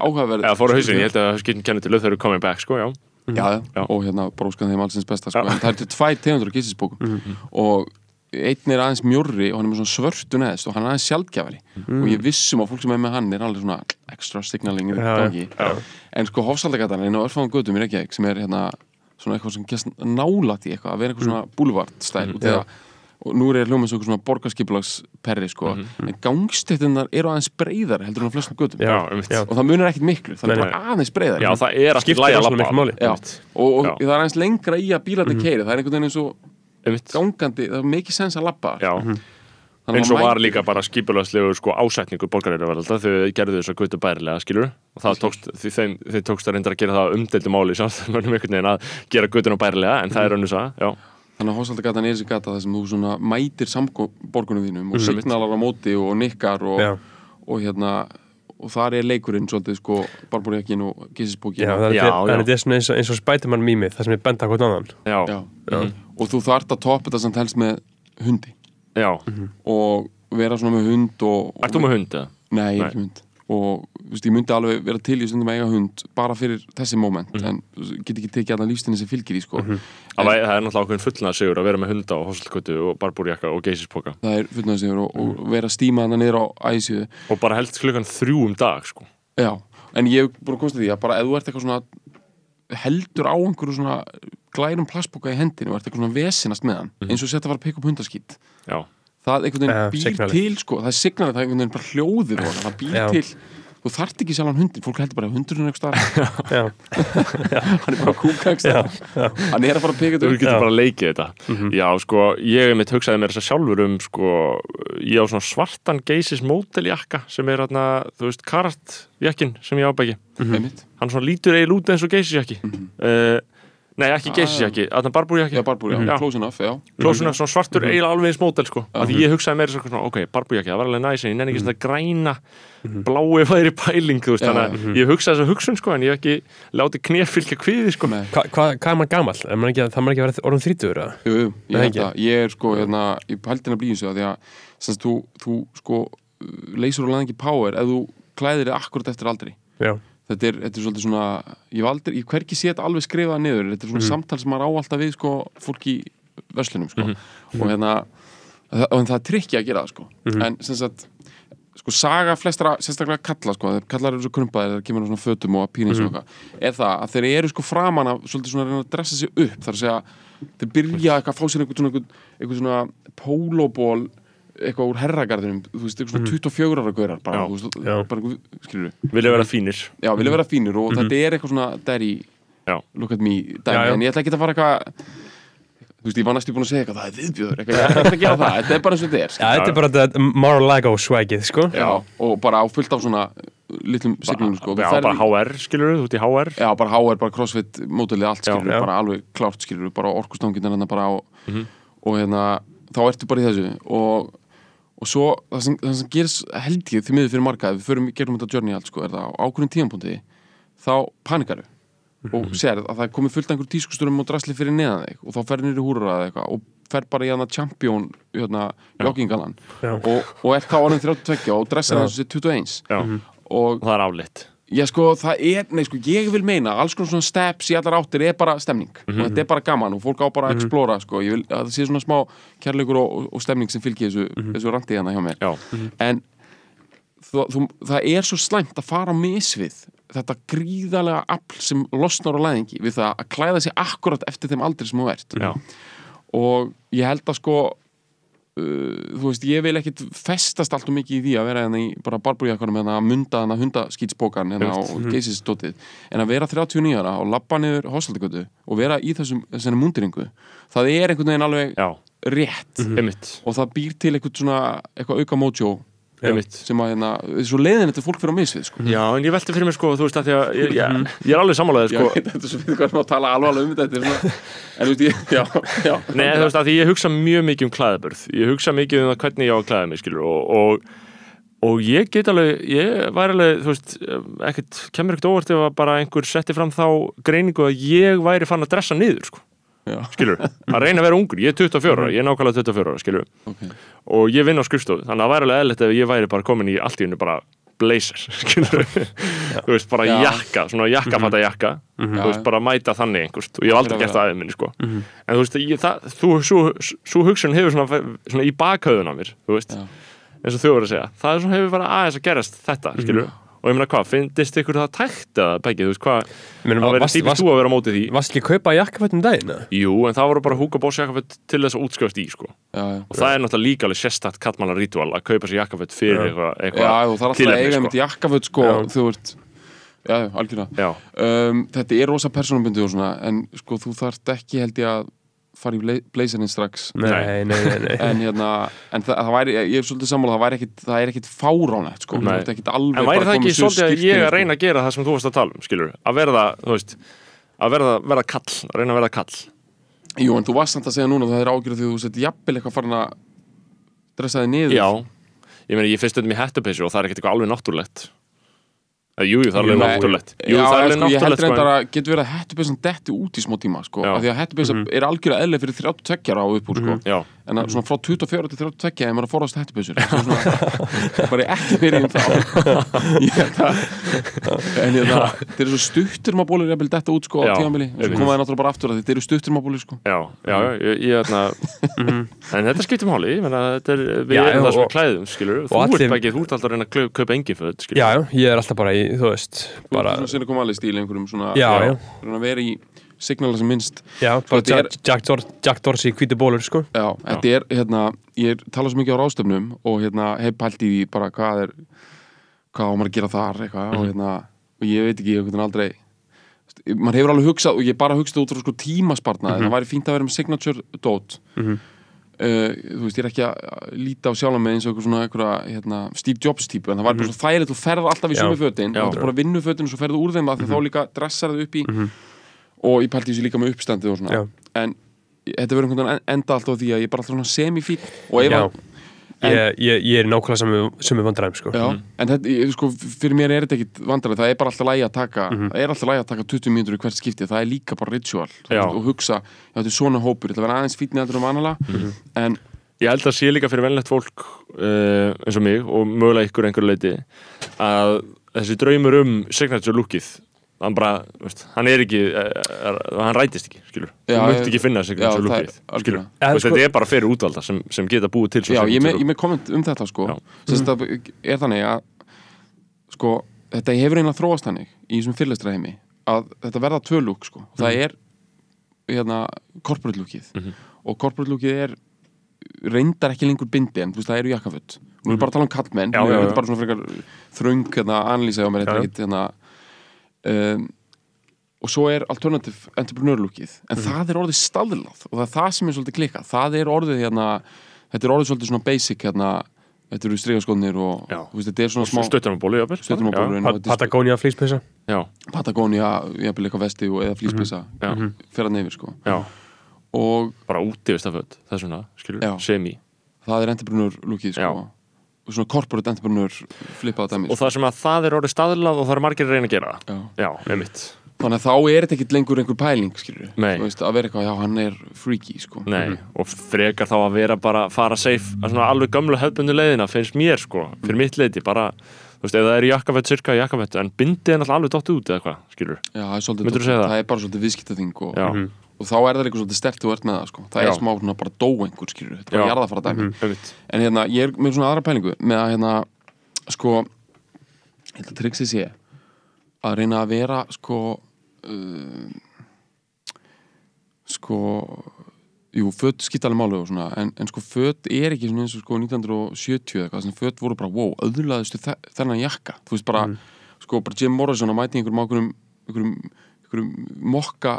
C: Áhugaverð
B: eða fór á hausinn, ég held að skiptin kenni til eru coming back, sko, já.
C: Já,
B: Já.
C: og hérna bróskan þeim allsins besta sko. Það er til tvær tegundur af geysirspókum og einn er aðeins mjórri og hann er með svona svörtu neðst og hann er aðeins sjaldgjafari og ég vissum að fólk sem er með hann er alveg svona extra signaling í
A: Já,
C: gangi. en sko hofsaldagatan er inn á örfáðum götum í Reykjavík sem er hérna svona eitthvað sem gæst nálat í eitthvað að vera eitthvað svona boulevard stæl út í það og nú er ég hljómið svo eitthvað svona borgarskipulagsperri sko. En gangstéttinnar eru aðeins breyðar heldur en á flestum götum.
B: Já, einmitt.
A: já.
C: og það munar ekkit miklu, það er bara aðeins breyðar
B: Já, það er alltaf læg að. Einmitt.
C: og, og það er aðeins lengra í að bílarnir keiri það er einhvern veginn eins og
B: Einmitt.
C: gangandi það er mikið sens að labba.
B: Já,
C: Þannig
B: eins
C: að
B: og var líka bara skipulagslegur sko ásetningur borgarinnar þau gerðu þess að gutu bærilega skilur og það tókst, því þeim, þeim tókst að reynda að gera það umdeldu máli veginn að gera gutuna bærilega en það er önnur það, já,
C: Þannig að Hósaldagatan er þessi gata þar sem þú svona mætir samborgunum þínum
B: Mhm.
C: og signalar á móti og nikkar og, og hérna og þar er leikurinn svolítið sko barbúrjakkin og gísisbókin
A: Já, það er
B: Já,
A: þetta-
B: já.
A: þetta er svona eins og, eins og Spiderman mýmið það sem er benda hvort annan
B: já,
C: Já.
B: já,
C: og þú þarft að toppa þetta samt helst með hundi
B: já.
C: og vera svona með hund og, og
B: Ert þú með hund eða?
C: Nei, ég er ekki hund og veist, ég myndi alveg vera til í stundum að eiga hund bara fyrir þessi moment
B: Mhm.
C: en þú veist, get ekki tekið allan lífstinni sem fylgir í sko
B: Það væ- það er náttúrulega ákveðin fullnað sigur að vera með hunda á hósalkötu og barbúrjakka og geysispoka
C: það er fullnaðsigur og,
B: Mhm.
C: og vera að stíma þannig niður á æsju
B: og bara helst klukkan þrjú um dag sko.
C: Já, en ég hef komast að því að bara ef þú ert eitthvað svona heldur á einhverju svona glærum plastboka í hendinu og ert eitthvað svona vesinast með hann
B: Mhm.
C: eins og setja að fara að peka upp hundaskít
B: Já,
C: það einhvern veginn býr til sko, það er signalið, það er einhvern veginn bara hljóðið og það býr
A: Já.
C: til þú þarft ekki sjálfan hundin, fólk heldur bara hundurinn
A: Já,
C: hann er bara að kúka einhver starf, hann er að fara að peka
B: þú
C: þetta upp.
B: Getur bara að leikið þetta. Já, sko, ég mitt hugsaði mér þess að sjálfur um sko, ég á svona svartan geysis móteljakka sem er hérna, þú veist, karatjakkin sem ég ábæki
C: einmitt,
B: hann svona lítur eiginlega út eins og geysisjakki uh, Nei, ekki geysisjakki, þarna barbúrjakki
C: já, barbúr, já,
B: Já.
C: close enough, já
B: Klósuna, svona svartur eiginlega alveg eins mótel sko. af því ég hugsaði mér svona, ok, barbújakki það var alveg næs en ég nenni ekki svona græna blái væri pæling, þú veist,
C: Já,
B: þannig að ég hugsaði þessa hugsun sko, en ég hef ekki látið knef fylgja kviði sko.
C: Nei.
A: Hva, hva, hvað er maður gamall? Er maður ekki, það maður ekki að vera orðum þrítugur eða?
C: Jú, jú, ég held
A: ekki.
C: að ég er sko hérna, ég pældi hérna blíðin sig að því að semst, þú, þú sko þetta er, þetta er svolítið svona ég hef aldrei, ég hverki sé þetta alveg skrifað niður þetta er svona samtal sem maður á alltaf við sko fólk í verslunum sko. Og hérna það, og það er trikki að gera það sko. En sem sagt sko saga flestra, sérstaklega kalla sko þeir kallar eru svo krumpaðir, þeir kemur á svona fötum og pínins og eitthvað, er það að þeir eru sko framan af svolítið svona að reyna að dressa sig upp þar að segja, þeir byrja eitthvað að fá sér einhvern svona, einhvern svona pólóból eitthvað úr herragarðinum, þú veist, eitthvað svona 24 ára gaurar bara,
B: Já,
C: þú veist, bara skilur
B: vilja vera fínir.
C: Já, vilja vera fínir og þetta er eitthvað svona
B: Já.
C: look at me dæmi, en ég ætla ekki að fara eitthvað þú veist, ég var næstu búin að segja eitthvað það er viðbjöður, eitthvað, ég ætla ekki að gera það þetta er bara eins og þetta er,
A: Já þetta er bara þetta Mar-a-Lago swagið, sko.
C: Já, og bara á fullt af svona litlum signum, sko.
B: Já, bara HR, skilur þú, út í HR
C: Já, bara HR, bara crossfit, mótilið, allt skilur
A: já.
C: bara alveg klárt skilur bara orkustangin hérna bara á
B: Mhm.
C: og hérna, þá ertu bara í þessu og, og svo það sem, það sem gerist held ég því miður fyrir marga ef við förum gerum þetta journey allt sko, er það á ákveðin tíðanpunkti þá panikaru og sérð að það komið fullt einhver tískusturum og drasli fyrir neðan þig og þá fer nýri húrur að eitthvað og fer bara í hana champion hérna, joggingalan. Og, og er þá orðin 32 og dressar þessu 21
B: Já,
C: og
B: og það er aflitt
C: ég sko, það er, nei sko, ég vil meina alls konar svona steps í allar áttir er bara stemning. Og þetta er bara gaman og fólk á bara að explora sko, ég vil að það sé svona smá kærleikur og, og, stemning sem fylgir þessu, þessu randi hérna hjá mér.
B: Já,
C: en þú, þú, það er svo slæmt að fara misvið þetta gríðarlega afl sem losnar á læðingi við það að klæða sig akkurat eftir þeim aldrei sem þú ert.
B: Já,
C: og ég held að sko þú veist, ég vil ekkit festast alltaf mikið í því að vera hérna í bara barbúrjakkanum hérna að munda hérna hundaskýtspókan hérna
B: Einmitt.
C: og geysistótið en að vera 39 ára og labba niður hósaldagötu og vera í þessum, þessari mundiringu það er einhvern veginn alveg
B: já,
C: rétt.
B: Einmitt.
C: Og það býr til eitthvað svona eitthvað auka
B: Einmitt.
C: Sem að hérna, svo leiðin þetta fólk fyrir á misvið sko.
B: Já, en ég velti fyrir mig sko, þú veist að því að ég, ég, ég er alveg sammálaðið
C: Já,
B: sko.
C: þetta er svo fyrir hvað sem að tala alvarlega um þetta er svona, en þú veist ég, já, já.
B: Nei, þú veist að því ég hugsa mjög mikið um klæðaburð. Ég hugsa mikið um það hvernig ég á að klæða mig skilur og, og, og ég get alveg ég væri alveg, þú veist ekkert, kemur ekkert óvart ef að bara einhver setti fram þá greiningu að ég væri fann að dressa niður sko,
C: Já,
B: skilur að reyna að vera ungur, ég er 24 ára, ég er nákvæmlega 24 ára skilur,
C: ok.
B: Og ég vinn á skrifstofu þannig að það væri alveg eðlilegt ef ég væri bara komin í allt í hennu bara blazer skilur, þú veist, bara
C: Já.
B: jakka svona jakkafata jakka. Þú
C: Já,
B: veist,
C: já.
B: bara mæta þannig einhvers og ég hef aldrei gert það aðeins minni, sko. En þú veist, ég, það, þú, svo, svo hugsun hefur svona, svona í bakhauðun á mér þú veist,
C: Já.
B: eins og þau voru að segja. Það er svona hefur bara aðeins að gerast þetta, skilur og ég meina hvað, finnst ykkur það tækt eða beggi, þú veist hvað, það verður típist þú að vera á móti því
A: Varst ekki að kaupa jakkafötum daginn? eða?
B: jú, en það voru bara Hugo Boss jakkaföt til þess að útskrifast í, sko
C: Já, já
B: og það er náttúrulega líka alveg sérstætt kallmannar rítúal að kaupa sér jakkaföt fyrir eitthvað
C: Já,
B: eitthva
C: og það er alltaf að eiga einmitt jakkaföt sko,
A: Já.
C: þú ert Já, já, algjörlega
B: Já,
C: um, Þetta er rosa persónumbundið og svona en sko, þú þarft ekki held ég að fara í bla- blazerinn strax.
A: Nei, nei, nei, nei.
C: en hérna, en það, það væri ég er svolítið sammála, það væri ekkit, það er ekkit fáránætt sko,
B: en væri það ekki svolítið að ég að reyna að gera það sem þú varst að tala um, skilur að verða, þú veist að verða, verða kall, að reyna að verða kall.
C: Jú, en þú varst samt að segja núna að það er ágjörð því þú sett jafnvel eitthvað farin að dressa þig niður.
B: Já, ég meina ég finnst þetta með hættupeysu og það er ekkert eitthvað alveg náttúrulegt Jú, jú, það er alveg náttúrulegt. Jú, það er alveg
C: sko, ég held
B: náttúrulegt sko,
C: reyndar að getur verið að hettupeysan detti út í smá tíma sko, af því að hettupeysa er algjörlega eðlega fyrir 32 ára á upp úr sko.
B: Já,
C: en að svona frá 24 til 32 er maður að forðast hettupeysur bara ekki fyrir um þá. Ég held að- en ég það þeir eru svo stuttur maður bólir jafnvel detta út sko á
B: Já,
C: tímabili. Og svo
B: einmitt.
C: koma það náttúrulega bara aftur að þeir eru stuttur maður bólir sko.
B: Já, já, já, ég, ég ætna, En þetta skiptir máli, ég meina þetta er, við erum það sem
A: og-
B: við klæðum, skilur Þú ert ekki, þú ert alltaf að reyna að kaupa engin föt,
A: Já, já, ég er alltaf bara í, þú veist, bara,
C: svona sinni koma alveg stíl einhverjum svona svona signala sem minnst.
A: Já,
C: er-
A: Jack, Dor Jack Dorsey, hvíti bólur, sko.
C: já, þetta er hérna ég tala svo mikið á ráðstöfnum og hérna hef pælt í því bara hvað er hvað á maður að gera þar eitthvað og hérna og ég veit ekki, ég veit aldrei maður hefur alveg hugsað og ég bara hugsað út frá sko tímaspartna en það væri fínt að vera með signature dot.
A: Mhm.
C: uh, þú veist, ég er ekki að líta á sjálf með eins og eitthvað svona eitthvað, hérna, Steve Jobs típu en það væri bara svo þægilegt, þú ferð alltaf í
A: Já.
C: sömu fötin
B: Já.
C: þú bara vinnu fötin og svo ferðu úr þeim að því þá líka dressar þau upp í og ég pælti þessu líka með uppstandið og svona.
A: Já.
C: en þetta verður einhvern veginn enda alltaf á því að ég er bara alltaf semifín og ef að En-
A: ég, ég, ég er nákvæmlega sem, sem við vandræðum, sko.
C: Já, en þetta, ég- sko, fyrir mér er þetta ekkit vandrarið, það er bara alltaf lægi að taka það er alltaf lægi að taka 20 mínútur í hvert skipti. Það er líka bara ritual og hugsa, já þetta er svona hópur. Þetta verður aðeins fítni heldur um vanalega. En
B: Ég held að sé líka fyrir venlegt fólk uh, eins og mig og mögulega ykkur einhverju leiti að þessi draumur um signature lookið hann bara, veist, hann er ekki uh, er, hann rætist ekki, skilur.
C: Já,
B: munt
C: ég-
B: ekki finna
C: já,
B: signature
C: það er
B: lookið, skilur. Veist,
A: sko-
B: þetta er bara fyrir útvalda sem, sem geta búið til
C: já, ég með, með komment um þetta sko.
B: Já.
C: Sest, að, er þannig að sko, þetta hefur eiginlega þróast þannig í þessum fyrirlestra heimi að þetta verða tvö lúk sko. Það er hérna corporate lookið og corporate lookið er reyndar ekki lengur bindi en þú veist það eru jakkaföld nú erum við bara að tala um kallmenn
B: Já, já, já.
C: þröng hérna, analýsa á mér þetta
A: Já.
C: er ekkit hérna um, og svo er alternative entrepreneur lookið. En það er orðið staðlað. Og það er það sem er svolítið klikka það er orðið hérna þetta er orðið svolítið svona basic hérna þetta eru strigaskónir og veist, þetta er svona smá
B: Já,
C: og þetta er
A: Patagonia
B: já,
C: Patagonia, jafnvel eitthvað vesti og eða flýspisa
B: já,
C: fer að neyfir sko.
B: Já,
C: og
B: bara úti veist að föt, það er svona, semi.
C: Það er entrepreneur lookið sko svona corporate entrepreneur flippað dæmi.
B: Og það sem að það er orðið staðlað og það er margir að reyna að gera
C: Já.
B: já, einmitt,
C: þannig að þá er þetta ekkit lengur einhver pæling skilur veist, að vera eitthvað, já hann er freaky sko.
B: Nei og frekar þá að vera bara fara safe að svona alveg gömlu hefðbundu leiðina finnst mér sko, fyrir mitt leiti bara, þú veist, ef það er jakkafett, sirka jakkafett en bindið er náttúrulega alveg dótt út eða hvað, skilur
C: Já, það er svolítið
B: segja það?
C: það er bara svolítið viðskiptaþing og,
B: Já,
C: og þá er það líka svolítið stert þú ert með það sko. það
B: Já.
C: er smá svona bara dó einhver skilur þetta er bara jarðafara dæmi
B: einmitt.
C: En hérna, ég er með svona aðra pælingu með að hérna, sko ég held að trixið sé að reyna að vera sko uh, sko jú, föt skipta alveg máli og svona en, en sko föt er ekki svona eins og sko 1970 eða eitthvað, sem föt voru bara wow, öðlaðustu þe þennan jakka. Þú veist bara, sko bara Jim Morrison að mæti einhverjum ákveðum einhverjum mokka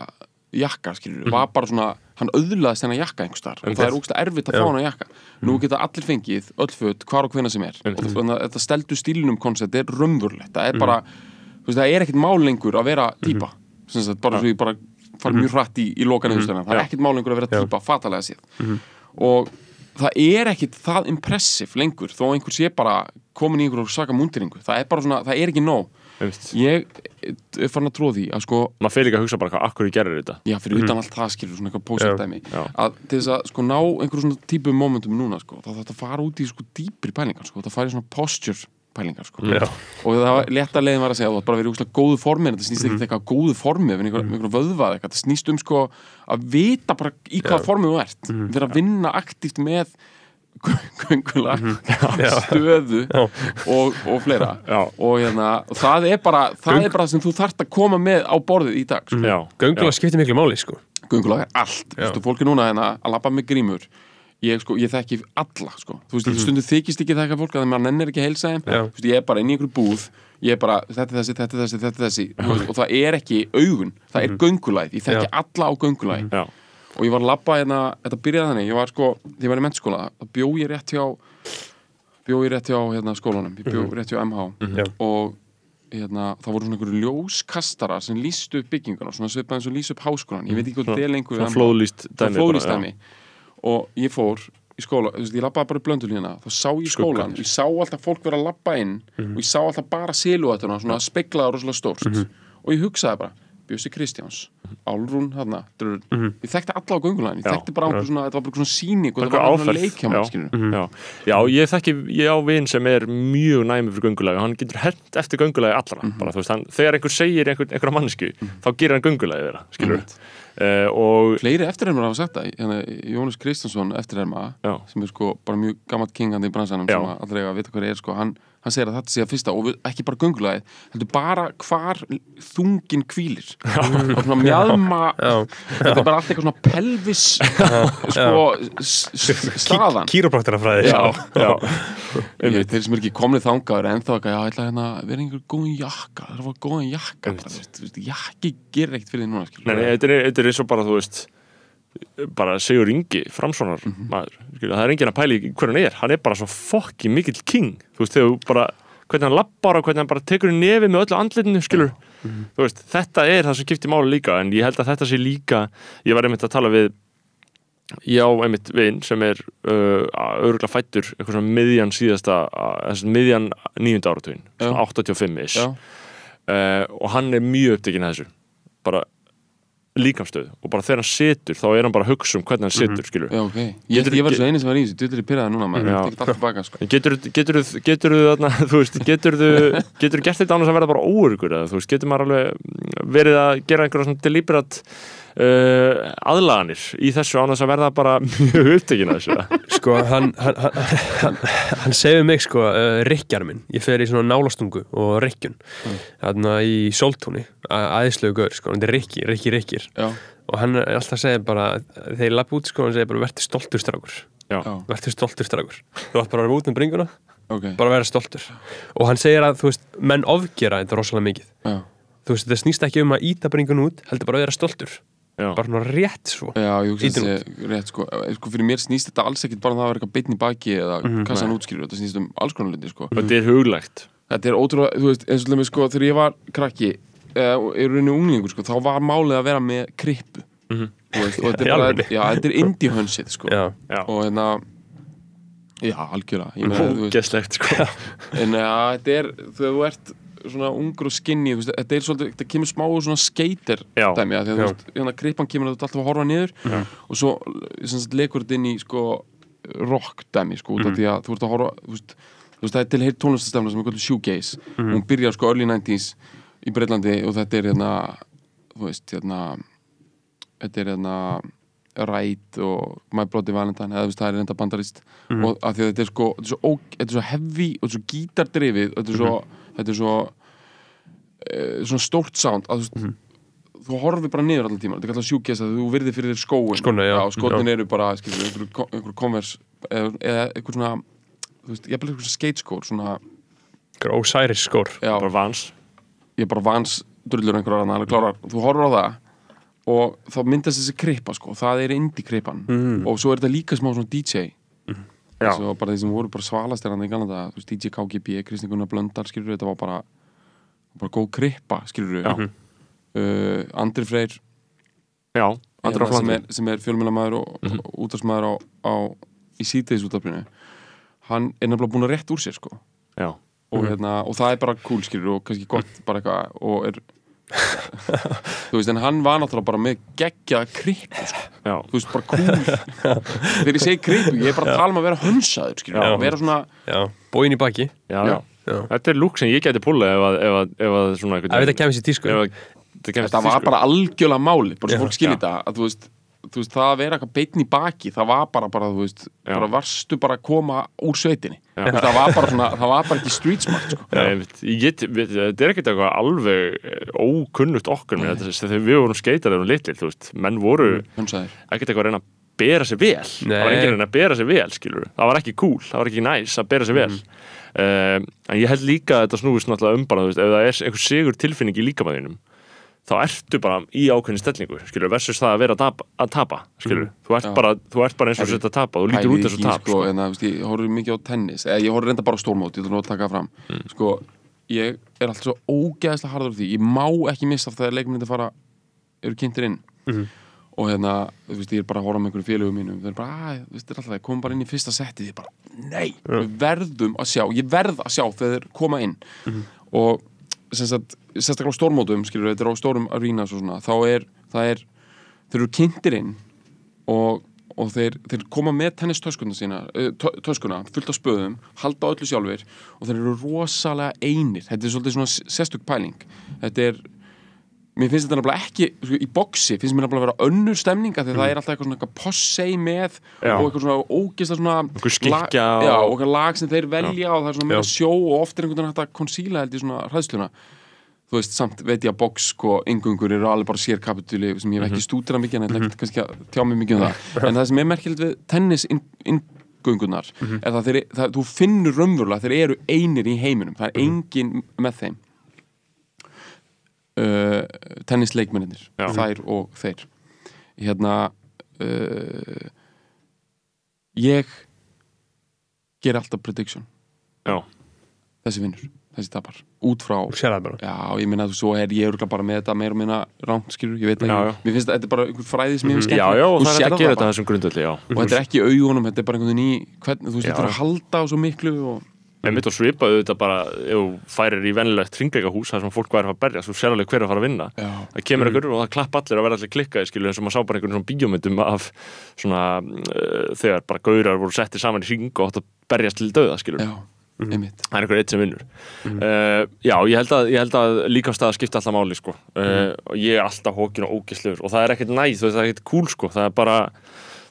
C: jakka skilur, var bara svona hann öðlaðist þennan jakka einhvers þar og það er úkst erfitt að fá hann jakka. Nú geta allir fengið, öll föt, hvar og hvena sem er. Og þannig að þetta steldu stílinum koncept er raunverulegt, það er bara þú veist, það er ekkert mál lengur að vera sem sagt, bara svo ég bara fara mjög hratt í, í lokan mm það er
B: Já.
C: ekkert mál lengur að vera típa, fatalega séð. Og það er ekkert það impressive lengur, þó einhver sé bara komin í einhverjum saka múnderingu, það er bara svona það er ekki nóg, ég er farin að tróða því að sko
B: maður fyrir ekki að hugsa bara hvað, akkur ég gerir þetta?
C: Já, fyrir utan allt það skilur svona eitthvað pósendæmi að til þess að sko ná einhverjum svona típum momentum núna sko, þá þetta fara út í sko dýpri pælingar sko, það fara í svona posture pælingar sko.
A: Já.
C: og það var létta leiðin var að segja að þú átt bara verið úrslega góðu formi en þetta snýst ekki eitthvað góðu formi ef einhver, einhver vöðvað eitthvað, þetta snýst um sko að vita bara í hvaða formi þú ert. Vera að vinna aktíft með göngulag, stöðu og, og fleira. Og hérna, og það er bara það er bara það sem þú þarft að koma með á borðið í dag sko.
B: já,
A: Göngulega skiptir miklu máli, sko.
C: Göngulag er allt, þú veist, og fólk er núna hérna að labba með grímur. Ég, sko, ég þekki alla, sko, þú veist, stundu þykist ekki þekka fólk að maður nennir ekki að heilsa þeim. Veist, ég er bara inn í einhverju búð ég er bara, þetta er þessi, þetta er þessi, þetta er þessi og það er ekki augun, það er göngulæð ég þekki
A: Já.
C: alla á göngulæð
B: já,
C: og ég var að labba hérna, þetta byrjaði þannig ég var sko, þegar ég var í mennskóla þá bjó ég rétt hjá bjó ég rétt hjá hérna, skólanum, ég bjó rétt hjá MH
A: Já.
C: og hérna, það voru svona einhverju ljóskastarar sem lýstu upp bygginguna, svona svipað eins og lýstu upp háskólan ég veit ekki hvað
B: Svona-
C: það er lengur
B: svona flóðlýst
C: það
B: dæmi
C: flóðlýst dæmi. Og ég fór í skóla, þú veist, ég labbaði bara í blöndulíðina þá sá ég skólan,
B: Skuggarnir.
C: ég sá alltaf fólk vera að labba inn og ég sá alltaf bara siluetuna, svona speklaða rosalega stórt. Og ég hugsaði bara, Bjössi Kristjáns Álrún, þarna, drur, ég þekkti alla á göngulæðin, ég þekkti bara einhver svona, þetta var bara svona síning og þetta var svona leikjá
B: Já.
C: skilur
B: já, já, ég þekki ég á vin sem er mjög næmi fyrir göngulagi og hann getur hent eftir göngulagi allra bara, þú veist, hann, þegar einhver segir einhver, einhverja mannesku þá gerir hann göngulagi þeirra, skilur uh, og
C: Fleiri eftirhermar hafa sagt það, hérna, Jónas Kristjánsson eftirherma, sem er sko bara mjög gammalt kingandi í bransanum
B: Já.
C: sem allir eiga að vita hvað er sko, hann, hann segir að þetta sé að fyrsta og við, ekki bara göngulagið, heldur bara hvar þungin hvílir. Og svona mjadma þetta er bara allt eitthvað svona pelvis sko staðan. Ég, þeir sem er ekki komnið þangaður en þá ekki, hérna að vera einhver góðan jakka það er að fá góðan jakka. Jakki gerir ekkert fyrir því núna
B: þetta er, eins og bara, þú veist bara Sigur Ingi, framsvonar maður, skilur, það er enginn að pæli hver hann er. Hann er bara svo fokki mikill king. Þú veist, þegar þú bara, hvernig hann lappar og hvernig hann bara tekur nefið með öllu andlitinu skilur, þú veist, þetta er það sem skiptir máli líka, en ég held að þetta sé líka ég var einmitt að tala við ég á einmitt vin sem er uh, örgulega fættur eitthvað svona miðjan síðasta, uh, miðjan nýjunda áratugin, svona 85-ish
C: Já.
B: uh, og hann er mjög upptekinn að þessu. Bara líkamstöð og bara þegar hann situr þá er hann bara að hugsa um hvernig hann situr skilur
C: Já, ok. Ég,
B: Getur-
C: ég var svo eini sem var í þessu, þú er pyrraði núna maður, sko.
B: getur getur getur þú getur getur gert þetta annars að verða bara þú veist getur maður alveg verið að gera einhverja deliberat uh, aðlaganir í þessu annars að verða bara mjög upptekinn að þessu.
A: Sko, hann, hann, hann, hann, hann segir mig, sko, uh, rikkjar minn. Ég fer í svona nálastungu og rikkjun Þarna í sóltúni Æðislegu gaur, sko, hann er rikki, rikki, rikkir
C: Já,
A: Og hann er alltaf að segja bara Þegar ég lapp út, sko, hann segir bara Vertu stoltur
B: já,
A: Vertu stoltur strákur. Þú ætti bara að vera út með bringuna.
C: Ok.
A: Bara að vera stoltur. Og hann segir að, þú veist, menn ofgera þetta rosalega mikið.
C: Já,
A: Þú veist, þetta snýst ekki um að íta bringun út Heldur bara að vera stoltur
B: já,
A: Bara svona rétt svo
C: já, ég hugsa
A: Ítum
C: þessi rétt, sko. Eh, Sko, fyrir mér snýst þetta alls ekkit bara um það að vera eitthvað beinn í baki eða kassan útskýrur, þetta snýst um alls konar luti, sko.
B: og þetta er huglegt.
C: Þetta er ótrúlega, þú veist, eins og lemmi, sko, þegar ég var krakki, eða er rauninni unglingur, sko, þá var málið að vera með krippu. Þú veist, og þetta er bara, já, þetta er indie hönsið, sko.
A: Já,
B: já,
C: Og hérna, já, algjörlega, ég meina, þú veist,
B: ógeslegt sko.
C: En ja, þetta er, þú ert svona ungur og veist, þetta er svolítið, þetta kemur smá svona skater
B: Já.
C: dæmi, að því að þú
A: Já.
C: veist, hérna krippan kemur að ert alltaf að horfa niður og svo, sagt, lekur þetta inn í, sko, rock dæmi, sko, af því að þú ert að horfa, þú veist, það er til heilt tónlistastefna sem er kvöldu shoegaze
A: Mhm.
C: hún byrjar sko early 90s í Breitlandi og þetta er hérna þú veist, hérna þetta er hérna Right og My Bloody Valentine eða þú veist, það er enda bandarist
A: Mhm.
C: og því að þetta er sko, þetta er svo, ó, þetta er svo heavy og svo gítardrifið og þetta er svo,
A: Mhm.
C: Þetta er svo uh, svona stórt sound. Að þú veist
A: Mhm.
C: þú horfir bara niður allan tíma þetta er kallað sjúkjast að þú virðir fyrir þér skóin
A: Skóna, já.
C: skótin eru bara, skilur, einhver, einhver konvers eða, eða einhver svona þú veist, ég er bara einhver skateskór svona,
A: Einhver Osiris skór
C: já,
B: bara vans.
C: Ég er bara vans drullur einhverjar hann, alveg klárar, þú horfir á það og þá myndast þessi kripa sko, það er indie kripan
A: Mm.
C: og svo er þetta líka smá svona DJ
B: Já.
C: svo bara þeir sem voru bara svalast er hann í Galanda, þú veist, DJ KGB Kristi Gunnar Blöndal, skilur þetta var bara bara góð kripa, skilur
B: Já.
C: uh, Andri Freyr.
B: Já, andra
C: hérna, sem
B: flandi
C: er, sem er fjölmjölamæður og, mm og útvarsmaður á, á í síðdeis útaflinu hann er nefnilega búin að rétt úr sér sko.
B: Já,
C: og, hérna, og það er bara cool skilur og kannski gott bara eitthvað og er þú veist en hann var náttúrulega bara með geggja kripu sko.
B: já,
C: þú veist bara cool. Þegar ég segi kripu ég er bara að tala um að vera hönsaður skilur
A: Já.
C: að vera svona
A: Já, bóin í baki.
B: Já,
C: Já.
B: já. Þetta er lúk sem ég geti púlað ef að, ef að, ef að svona
A: þetta kemur sér tísku.
B: ef að þetta
C: það var bara algjörlega máli bara svo fólk skilir þetta að þú veist, veist það að vera eitthvað beitn í baki það var bara, bara þú veist
B: Já.
C: bara varstu bara að koma úr sveitinni. Það var bara svona, það var bara ekki street smart sko.
B: Nei, þetta er ekkert eitthvað alveg eh, ókunnugt okkur með þetta þegar við vorum skeitar eða litlir, þú veist. Menn voru
C: hönsaðir
B: ekkert eitthvað að reyna að bera sig vel. Það var
A: Nei.
B: enginn að reyna að bera sig vel, skilur það var ekki cool, það var ekki næs að bera sig vel. Um, en ég held líka að þetta snúist náttúrulega um bara, þú veist, ef það er einhver sigur tilfinning í líkamæðinum þá ertu bara í ákveðin stellingu skilur, versus það að vera að tapa, að tapa skilur, þú, ert bara, þú ert bara eins og sett að tapa þú lítur út eins og tap
C: sko,
B: sko.
C: en það, veist, ég horfði mikið á tennis eða ég horfði reynda bara á stórmót, ég ætla nú að taka það fram
B: Mm.
C: sko, ég er alltaf svo ógeðslega harður á því, ég má ekki missa þegar leikmyndi fara, eru kynntir inn
B: Mhm.
C: og hérna, þú veist, ég er bara að horfa með einhverjum félögum mínum, þeir eru bara, að, þú veist, það er alltaf komum bara inn í fyrsta settið, ég bara, nei við verðum að sjá, ég verð að sjá þegar þeir koma inn
B: Mhm.
C: og sérstaklega á stórmótum skilur, þetta er á stórum arenas og svona þá er, það er, þeir eru kynntir inn og, og þeir, þeir koma með tennistöskuna sína töskuna, fullt af spöðum, halda öllu sjálfur og þeir eru rosalega einir. Þetta er svolítið svona sérstök pæling. Þetta er mér finnst þetta nefnilega ekki, sko, í boxi finnst mér nefnilega að vera önnur stemning af því að það er alltaf eitthvað svona eitthvað posse með
B: Já.
C: og eitthvað svona ógislega svona
B: og-
C: já, og eitthvað lag sem þeir velja og það er svona meira
A: Já.
C: sjó og oft er einhvern veginn hægt að konsíla held í svona hræðsluna. Þú veist, samt veit ég að box sko, yngungur eru alveg bara sérkapituli sem ég hef ekki stúdira mikið en ég ætla ekki kannski að tjá mig mikið um það. En það sem er merkilegt við tennis ingungunar er það, þeir, það þú finnur raunverulega þeir eru einir í heiminum. Það er engin með þeim uh, tennisleikmennir þær og þeir. Hérna uh, ég ger alltaf prediction.
B: Já,
C: þessi vinnur, þessi tapar út frá
A: sér það
C: Já, ég minna þú svo er ég örgulega bara með þetta meira og minna rámt, skilur, ég veit ekki.
B: já.
C: Mér finnst að þetta er bara einhver fræði sem ég finnst
B: já, já, og
C: Þú
B: það er
C: sérð
B: hægt að gera þetta
C: bara.
B: á þessum grundvöldi, já.
C: Og þetta er ekki í augunum, þetta er bara einhvern veginn í hvern, Þú veist, þetta er að halda á svo miklu og...
B: En mitt og svipaðu þetta bara ef færir í venilegt hringleikahús þar sem fólk væri að fara að berja, svo sér alveg hver er að fara að vinna.
C: Já,
B: það kemur einhver og það klapp allir og verða allir klikkaði skilu eins og maður sá bara einhvern svona bíómyndum af svona uh, þegar bara gaurar voru settir saman í hring og átt að berjast til döða skilu
C: já, einmitt.
B: Það er einhver eitt sem vinnur. Uh, já, ég held að, ég held að líkamstæða skipta alltaf máli sko. uh, og ég er alltaf hókin og ógislegur og það er ekkert næð, það er ekkert cool sko. það er bara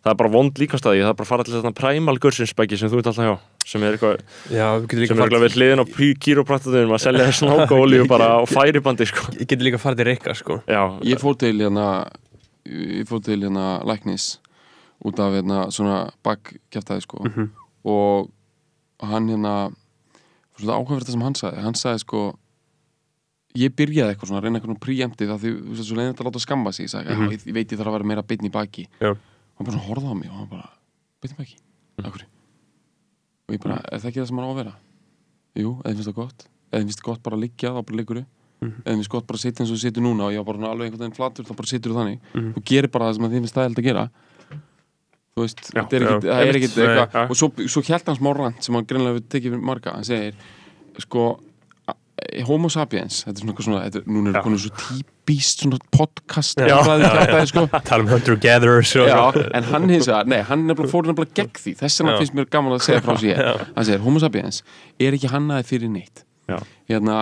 B: það er bara vond líkamstæði, það er bara að fara til þetta primal görsinsbæki sem þú ert alltaf hjá sem er eitthvað, sem er eitthvað við hliðin á kýróprættuðum að selja þessan ákóolíu bara á færibandi sko.
A: Ég getur líka farið til Rikka sko.
C: Ég fór til hérna Ég fór til hérna læknis út af hérna svona bakkjæftæði sko. Og hann hérna svona áhugaverð það sem hann sagði. Hann sagði sko ég byrjaði eitthvað svona að reyna eitthvað príjemtið það því þú veist svo leiðin þetta að láta skamma sig ég sagði,
A: Mhm.
C: já, ég, ég veit ég þarf að vera meira bitn í baki.
A: Já.
C: Og hann bara horfði á mig og hann bara, bitn í baki
A: Mhm.
C: Akkur. og ég bara, er það ekki það sem hann á að vera? Jú, eða finnst það gott. Eða finnst það gott bara að liggja, þá bara liggur
A: Mhm.
C: eða finnst gott bara að sitja eins og þú situr núna og ég var bara alveg einhvern veginn flatur, þá bara situr þú þannig.
A: Mhm.
C: þú gerir bara það sem þið finnst stæðild að gera. Þú veist,
B: Já,
C: er það er
B: Nei,
C: eitthvað og svo, svo hjælt hann smá rand sem hann greinlega við tekið marga. Hann segir, sko Homo sapiens Þetta er svona, eitthvað svona þetta, núna
A: Já.
C: er konið svo típist svona podcast
A: Já.
C: umræðu kjaftaði, sko.
A: Tala um hunter-gatherers og
C: Já, en hann hins vegar, nei, hann nefnilega fór nefnilega gegn því. Þess vegna
A: Já.
C: finnst mér gaman að segja frá sér. Hann segir, Homo sapiens er ekki hannaði fyrir neitt.
B: Já.
C: hérna,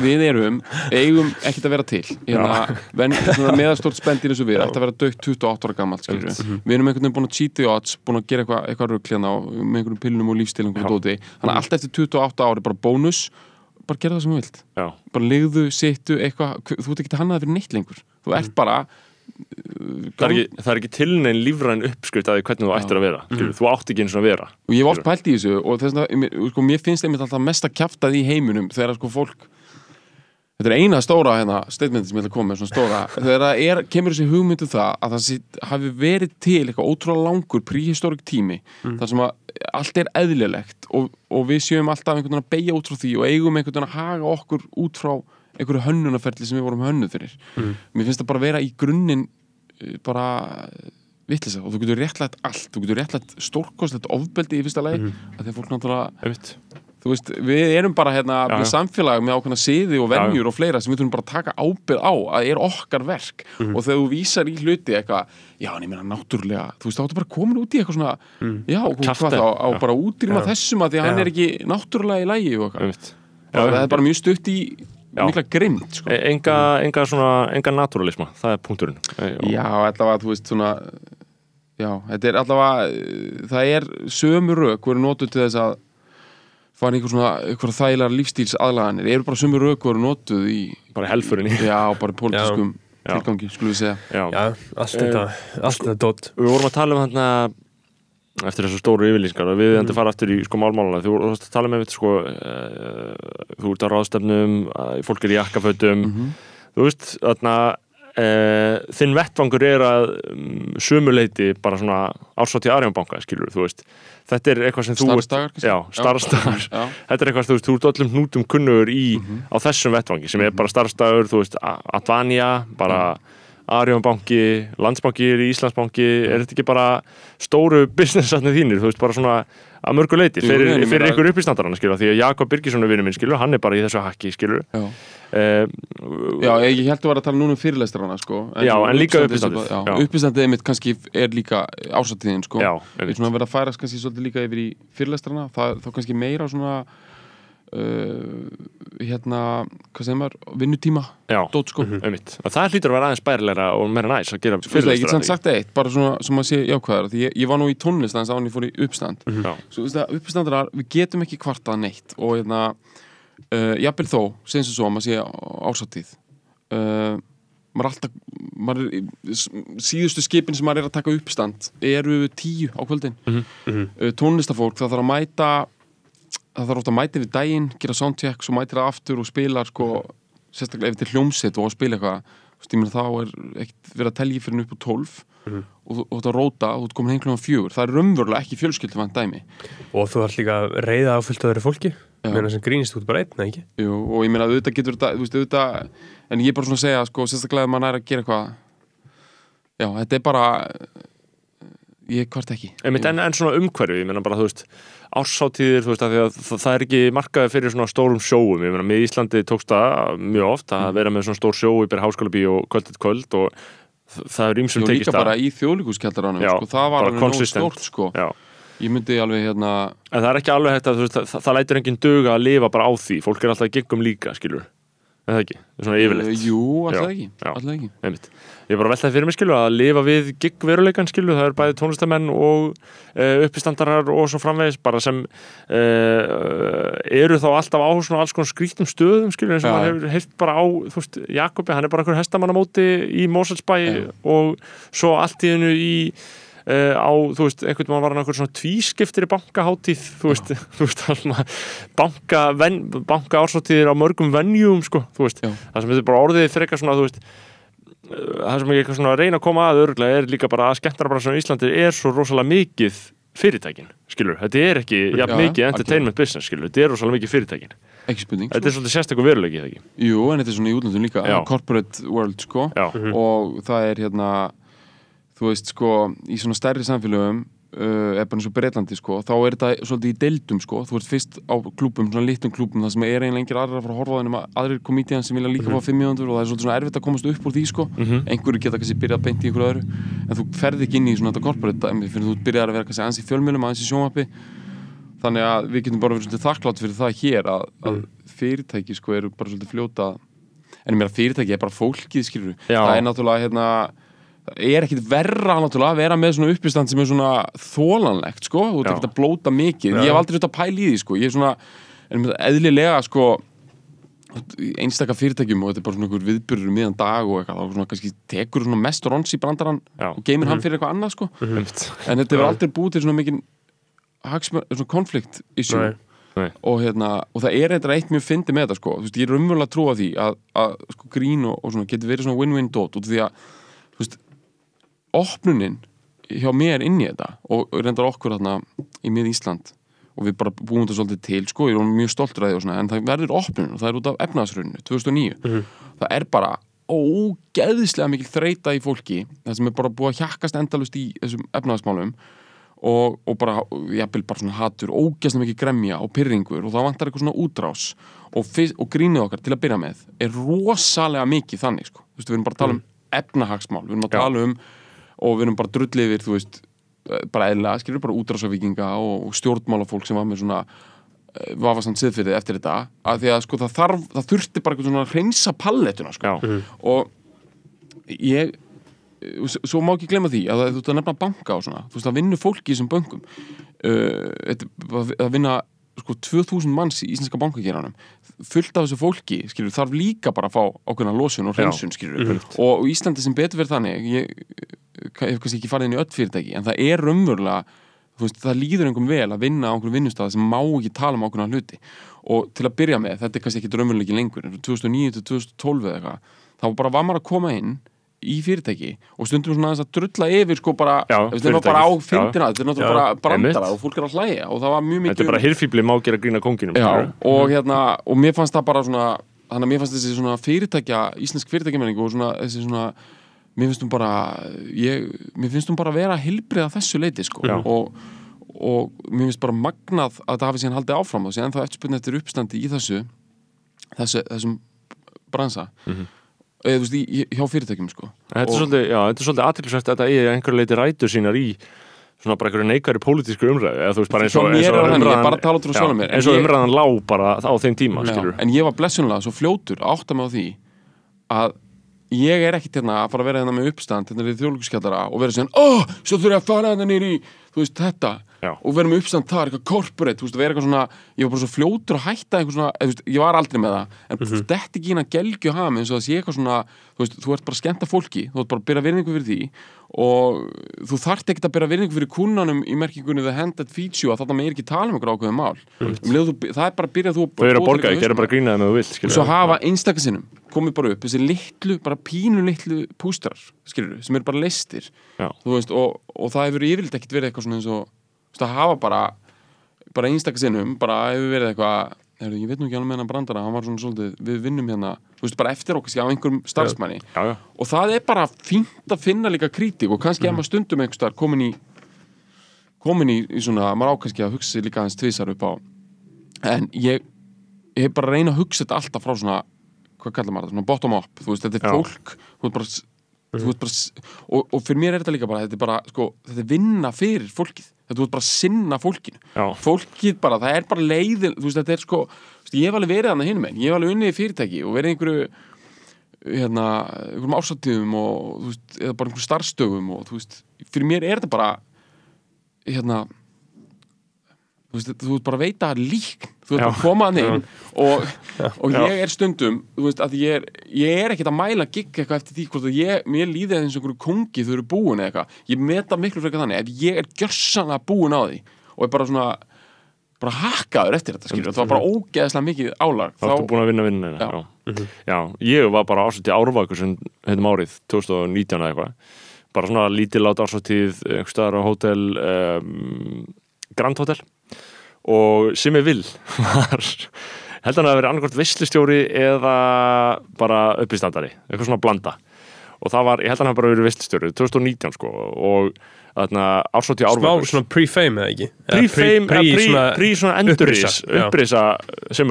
C: við erum eigum ekkert að vera til. Hérna, ven, svona meðastórt spendin eins og við ætti að vera dögt 28 ára skilur við við erum einhvern veginn búin að cheat the odds búin að gera eitthvað eitthva rugglina með einhverjum pillunum og dóti. Þannig að allt eftir 28 ári bara bónus bara gera það sem þú vilt.
B: Já,
C: bara ligðu, sittu, eitthvað þú ert ekki hannaði fyrir neitt lengur. Þú ert bara
B: það er ekki, það er ekki til neinn lífræn uppskrift að því hvernig þú ættir að vera skilur, þú átt ekki eins og að vera
C: og ég hef oft pælt í þessu og þess að sko, mér finnst einmitt alltaf mest að kjafta í heiminum þegar sko fólk þetta er eina stóra hérna statementi sem ég ætla að koma með svona stóra. Þegar það er, kemur þessi hugmyndu það að það sé, hafi verið til eitthvað ótrúlega langur prehistoric tími þar sem að allt er eðlilegt og, og við séum alltaf einhvern veginn að beigja út frá því og eigum einhvern veginn að haga okkur út frá einhverju hönnunarferli sem við vorum hönnuð fyrir. Mér finnst það bara vera í grunninn eh, bara vittlisa og þú getur réttlætt allt. Þú getur réttlætt stórkostlegt ofbeldi í fyrsta lagi mm. að þú veist, við erum bara hérna
B: Já, já.
C: samfélag með ákveðna siði og venjur og fleira sem við þurfum bara að taka ábyrð á að er okkar verk
B: Mhm.
C: og þegar þú vísar í hluti eitthvað já, en ég meina náttúrulega, þú veist, þá áttu bara komin út í eitthvað svona, já, og hvað þá á.
B: Já.
C: bara útrýma
A: Já.
C: þessum að því að hann
A: Já.
C: er ekki náttúrulega í lægi og það er bara mjög stutt í
B: Já.
C: mikla grimt, sko
B: E- enga, enga svona, enga naturalisma það er punkturinn E,
C: Já, allavega, þú veist, svona Já, þetta er allavega það er sömu rauk voru notuð til þess að fara í einhver svona, einhver þægilega lífstíls aðlaganir eru bara sömu rauk voru notuð í
B: bara helfurinni
C: já, bara pólitískum
B: Já.
C: tilgangi, skulum við segja
B: Já.
A: Já, allt þetta, allt þetta dót
B: við vorum að tala um þarna eftir þessu stóru yfirlýsingar og við mm. fara aftur í sko málmála þú voru að tala með við sko uh, þú ert á ráðstefnum uh, fólk er í jakkafötum
C: Mhm.
B: þú veist þarna uh, þinn vettvangur er að um, sumuleiti bara svona ársótt í Arjónbanka skilur þú veist. Þetta er eitthvað sem þú já, starfstagar þetta er eitthvað þú veist, þú ert öllum hnútum kunnugur í
C: Mhm.
B: á þessum vettvangi sem er bara starfstagur, þú veist, Advania bara
C: Mhm.
B: Arjónbanki, Landsbanki, Íslandsbanki er þetta ekki bara stóru businessatnið þínir, þú veist, bara svona að mörgu leiti,
C: Jú,
B: fyrir, fyrir ykkur uppistandarana, skilur, því að Jakob Birgisson er vinur minn, skilur, hann er bara í þessu hakki, skilur
C: Já,
B: uh,
C: já ég held að vera að tala núna um fyrirlestrana sko.
B: Já, en líka
C: uppistandið
B: uppistandið,
C: mitt kannski er líka ásattíðin sko. Við
B: einmitt.
C: svona verða að færast kannski svolítið líka yfir í fyrirlestrana það, þá kannski meira svona uh, hérna hvað segir maður, vinnutíma
B: já,
C: dót sko.
B: Einmitt, og það hlýtur að vera aðeins bærilegra og meira næs að gera
C: það, ég get
B: fyrirlestra,
C: sagt eitt, bara svona sem að sé jákvæðar því ég, ég var nú í tónlist aðeins án ég fór í uppstand.
B: Já.
C: Svo þú veist það, uppstandarar, við getum ekki kvartað neitt og hérna uh, jafnvel þó, segjum sem svo að maður sé ásattíð uh, maður alltaf maður er, síðustu skipin sem maður er að taka uppstand eru tíu á kvöldin.
B: Mhm,
C: uh, tónlistafólk, það þarf að mæta það þarf ofta að mæta við daginn gera soundcheck, svo mætir það aftur og spila sko, sérstaklega ef þetta er hljómsett og að spila eitthvað, þú veist, ég meina þá er ekkert verið að telja fyrir upp á 12
B: Mhm.
C: og þú og þú ert að róta og þú ert komin heim kljóðan fjögur það er raunverulega ekki fjölskyldufant dæmi
A: Og þú ert líka að reyða á fullt öðru fólki
C: Já.
A: Meina sem grínist út bara einn, ekki?
C: Jú, og ég meina auðvitað getur þetta, þú veist, auðvitað en ég er bara svona að segja, sko, sérstaklega ef maður er að gera eitthvað já, þetta er bara ég hvart ekki
B: en, en svona umhverfi, ég meina bara, þú veist ársáttíðir, þú veist, að að það, er ekki markaði fyrir svona stórum sjóum. Ég meina, með Íslandi tókst það mjög oft
C: Mm.
B: að vera með svona stór sjó byrja háskóla og kvöldið kvöld og það er ýmsum
C: og
B: tekist
C: líka bara í þjóðlíkuskjaldaranum sko, það var alveg nóg stórt sko.
B: Já.
C: ég myndi alveg hérna
B: en það er ekki alveg hægt að, þú veist, það, það lætur enginn duga að lifa bara á því, fólk er alltaf að geggum líka, skilur er það ekki, svona yfirleitt.
C: Jú, alltaf ekki, alltaf ekki.
B: Ég er bara að veltaði fyrir mig skilu að lifa við gig-veruleikan skilu, það er bæði tónlistamenn og uh, uppistandarar og svo framvegis bara sem uh, eru þá alltaf á svona alls konar skrítum stöðum skilu eins og maður hefur heilt bara á þú veist, Jakobi, hann er bara einhver hestamannamóti í Moselsbæ og svo allt í hennu í Uh, á, þú veist, einhvern veginn var hann einhver svona tvískiptir í bankaháttíð þú veist, þú veist, að banka, banka ársáttíðir á mörgum venjum, sko, þú veist,
C: Já.
B: það sem þetta er bara orðið fyrir eitthvað svona, þú veist það sem ég eitthvað svona að reyna að koma að örgulega er líka bara að skemmtarabransan á Íslandi er svo rosalega mikið fyrirtækin skilur, þetta er ekki jafn
C: Já,
B: mikið entertainment business, skilur, þetta er rosalega mikið fyrirtækin.
C: Ekki spurning
B: þetta er svolítið sérstakur veruleiki, það ekki?
C: Jú, en þetta er svona í útlöndum líka
B: Já.
C: corporate world sko.
B: Já,
C: og það er hérna þú veist sko, í svona stærri samfélögum eða bara eins og Breitlandi sko, þá er þetta svolítið í deildum sko, þú ert fyrst á klúbum, svona litum klúbum það sem er eiginlega engir aðrir að fara að horfa á þeim aðrir komítiðan sem vilja líka fá 500 og það er svolítið svona erfitt að komast upp úr því sko.
B: Mhm.
C: einhverju geta kannski byrjað beint í einhverju öðru en þú ferð ekki inn í svona þetta corporate fyrir þú byrjar að vera kannski aðeins í fjölmjölum aðeins í sjónvarpi. Þannig að við getum bara verið svolítið þakklátt fyrir er ekkit verra að vera með svona uppistand sem er svona þólanlegt sko, þú ert ekkit að blóta mikið
B: Já.
C: ég hef aldrei þetta að pæla í því sko ég er svona, eðlilega sko í einstaka fyrirtækjum og þetta er bara svona einhver viðbyrður miðan dag og eitthvað, þá svona kannski tekur svona mest rons í brandarann og geymir hann fyrir eitthvað annað sko
B: Einmitt.
C: en þetta hefur aldrei búið til svona svona konflikt
A: Nei.
B: Nei.
C: og, hérna, og það er eitthvað eitt mjög fyndi með þetta sko. Þú veist, ég er umvölu að trúa því að, að sko, grín og, og svona getur verið svona win-win dot út af því að þú veist, opnunin hjá mér inn í þetta og reyndar okkur þarna í mið Ísland og við bara búum þetta svolítið til sko, ég er mjög stoltur að því og svona, en það verður opnun og það er út af efnaðsruninu 2009 það er bara ógeðislega mikil þreita í fólki það sem er bara búið að hjakkast endalust í þessum efnaðsmálum og, og bara, jafnvel bara svona hatur ógeðslega mikil gremja og pyrringur og það vantar eitthvað svona útrás og, og grínið okkar til að byrja með er rosalega mikið þannig sko. Þú veist, við erum bara að tala um efnahagsmál við erum að tala um og við erum bara drullið yfir, þú veist eh, bara eðlilega, skilur bara útrásavíkinga og, og stjórnmálafólk sem var með svona eh, vafasamt siðfyrði eftir þetta. Að því að sko það þarf, það þurfti bara eitthvað svona að hreinsa pallettuna sko.
B: Já.
C: og ég svo má ekki glemma því að það- þú ert að nefna banka og svona, þú veist að vinna fólki í þessum bönkum. Uh, þetta- að vinna sko 2000 manns í íslenska bankageranum fullt af þessu fólki, skilur, þarf líka bara að fá ákveðna losun og hreinsun, skilur og, Íslandi sem betur verið þannig ég, hef kannski ekki farið inn í öll fyrirtæki en það er raunverulega þú veist, það líður einhverjum vel að vinna á einhverjum vinnustað sem má ekki tala um ákveðna hluti. Og til að byrja með, þetta er kannski ekki raunveruleiki lengur, en frá 2009 til 2012 eða eitthvað, þá bara var maður að koma inn í fyrirtæki og stundum svona að drulla yfir sko bara, þetta var bara á fyndina, þetta er náttúrulega bara brandara og fólk er að hlæja og það var mjög mikið
B: Þetta er bara hirfíbli má gera grína konginum
C: Já, og hérna, og mér fannst það bara svona þannig að mér fannst þessi svona fyrirtækja íslensk fyrirtækjamenning og svona þessi svona mér finnst hún bara ég, mér finnst hún bara vera hilbrið að þessu leiti sko.
B: Já.
C: og, og mér finnst bara magnað að það hafi síðan haldið áfram og síðan það eftirspunni eftir uppstandi í þessu þessu, þessum bransa.
B: Mhm.
C: Eða þú veist, í, hjá fyrirtækjum sko.
B: Þetta er svolítið, já, þetta er svolítið aðtilsvægt að þetta eigi einhverju leiti rætur sínar í svona bara einhverju neikværi pólitísku umræðu eða þú veist bara eins og, eins og
C: er
B: umræðan eins og umræðan lá bara á þeim tíma
C: Já, en ég var blessunlega svo fljótur að átta mig á því að ég er ekkit hérna að fara að vera hérna með uppstand hérna í þjóðlíkuskjallara og vera síðan oh, svo þurfa ég að fara hérna nýri þú veist þetta
B: Já.
C: og með uppstand þar, eitthvað corporate þú veist, eitthvað svona, ég var bara svo fljótur að hætta eitthvað svona, veist, ég var aldrei með það. En mm -hmm. þetta ekki hérna gelgju ham eins og það sé eitthvað svona, þú veist, þú ert bara að skemmta fólki þú ert bara að byrja virðingu fyrir því. Og þú þarft ekkert að byrja virðingu fyrir kunnanum í merkingunni that feeds you að þetta meir ekki tala um eitthvað ákveðum mál. Um leið, þú, það er bara að byrja þú
B: Þau eru að borga, ég gerði bara grínaði með þú vilt
C: og svo hafa einstaka sinnum komið bara upp þessi litlu, bara pínu litlu pústrar, skilur sem eru bara listir. Veist, og, og það hefur yfirleitt ekkert verið eitthvað svona eins og að hafa bara bara einstaka sinnum, bara hefur verið eitthvað Heru, ég veit nú ekki alveg með hennar brandara, hann var svona svolítið, við vinnum hérna, þú veist, bara eftir okkur á einhverjum starfsmanni.
B: Já, já,
C: og það er bara fínt að finna líka kritík og kannski ef maður stundum einhvers staðar komin í komin í, í svona, maður á kannski að hugsa líka aðeins tvisar upp á. En ég, ég hef bara að reyna að hugsa þetta alltaf frá svona hvað kallar maður það, svona bottom up, þú veist, þetta er
B: Já.
C: fólk þú veist bara, þú veist bara og, og fyrir mér er þetta líka bara, þetta er bara sko, þetta er vinna fyrir fólkið, þetta er bara sinna fólkinu,
B: já,
C: fólkið bara það er bara leiðin, veist, þetta er sko veist, ég hef alveg verið hann að hinum en, ég hef alveg unnið í fyrirtæki og verið einhverju hérna, einhverjum ásatíðum og þú veist, eða bara einhverjum starfstögum og fyrir mér er þetta bara hérna þú veist, þú veist bara að veita lík. Þú veist
B: Já.
C: bara að koma hann inn og, og ég er stundum þú veist, að ég er, ég er ekkert að mæla gigg eitthvað eftir því hvort að ég, mér líði eins og einhverju kongi þau eru búin eða eitthvað. Ég meta miklu frekar þannig, ef ég er gjörsanlega búin á því og er bara svona bara hakkaður eftir þetta skilur, það var bara ógeðslega mikið álag
B: þá ertu búin að vinna vinnuna
C: Já.
B: já. já, ég var bara ásett í árvakur sem heitum árið, 2019 eða eitthvað. Bara svona lítilát ársáttíð og Simmi Vill var held hann að vera annarkvort veslustjóri eða bara uppistandari, eitthvað svona blanda og það var, ég held að hann bara verið viststjóri 2019 sko og þarna ársótti
A: Smá
B: árvökus
A: svona pre-fame eða ekki?
B: Pre-fame,
A: pre-
B: pre,
A: pre- svona
B: pre svona endurís
A: upprisa,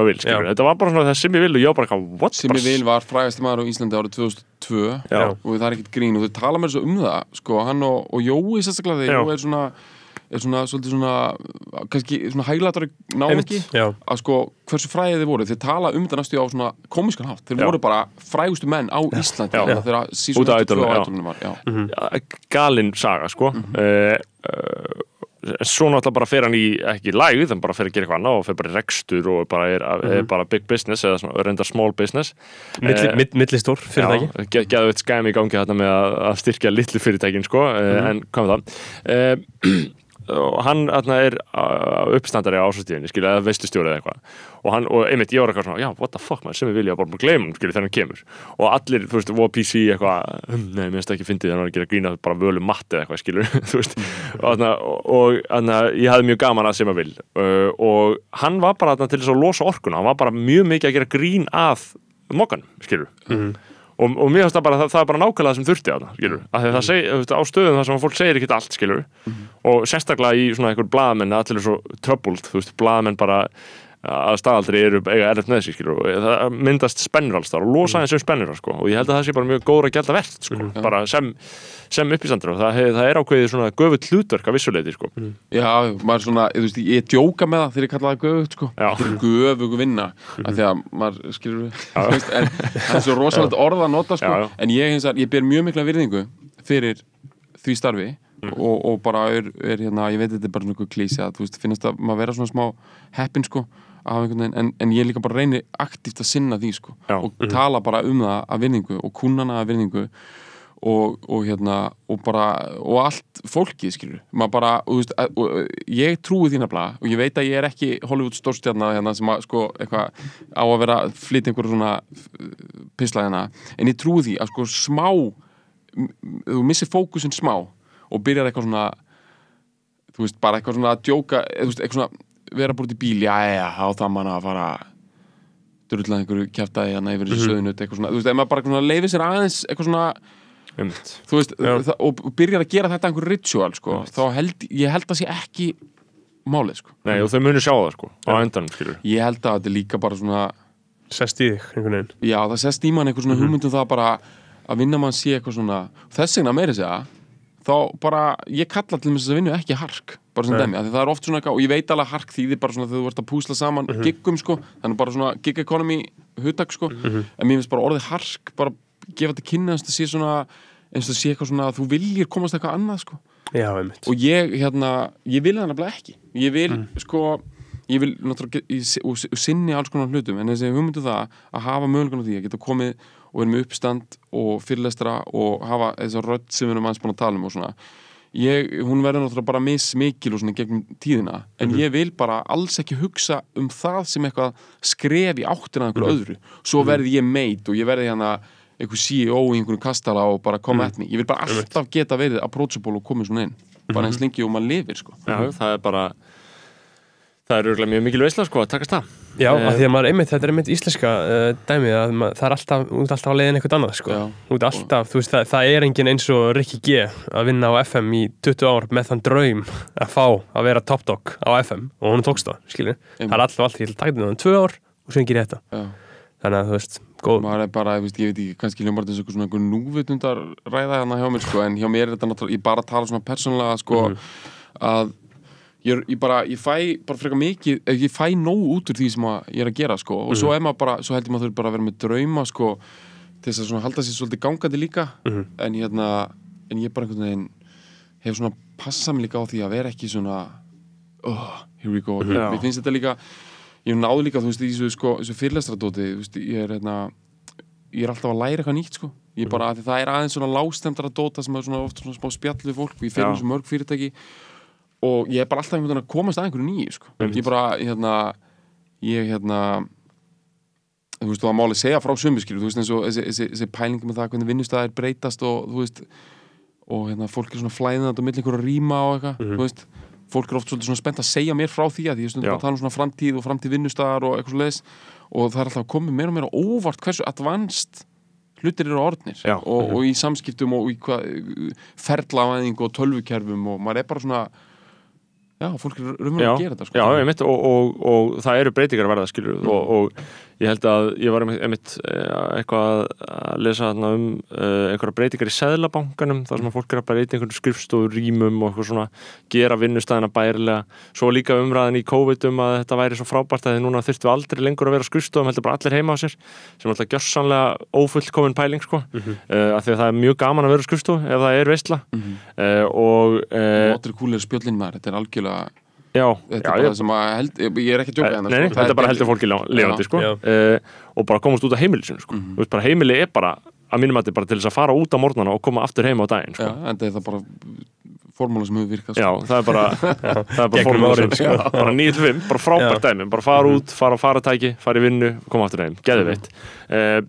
B: að vil, þetta var bara svona það sem ég vil og ég var bara?
C: Simmi
B: Bara-
C: Vil var frægasti maður á Íslandi árið 2002
B: Já.
C: og það er ekkert grín og þau tala mér svo um það sko, hann og, og Jói sérstaklega þegar. Jói er svona er svona, svolítið svona kannski svona hæglatari
A: já.
C: að sko hversu fræðið þið voru þeir tala um þetta næstu á svona komiskan hátt þeir
B: Já.
C: voru bara frægustu menn á Íslandi þegar
B: af
C: eftir tvö
B: Idolum, já.
C: á Idolum var já.
B: ja, galinn saga sko
C: Mhm.
B: mm svo náttúrulega bara fer hann í ekki lægð, hann bara fer að gera eitthvað annað og fer bara í rekstur og bara er,
C: Mhm.
B: er bara big business eða svona, reyndar small business Eh,
A: millistór fyrirtæki
B: Já, ge- geðveitt skæm í gangi þarna með að, að styrkja litlu fyrirtækin sko, mm en hvað með það uh, og hann þarna er uppstandari á ásastíðinni skilja, eða veistustjóri eða eitthvað. Og, hann, og einmitt ég var eitthvað svona, já, what the fuck maður sem við vilja bara bara gleyma hann, skilja, þegar hann kemur. Og allir, þú veist, voru PC eitthvað hm, nei, mér finnst það ekki fyndið, hann var að gera grína bara völu matti eða eitthvað, skilur þú veist, og og þarna, ég hafði mjög gaman að sem að vil. Uh, og hann var bara þarna til þess að losa orkuna, hann var bara mjög mikið að gera grín að mokkan, skilur og, og mér finnst það bara, það, það er bara nákvæmlega það sem þurfti á það, skilur, af því að það seg, þú veist, á stöðum þar sem fólk segir ekkert allt, skilur og sérstaklega í svona einhver blaðmenn allir er svo troubled, þú veist, blaðmenn bara að staðaldri eru eiga erfitt með og það myndast spennur alls þar og losa eins um spennur, sko, og ég held að það sé bara mjög góður að gælda verðt, sko, bara sem sem uppisandur og það, það er ákveðið svona göfull hlutverk af vissuleiti, sko.
C: Já, maður svona, veist, ég djóka með það þegar ég kalla það göfugt sko. Þetta er göfugu vinna af því að maður skilur en það er svo rosalegt orð að nota sko.
B: Já,
C: en ég, hins ég ber mjög mikla virðingu fyrir því starfi
B: Mm.
C: og, og bara er, er hérna, ég veit þetta er bara svona klísi að þú veist, finnast að maður vera svona smá heppin sko. að veginn, en, en ég líka bara reyni aktíft að sinna því sko
B: Já.
C: og tala bara um það að virðingu og kunnana að virðingu og, og hérna og bara, og allt fólkið skilur bara, og, veist, að, ég trúi því nefnilega og ég veit að ég er ekki Hollywood stórstjarnar hérna sem að sko eitthvað á að vera að flytja einhverju svona uh, pisla hérna, en ég trúi því að sko smá þú missir fókusin smá og byrjar eitthvað svona þú veist, bara eitthvað svona að djóka veist, eitthvað svona, vera búin í bíl já, já, já, á það manna að fara drullað einhverju kjæftæði hérna yfir þessu söðunut, eitthvað svona, þú veist, ef maður bara leifir sér aðeins eitthvað svona
B: Einmitt.
C: þú veist, það, og byrjar að gera þetta einhver ritual, sko, þá held ég held að sé ekki málið, sko.
B: Nei, og þau munu sjá það, sko, á endanum, skilur
C: ég held að þetta er líka bara svona
A: Sest í þig, einhvern veginn.
C: Já, það sest í mann einhver svona hugmyndum það bara að vinna mann sé eitthvað svona þess vegna meiri segja þá bara, ég kalla til þess að vinna ekki hark bara sem dæmi, það er oft svona eitthvað og ég veit alveg að hark þýðir bara svona þegar þú ert að púsla saman giggum sko, þannig bara svona gig economy hugtak sko, en mér finnst bara orðið hark bara gefa til kynna eins og það sé svona eins og það sé eitthvað svona að þú viljir komast eitthvað annað sko.
A: Já,
C: og ég, hérna, ég vil það nefnilega ekki. Ég vil, sko ég vil náttúrulega, ég, og og sinni alls konar hlutum, en þessi hugmyndu það að hafa mögulegan á því að geta komið og vera með uppstand og fyrirlestra og hafa þessa rödd sem við erum aðeins búin að tala um og svona ég, hún verður náttúrulega bara mismikil og svona gegnum tíðina, en ég vil bara alls ekki hugsa um það sem eitthvað skref í áttina að einhverju öðru. Svo verði ég meit og ég verði hérna einhver CEO í einhverju kastala og bara koma mm. me. Ég vil bara alltaf geta verið approachable og komið svona inn. Bara eins lengi og maður lifir sko.
B: Já, það er bara það er örgulega mjög mikil veisla, sko, að takast það
A: Já,
B: Eh,
A: af því að maður einmitt, þetta er einmitt íslenska uh, dæmi að maður, það er alltaf, út alltaf að leiðin eitthvað annað, sko.
C: Já.
A: Út alltaf, þú veist, það, það er engin eins og Ricky G að vinna á FM í 20 ár með þann draum að fá að vera top dog á FM og hún tókst það, skiljið. Það er alltaf allt, ég ætla að taka þetta um tvö ár og svo ég þetta.
C: Já.
A: Þannig að, þú veist, góð,
C: maður er bara, ég veist, ég veit ekki, kannski hljómar þetta eins og eitthvað svona einhver núvitundar ræða hérna hjá mér sko, en hjá mér er þetta náttúrulega, ég bara tala svona persónlega sko, að ég, ég bara, ég fæ bara frekar mikið eh, ég fæ nóg út úr því sem ég er að gera sko, og svo er maður bara, svo held ég maður þurfi bara að vera með drauma sko, til þess að svona halda sér svolítið gangandi líka, en hérna en ég bara einhvern veginn hef svona passað mig líka á því að vera ekki svona oh, here we go,
B: Já.
C: mér finnst þetta líka ég náðu líka, þú veist, í þessu, sko, þessu fyrirlestradóti, þú veist, ég er hérna ég er alltaf að læra eitthvað nýtt, sko. Ég bara, mm. það er aðeins svona lágstemdara dóta sem er svona oft svona smá spjall við fólk og ég fyrir
B: Já.
C: þessu mörg fyrirtæki og ég er bara alltaf einhvern veginn að komast að einhverju nýju, sko. Ég bara, hérna ég, hérna þú veist, þú að máli segja frá sömu, skilur, þú veist, eins og þessi, þessi, þessi pælingi með það hvernig vinnustæðir breytast og, þú veist, og hérna, fólk er svona flæðandi á milli einhverju rýma og eitthvað, þú veist. Fólk er oft svolítið svona spennt að segja mér frá því að ég er stundum að tala um svona framtíð og framtíð vinnustæðar og eitthvað svo leiðis og það er alltaf að koma mér og á óvart hversu advanced hlutir eru orðnir.
B: Já.
C: og, og í samskiptum og í hvað ferlavæðingu og tölvukerfum og maður er bara svona já, fólk er raunverulega
B: já,
C: að gera þetta sko.
B: já, einmitt, og, og, og það eru breytingar að verða skilur
C: Mm.
B: og, og ég held að ég var einmitt, eh, eitthvað að lesa um uh, einhverja breytingar í seðlabankanum þar sem að fólk er að breyta einhvern skrifstofu rýmum og eitthvað svona gera vinnustæðina bærilega svo líka umræðin í COVID um að þetta væri svo frábært að þið núna þyrftu aldrei lengur að vera á skrifstofum heldur bara allir heima á sér sem alltaf gjörsanlega ófullkomin pæling sko
A: Mhm.
B: uh, af því að það er mjög gaman að vera á skrifstofu ef það er veistla
C: Mhm.
B: uh, og
C: þetta er algjörlega þetta
B: já,
C: er bara það sem að held, ég, er ekki að djóka
B: Nei, nei, þetta bara heldur fólki lifandi sko. Uh, og bara komast út af heimilisinu sko.
C: Mhm.
B: Þú veist, bara heimili er bara að mínum að þetta er bara til þess að fara út á morgnana og koma aftur heima á daginn sko.
C: Já, en það er bara formúla sem hefur virkað sko.
B: Já, það er bara, það er bara formúla sem-
A: sko.
B: bara 9-5, bara frábært dæmi bara fara út, fara á faratæki, fara í vinnu koma aftur heim, geðveitt uh,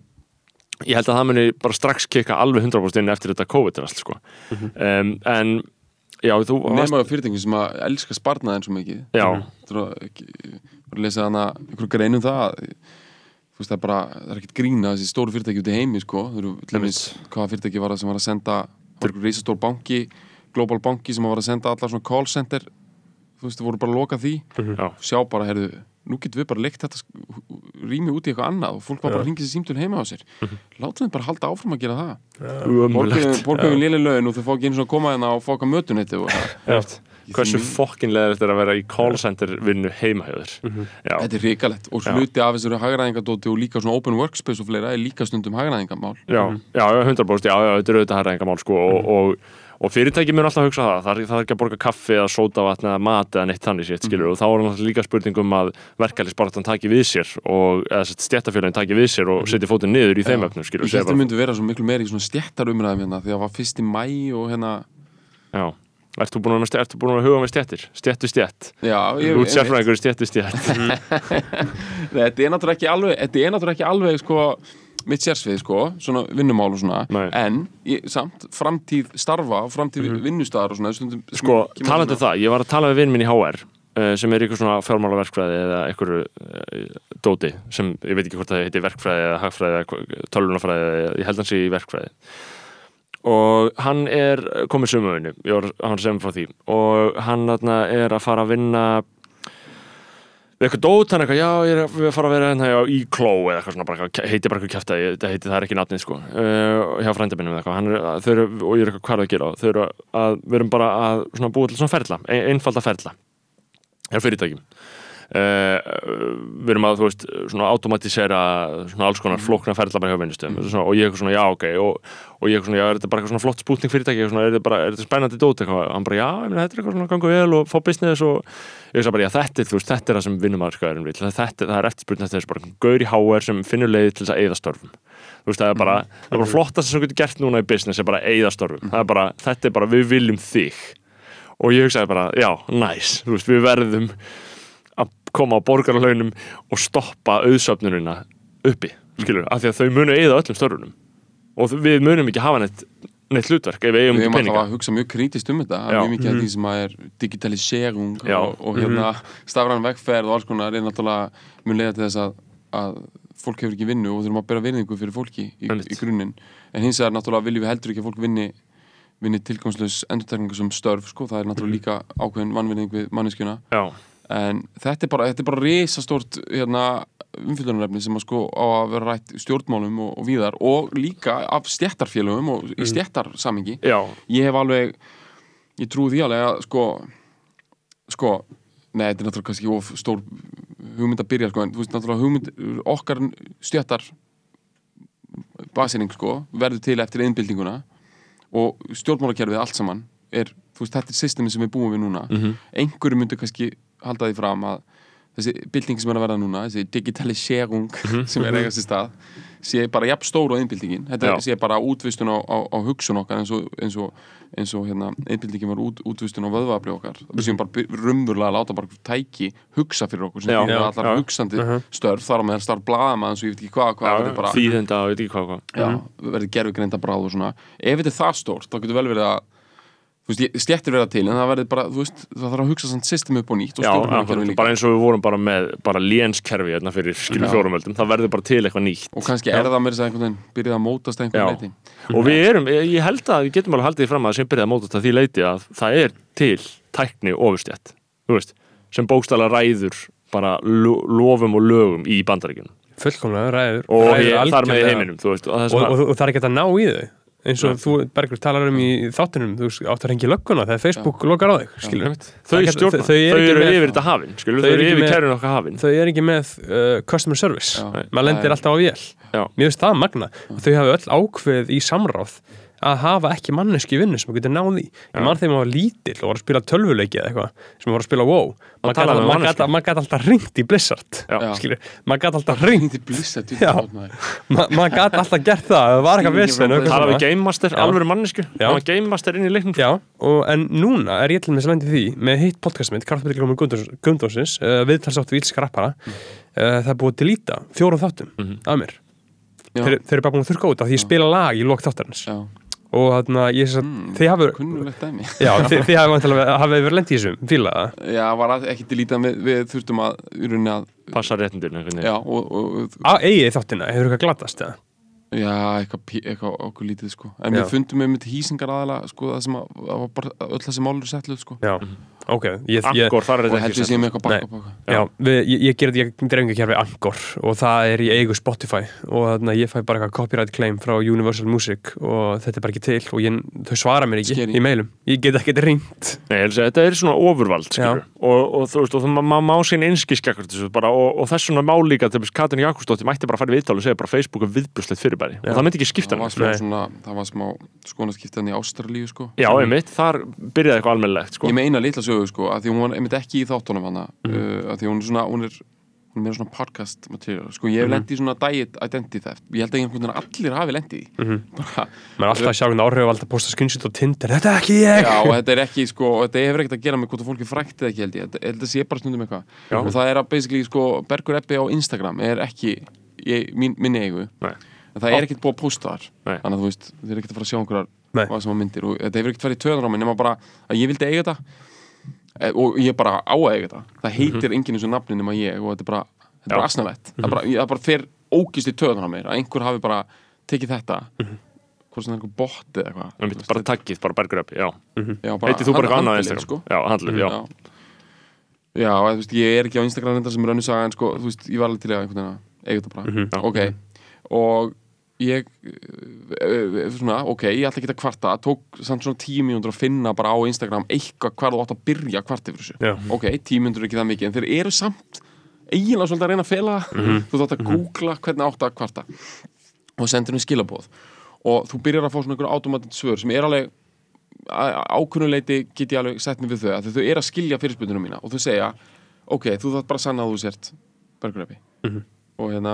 B: ég held að það muni bara strax kikka alveg 100% inn eftir þetta COVID-rast sko. um, en já, þú varst,
C: Nefna á fyrirtækjum sem að elska sparnaðin svo mikið.
B: Já,
C: Þú var að lesa hana einhverju grein um það að, þú veist það er bara, það er ekkert grína þessi stóru fyrirtæki út í heimi sko. Þú til dæmis, hvaða fyrirtæki var það sem var að senda það var einhverju reisastór banki, global banki sem var að senda allar svona call center þú veist, þú voru bara að loka því.
B: Já,
C: sjá bara, heyrðu, nú getum við bara leikt þetta rými út í eitthvað annað og fólk var bara að ringa sér símtöl heima á sér. Látum við bara halda áfram að gera það. Borgum við léli laun og þau fá ekki eins og að koma hérna og fá okkar mötunetti og það
B: hversu fokkinlega þetta er að vera í call center vinnu heima hjá þér. Já,
C: Þetta er ríkalegt og
B: Já.
C: hluti af þessari hagræðingadóti og líka svona open workspace og fleira er líka stundum hagræðingamál.
B: Já, já, já, 100% já, já, þetta er auðvitað hæra mál sko, og, og, fyrirtæki mun alltaf hugsa það. Það er, það er ekki að borga kaffi eða sótavatn eða mat eða neitt þannig sétt, skilur, og þá er náttúrulega líka spurningum að verkefælisbaratan taki við sér og stjættafélagin taki við sér og setja fótinn niður í þeim öfnum, skilur
C: Ég held að myndu vera svo miklu meiri í svona stjættar umræðum hérna því að það var fyrst í mæ og hérna
B: já, ert þú búin að, ert þú búin að huga með stjættir stjættu stjætt,
C: Já, ég,
B: út sérfræðingur stjættu stjætt
C: Nei, Þetta er náttúrulega ekki alveg Þetta er náttúrulega ekki alveg sko mitt sérsvið sko, svona vinnumál og svona
B: Nei.
C: en ég, samt framtíð starfa og framtíð vinnustæðar og svona stundum,
B: sko,
C: kemur
B: talandi um það, ég var að tala við vinn minn í HR uh, sem er eitthvað svona fjármálaverkfræði eða einhverju uh, dóti sem ég veit ekki hvort það heiti verkfræði eða hagfræði eða tölvunafræði eða ég held hans í verkfræði og hann er komið sumöðinu, ég var hann sem frá því og hann þarna er að fara að vinna við eitthvað dót, hann eitthvað, já, ég er að að fara að vera hérna í kló eða eitthvað svona, bara, heiti bara eitthvað kjæftæði, þetta heiti, það er ekki nafnið sko, uh, hjá frænda minnum eða eitthvað, er, þau eru, og ég er eitthvað hvað er að gera, þau eru að, við erum bara að svona búið til svona ferla, ein, einfalda ferla hjá fyrirtækjum. Uh, við erum að, þú veist, svona automatisera svona alls konar flókna ferla bara hjá vinnustöðum mm. og ég eitthvað svona, já, ok og, og ég eitthvað svona, já, er þetta er þetta er þetta ég þetta er ég sagði bara, já, þetta er, þú veist, þetta er það sem vinnumarskaðurinn vil, þetta, það er eftirspurning eftir þessu bara gaur í HR sem finnur leið til þess að eyða störfum. Þú veist, það er bara, það er bara flottast sem þú getur gert núna í business er bara að eyða störfum, það er bara, þetta er bara, við viljum þig. Og ég hugsaði bara, já, næs, þú veist, við verðum að koma á borgarlaunum og stoppa auðsöfnunina uppi, skilur, af því að þau munu eða öllum störfunum. Og við munum ekki hafa neitt, neitt hlutverk ef við eigum
C: Við
B: ekki
C: erum alltaf
B: peninga
C: að hugsa mjög krítist um þetta
B: Já. Mhm.
C: mjög mikið af því sem að er digitalisering
B: Já. Mhm.
C: og, og hérna stafræn vegferð og alls konar er náttúrulega mun leiða til þess að, að fólk hefur ekki vinnu og þurfum að bera virðingu fyrir fólki í, í grunninn en hins vegar náttúrulega viljum við heldur ekki að fólk vinni vinni tilgangslös endurtekningu sem störf sko, það er
B: Mhm.
C: náttúrulega líka ákveðin vannvinning við manneskjuna
B: Já,
C: en þetta er bara, þetta er bara risastórt hérna, umfyllunarefni sem að sko á að vera rætt stjórnmálum og, og víðar og líka af stjættarfélögum og í stjættarsamingi
B: já,
C: ég hef alveg ég trúi því alveg að sko sko, nei, þetta er náttúrulega kannski of stór hugmynd að byrja sko, en þú veist náttúrulega hugmynd okkar stjættar basering sko, verður til eftir einbildinguna og stjórnmálakerfið allt saman er, þú veist, þetta er systemin sem við búum við núna.
B: Mhm.
C: einhverju myndu kannski halda því fram að þessi bylting sem er að verða núna þessi digitalisering sem er að eiga sér stað sé bara jafn stór og einbildingin þetta
B: Já.
C: sé bara útvistun á, á, á hugsun okkar eins og, eins og, eins og hérna, einbildingin var út, útvistun á vöðvafli okkar. Við séum bara raunverulega að láta bara tæki hugsa fyrir okkur sem
B: Já.
C: allar
B: Já.
C: hugsandi
A: Mhm.
C: störf. Þar á meðan starf blaðama eins og ég veit ekki hvað, hvað
B: þýðenda og ég veit ekki hvað,
C: verður gerfi greinda bráð og svona. Ef þetta er það stórt, þá getur vel verið að þú þú veist, ég- stéttir verða til en það verður bara, þú veist, það þarf að hugsa samt system upp og nýtt og
B: Já,
C: líka.
B: Bara eins og við vorum bara með bara lénskerfi hérna fyrir skilur
C: Já.
B: fjórumöldum það verður bara til eitthvað nýtt.
C: Og kannski er það með þess að einhvern veginn byrjað að mótast
B: Já.
C: einhvern leiti
B: og við erum, ég ég held að við getum alveg haldið fram að sem byrjaði að mótast að því leiti að það er til tækni ofurstjætt þú veist, sem bókstala ræður bara lo- lofum og lögum í bandaríkjunum.
A: Fullkomlega ræður
B: og
A: ræður
B: ég, þar með í
A: algjörlega.
B: heiminum þú veist, og er
A: og, og, og það er ekki að ná í þau eins og þú, Bergur, talar um í þáttunum þú átt að rengi lögguna þegar Facebook lokar á þig skilur
B: þau stjórna,
A: þau-
B: þau,
A: þau eru
B: eru yfir þetta hafin skilur,
A: Þau eru
B: eru yfir kærun okkar hafin.
A: þau er ekki með uh, customer service. Maður lendir alltaf á vél.
B: Já.
A: mér finnst það magna og þau hafa öll ákveð í samráð að hafa ekki manneski vinnu sem þú getur náði ég man þegar maður var lítill og var að spila tölvuleiki eða eitthvað sem var að spila WoW maður maður maður gat alltaf ringt í Blizzard
B: Já.
C: Já.
A: skilur, maður gat alltaf ringt Já. Ma, maður gat alltaf gert það það var eitthvað
B: tala
A: svona.
B: við Game Master, alvöru mannesku það var Game Master inn í leiknum.
A: Já, og, en núna er ég til með lendi því með hitt podcast mitt, Kraftbyrgjum Gundónsins uh, viðtalsátt við Ílska rappara uh, það er búið til líta fjórum þáttum af mér.
C: Já.
A: þeir, eru bara búin að þurrka út af því ég spila lag í lok þáttarins Og þarna ég sem
C: Mm,
A: sagt, þið hafa
C: kunnulegt dæmi
A: já, þið, þið hafa vantilega hafið verið lendið í þessum, fíla það
C: Já, var að- ekki til lítið við, við þurftum að, í rauninni að
B: passa veginn.
C: Já, og,
A: eigið þáttina, hefur eitthvað glatast eða?
C: já, eitthvað, okkur lítið, sko En
A: Já.
C: við fundum með mitt hýsingar aðalega, sko, það sem að, það var bara öll þessi málur settluð, sko
A: Já, ok ég, ég,
B: Angor, þar er þetta ekki
A: við, ég, ég gerði ég dreifingarkerfi Angor og það er í eigu Spotify og þannig að ég fæ bara eitthvað copyright claim frá Universal Music og þetta er bara ekki til og ég, þau svara mér ekki
C: Scary.
A: í mailum. Ég get ekki ringt
B: Nei, ég held að segja, þetta er svona ofurvald og, og þú veist, og það maður má sín bara og, og þess svona má líka til þess Katrin Jakobsdóttir mætti bara að fara í viðtal og segja bara Facebook er viðbjörnslegt fyrirbæri. Og það myndi ekki skipta
C: Það var smá
A: Nei.
C: svona, það var smá skonaskiptan í Ástralíu, sko.
B: Já, einmitt, þar byrjaði eitthvað almennilegt sko.
C: Ég meina litla sögu, sko, að því hún var einmitt ekki í þáttunum hana
A: Mhm.
C: uh, að því hún er svona, hún er hún er meira svona podcast material, sko, ég hef mm í svona diet identity theft, ég held að einhvern veginn allir hafi lendið í,
A: Mhm.
C: bara
A: maður er alltaf að sjá hvernig áhrif að posta screenshot á Tinder þetta er ekki ég!
C: Já, og þetta er ekki, sko, og þetta hefur ekkert að gera með hvort fólki frækt eða ekki, held ég, Þetta- að sé bara stundum eitthvað. Og það er að basically, sko, Bergur Ebbi á Instagram er ekki ég, mín, minni eigu.
B: Nei.
C: en það er ekkert búið að posta þar. Þannig að þú veist, þið er ekkert að fara að sjá einhverjar
A: Nei.
C: hvað sem að myndir. Og þetta hefur ekkert farið í mig nema bara að ég vildi eiga þetta og ég bara á að eiga þetta. Það heitir enginn eins og nafni nema ég og þetta er bara, þetta er bara asnalett það, er bara, ég, það bara fer ógist í töðan á mér að einhver hafi bara tekið þetta hvort sem það er einhver bot eða eitthvað.
B: Bara taggið, bara bergur upp Já,
C: bara
B: heitið þú bara eitthvað annað Instagram?
C: sko.
B: Já, handlið, já,
C: já. Já, þú veist, ég er ekki á Instagram reyndar sem er önnur saga en sko, þú veist, ég var alveg til að einhvern veginn að eiga þetta bara, ok. Og ég uh, svona, ok, ég ætla ekki að kvarta tók samt svona tíu mínútur að finna bara á Instagram eitthvað hvar þú átt að byrja að kvarta yfir þessu
A: Já.
C: ok, tíu mínútur er ekki það mikið en þeir eru samt eiginlega svolítið að reyna að fela það. þú þátt að googla hvernig átt að kvarta og sendur henni skilabóð og þú byrjar að fá svona einhverju automatit svör sem er alveg ákunnuleiti get ég alveg sett mig við þau að þau eru að skilja fyrirspurningum mína og þau segja ok, þú þátt bara að sanna að þú sért berguröfi
A: Mhm.
C: og hérna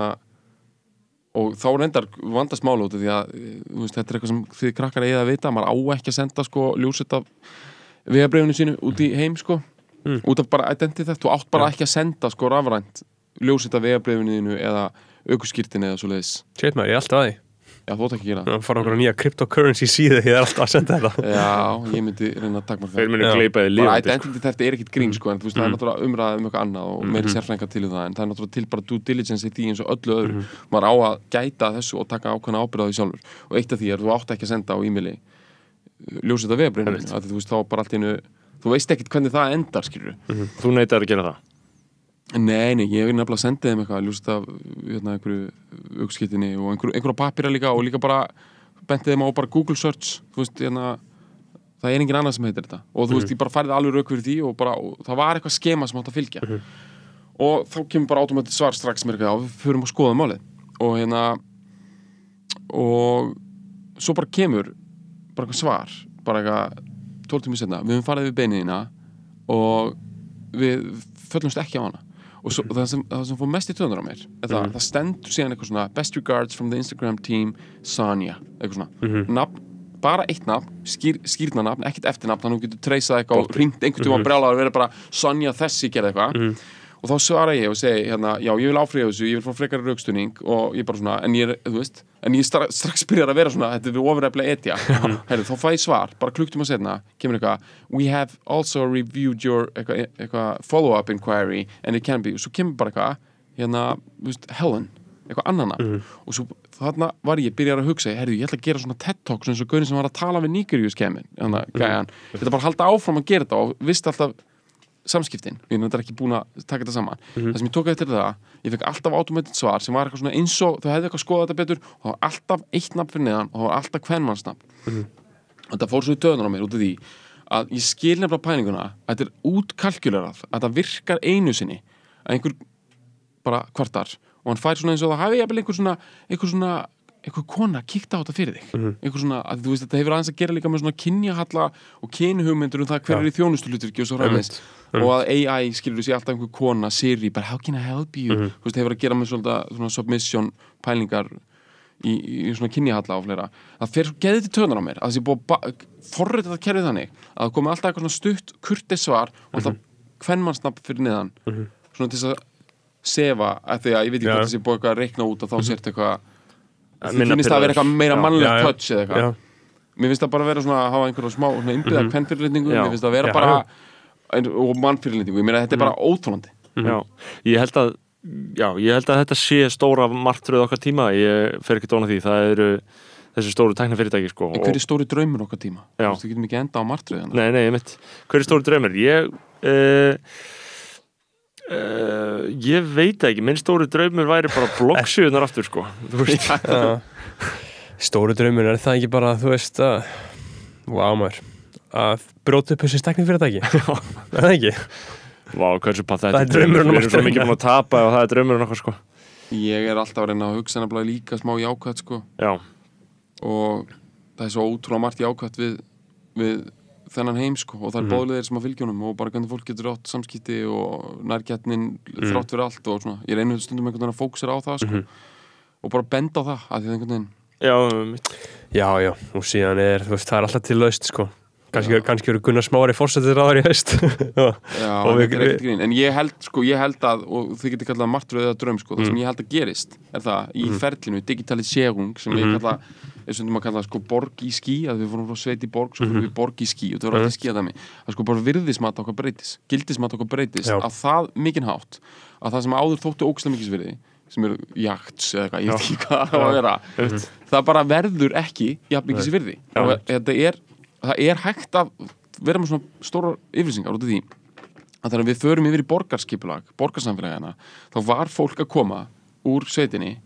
C: og þá reyndar vandast mála út því að eh, veist, þetta er eitthvað sem þið krakkar eigið að vita. Maður á ekki að senda sko ljósett af vegabrifinu sínu út í heim sko.
A: Mm.
C: út af bara identity þett þú átt bara ekki að senda sko rafrænt ljósett af vegabrifinu þínu eða aukuskýrtinu eða svo leiðis
A: Shit maður, ég er alltaf að því
C: já, þú átt ekki að gera það.
A: Það fara okkur nýja cryptocurrency síðu ég er alltaf að senda þetta.
C: Já, ég myndi reyna að takmarka
B: Þeir munu
A: Já.
B: gleipa þið
C: bara
B: lífandi sko.
C: identity þetta er ekkit grín sko en þú veist það er náttúrulega umræðið um eitthvað annað og meiri sérfrænga til í það en það er náttúrulega til bara due diligence í því eins og öllu öðru. Maður á að gæta þessu og taka ákveðna ábyrða því sjálfur. Og eitt af því er þú átt ekki að senda á e-maili
B: Einmitt.
C: þú veist þá bara allt einu þú veist ekkit hvernig það endar skilur
B: Þú neitar að gera það
C: nei, nei, ég hef nefnilega senda þeim eitthvað ljósið af hérna, einhverju aukskittinni og einhverju, einhverju papýra líka og líka bara bentið þeim á bara Google search þú veist, hérna það er engin annað sem heitir þetta. Og þú veist, ég bara færði alveg rauk fyrir því og bara, og það var eitthvað skema sem átt að fylgja. Og þá kemur bara automatið svar strax mér eitthvað og við förum að skoða málið. Og hérna og svo bara kemur bara eitthvað svar bara eitthvað 12 tímur setna, við höfum farið við beiniðina og við föllumst ekki á hana og svo, það, sem, það sem fór mest í töðunar á mér er það, það stendur síðan eitthvað svona best regards from the Instagram team Sanja, eitthvað svona. Nafn, bara eitt nafn, skýr, skýrna nafn ekkert eftirnafn, þannig að þú getur treysað eitthvað og ringt einhvern tíma að brjála og verið bara Sanja þessi gerði eitthvað og þá svara ég og segi hérna, já ég vil áfriða þessu, ég vil fá frekari raukstunning og ég bara svona, en ég þú veist en ég stra strax byrjar að vera svona þetta er við ofureflega etja. Heru, þá fæ ég svar, bara klukktum að setna kemur eitthvað, we have also reviewed your eitthvað, eitthvað follow-up inquiry and it can be, og svo kemur bara eitthvað hérna, þú veist, Helen eitthvað annana. Og svo þarna var ég byrjar að hugsa, herru, ég ætla að gera svona TED Talk eins og gaurin sem var að tala við Nígeríus kemin, þannig samskiptin, ég er ekki búin að taka þetta saman, það sem ég tók eftir það ég fekk alltaf automated svar sem var eitthvað svona eins og þau hefði eitthvað skoðað þetta betur og það var alltaf eitt nafn fyrir neðan og það var alltaf kvennmannsnafn og þetta fór svo í töðunar á mér út af því að ég skil nefnilega pælinguna að þetta er útkalkulerað að þetta virkar einu sinni að einhver bara kvartar og hann fær svona eins og það hafi einhver svona einhver svona einhver kona kíkta á þetta fyrir þig. Einhver svona, að þú veist, þetta hefur aðeins að gera líka með svona kynjahalla og kynhugmyndur um það hver
A: Já.
C: er í þjónustulutyrki og svo framvegis og að AI skilur sér alltaf einhver kona Siri, bara how can I help you? Þú veist, hefur að gera með svona, svona submission pælingar í, í svona kynjahalla og fleira. Það fer svo geðið til töðunar á mér að það sé búið að forrið þetta kerfið þannig að það komi alltaf eitthvað stutt kurtis svar og alltaf hvernmannsnafn fyrir neðan. Svona til þess að sefa að því að ég veit ekki
A: Já.
C: hvort það sé búið eitthvað að reikna út og þá sért eitthvað því
B: Minna
C: finnst það að vera eitthvað meira mannlegt touch eða eitthvað. Mér finnst það bara að vera svona að hafa einhverja smá innbyggða mm kvennfyrirlitningu
B: Já.
C: mér finnst það að vera
A: Já,
C: bara
A: já.
C: Ein, og mannfyrirlitningu, ég meina þetta er bara óþólandi
B: Já, ég held að já, ég held að þetta sé stóra martröð okkar tíma, ég fer ekki dóna því það eru þessi stóru tæknafyrirtæki sko,
C: en hver er stóri draumur okkar tíma?
B: Já.
C: Þú veist, við getum ekki enda á martröðina
B: Nei, nei, ég mitt, hver er stóru draumur? Ég uh, uh, ég veit ekki minn stóru draumur væri bara bloggsíðunar aftur sko, þú veist
A: já. Stóru draumur er það ekki bara, þú veist að Vá maður að bróta upp þessi stekni fyrirtæki Er það ekki?
B: Vá, hversu patt
A: Það er draumurinn
B: Við
A: okkar.
B: erum svo mikið búin að tapa og það er draumurinn okkar sko.
C: Ég er alltaf að reyna að hugsa nefnilega líka smá jákvætt sko.
B: Já,
C: og það er svo ótrúlega margt jákvætt við, við þennan heim sko. Og það er mm bóðleðir sem að fylgjónum og bara hvernig fólk getur átt samskipti og nærgætnin þrátt fyrir allt og svona, ég reynir stundum einhvern veginn að fókusera á það sko. Og bara benda á það að því að einhvern veginn.
B: Já,
A: Já, já, og síðan er, þú veist, það er alltaf til laust sko Kannski, kannski eru Gunnar Smári fórsetir þar í haust. Og
C: en ég held sko, ég held að, og þið getur kallað martröð eða draum sko, það sem ég held að gerist er það, í ferlinu, digitalisering sem ég kalla, er stundum að kalla sko borg í skí, að við fórum frá sveit í borg svo fórum við borg í skí og það var alltaf skí að dæmi að sko bara virðismat okkar breytis gildismat okkar breytis,
A: Já.
C: að það mikinn hátt að það sem áður þóttu ókslega mikið svirði sem eru jagts eða eitthvað, ég veit ekki hvað það var að vera það bara verður ekki jafn mikið
B: Já.
C: og þetta er, það er hægt að vera með svona stóra yfirlýsingar út af því að þegar við förum yfir í borgarskipulag borgarsamfélagina, þá var fólk að koma úr sveitinni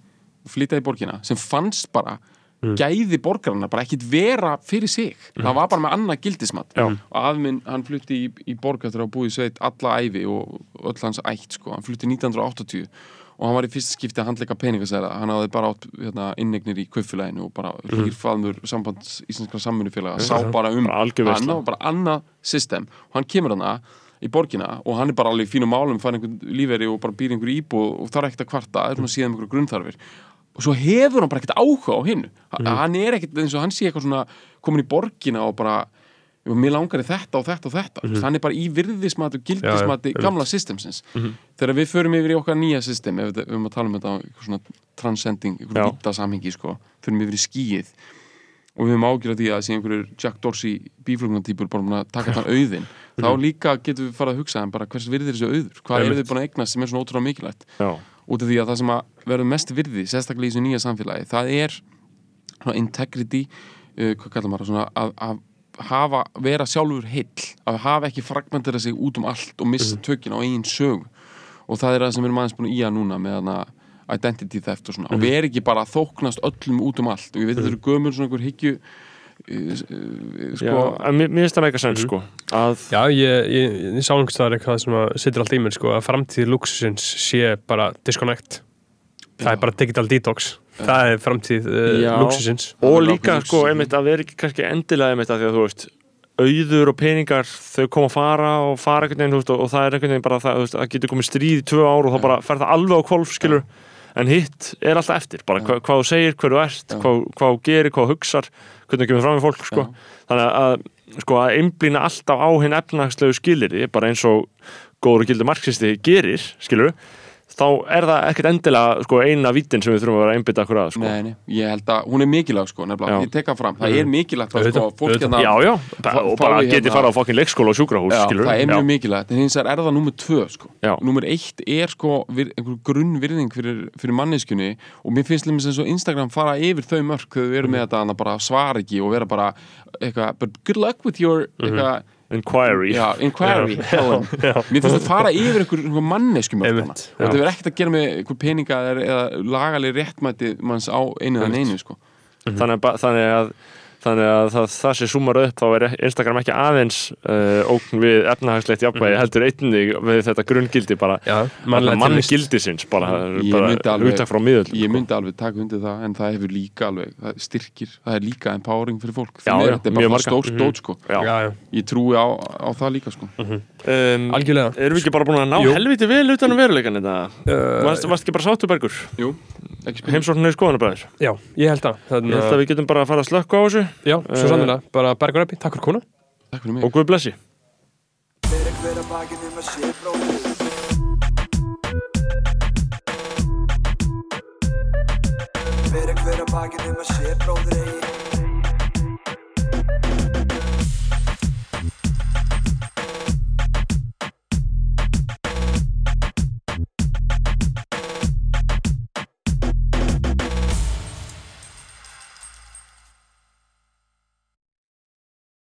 C: og flytja í borgina, sem fannst bara gæði borgarna, bara ekkit vera fyrir sig, það var bara með annað gildismat.
B: Já.
C: og afminn, hann flutti í, í borg eftir að hafa búið sveit alla æfi og öll hans ætt, sko, hann flutti 1980 og hann var í fyrsta skipti að handleika peningasæra hann hafði bara átt hérna, innegnir í kaupfélaginu og bara hlýrfaðmur sambands íslenskra samvinnufélaga, sá bara um
B: Bara veisla.
C: hann og bara annað system. Og hann kemur hana í borgina og hann er bara alveg fínum málum fær einhvern líferi og bara býr einhver íbúð og þarf ekkert að kvarta, er svona síðan einhverju grunnþarfir. Og svo hefur hann bara ekkert áhuga á hinn hann er ekkert eins og hann sé eitthvað svona komin í borgina og bara "Jú, mér langar í þetta og þetta og þetta. Mm hann er bara í virðismati og gildismati
A: Já, já,
C: gamla systemsins. Þegar við förum yfir í okkar nýja system ef við erum að tala um þetta á svona transcending, eitthvað vita samhengi sko, förum yfir í skíið og við höfum ágjörð því að sé einhverjur Jack Dorsey bíflugnatýpur bara búin að taka þann auðin þá líka getum við farið að hugsa en bara hvers virðir þessi auður? Hvað eru þið búin að eignast sem er svona ótrúlega mikilvægt?
B: Já,
C: út af því að það sem að verður mest virði sérstaklega í þessu nýja samfélagi það er svona integrity uh, hvað kallar maður svona að, að hafa, vera sjálfur heill að hafa ekki fragmentera sig út um allt og missa tökin á eigin sög og það er það sem við erum aðeins búin að ía núna með hana identity theft og svona. Og við erum ekki bara að þóknast öllum út um allt. Og ég veit að þetta eru gömur svona einhver hyggju uh, uh,
B: já,
C: sko,
B: en mér finnst það meika sens sko að,
A: Já, ég, ég, ég sá einhvers staðar eitthvað sem að sittur allt í mér sko að framtíð luxusins sé bara disconnect. Það
C: Já.
A: er bara digital detox Það er framtíð uh,
B: Já.
A: luxusins
B: og líka sko, einmitt að vera ekki kannski endilega einmitt að því að þú veist auður og peningar, þau koma að fara og fara einhvern veginn, þú veist, og, og það er einhvern veginn bara það, þú veist, það getur komið stríð í tvö ár og þá bara fer það alveg á kvolf, skilur. En hitt er alltaf eftir, bara hva, hvað þú segir hvað þú ert,
C: Já.
B: hvað, hvað þú gerir, hvað þú hugsar hvernig þú kemur fram með fólk, sko. Þannig að, sko, að einblýna alltaf á hinn efnagslegu skiliri, bara eins og góður og gildur marxisti gerir, skilur þá er það ekkert endilega sko, eina vítin sem við þurfum að vera að einbytta okkur að sko.
C: Nei, nei, ég held að hún er mikilvæg sko, nefnilega,
B: Já.
C: ég tek það fram. Það er mikilvægt að sko, fólk hérna
B: Já, já, og bara geti
C: hérna-
B: fara á fokkin leikskóla og sjúkrahús,
C: Já,
B: skilur
C: það er mjög mikilvægt, en hins vegar er það númer tvö sko.
B: Já.
C: Númer eitt er sko vir, einhver grunnvirðing fyrir, fyrir manneskunni og mér finnst lemmis eins og Instagram fara yfir þau mörk þegar við erum með þetta að bara svara ekki og vera bara eitthvað,
B: Inquiry
C: já, inquiry Helen. mér finnst þetta fara yfir einhver,
A: já.
C: og þetta verður ekkert að gera með einhver peninga eða, lagaleg réttmæti manns á einu en einu sko.
B: þannig, að, þannig að þannig að það, það sem súmar upp þá er Instagram ekki aðeins uh, ókn við efnahagslegt jafnvægi heldur einnig við þetta grunngildi bara
A: Já,
B: mann
A: mannlega tilvist.
B: gildisins bara, bara hugtak frá miðöld
C: ég myndi alveg taka undir það en það hefur líka alveg, það styrkir það er líka empowering fyrir fólk
B: Já, já,
C: þetta er
B: mjög
C: bara stórt dót sko.
B: Já.
A: Já, já,
C: ég trúi á, á það líka sko.
B: um,
A: algjörlega
B: Erum við ekki bara búin að ná
A: Jú.
B: helviti vel utan um veruleikan þetta?
A: Uh,
B: Varst, varst ekki bara sátubergur? Heimsókninu í skoðanabæðir?
A: Já, ég held að
B: Ég
A: Þannig
B: held að við getum bara að fara að slökka á þessu
A: Já, svo sannlega, bara bergur uppi, takk fyrir kona
C: Takk fyrir mig.
B: Og Guð blessi.
D: Fyrir hver að bakið um að sé bróðir eigi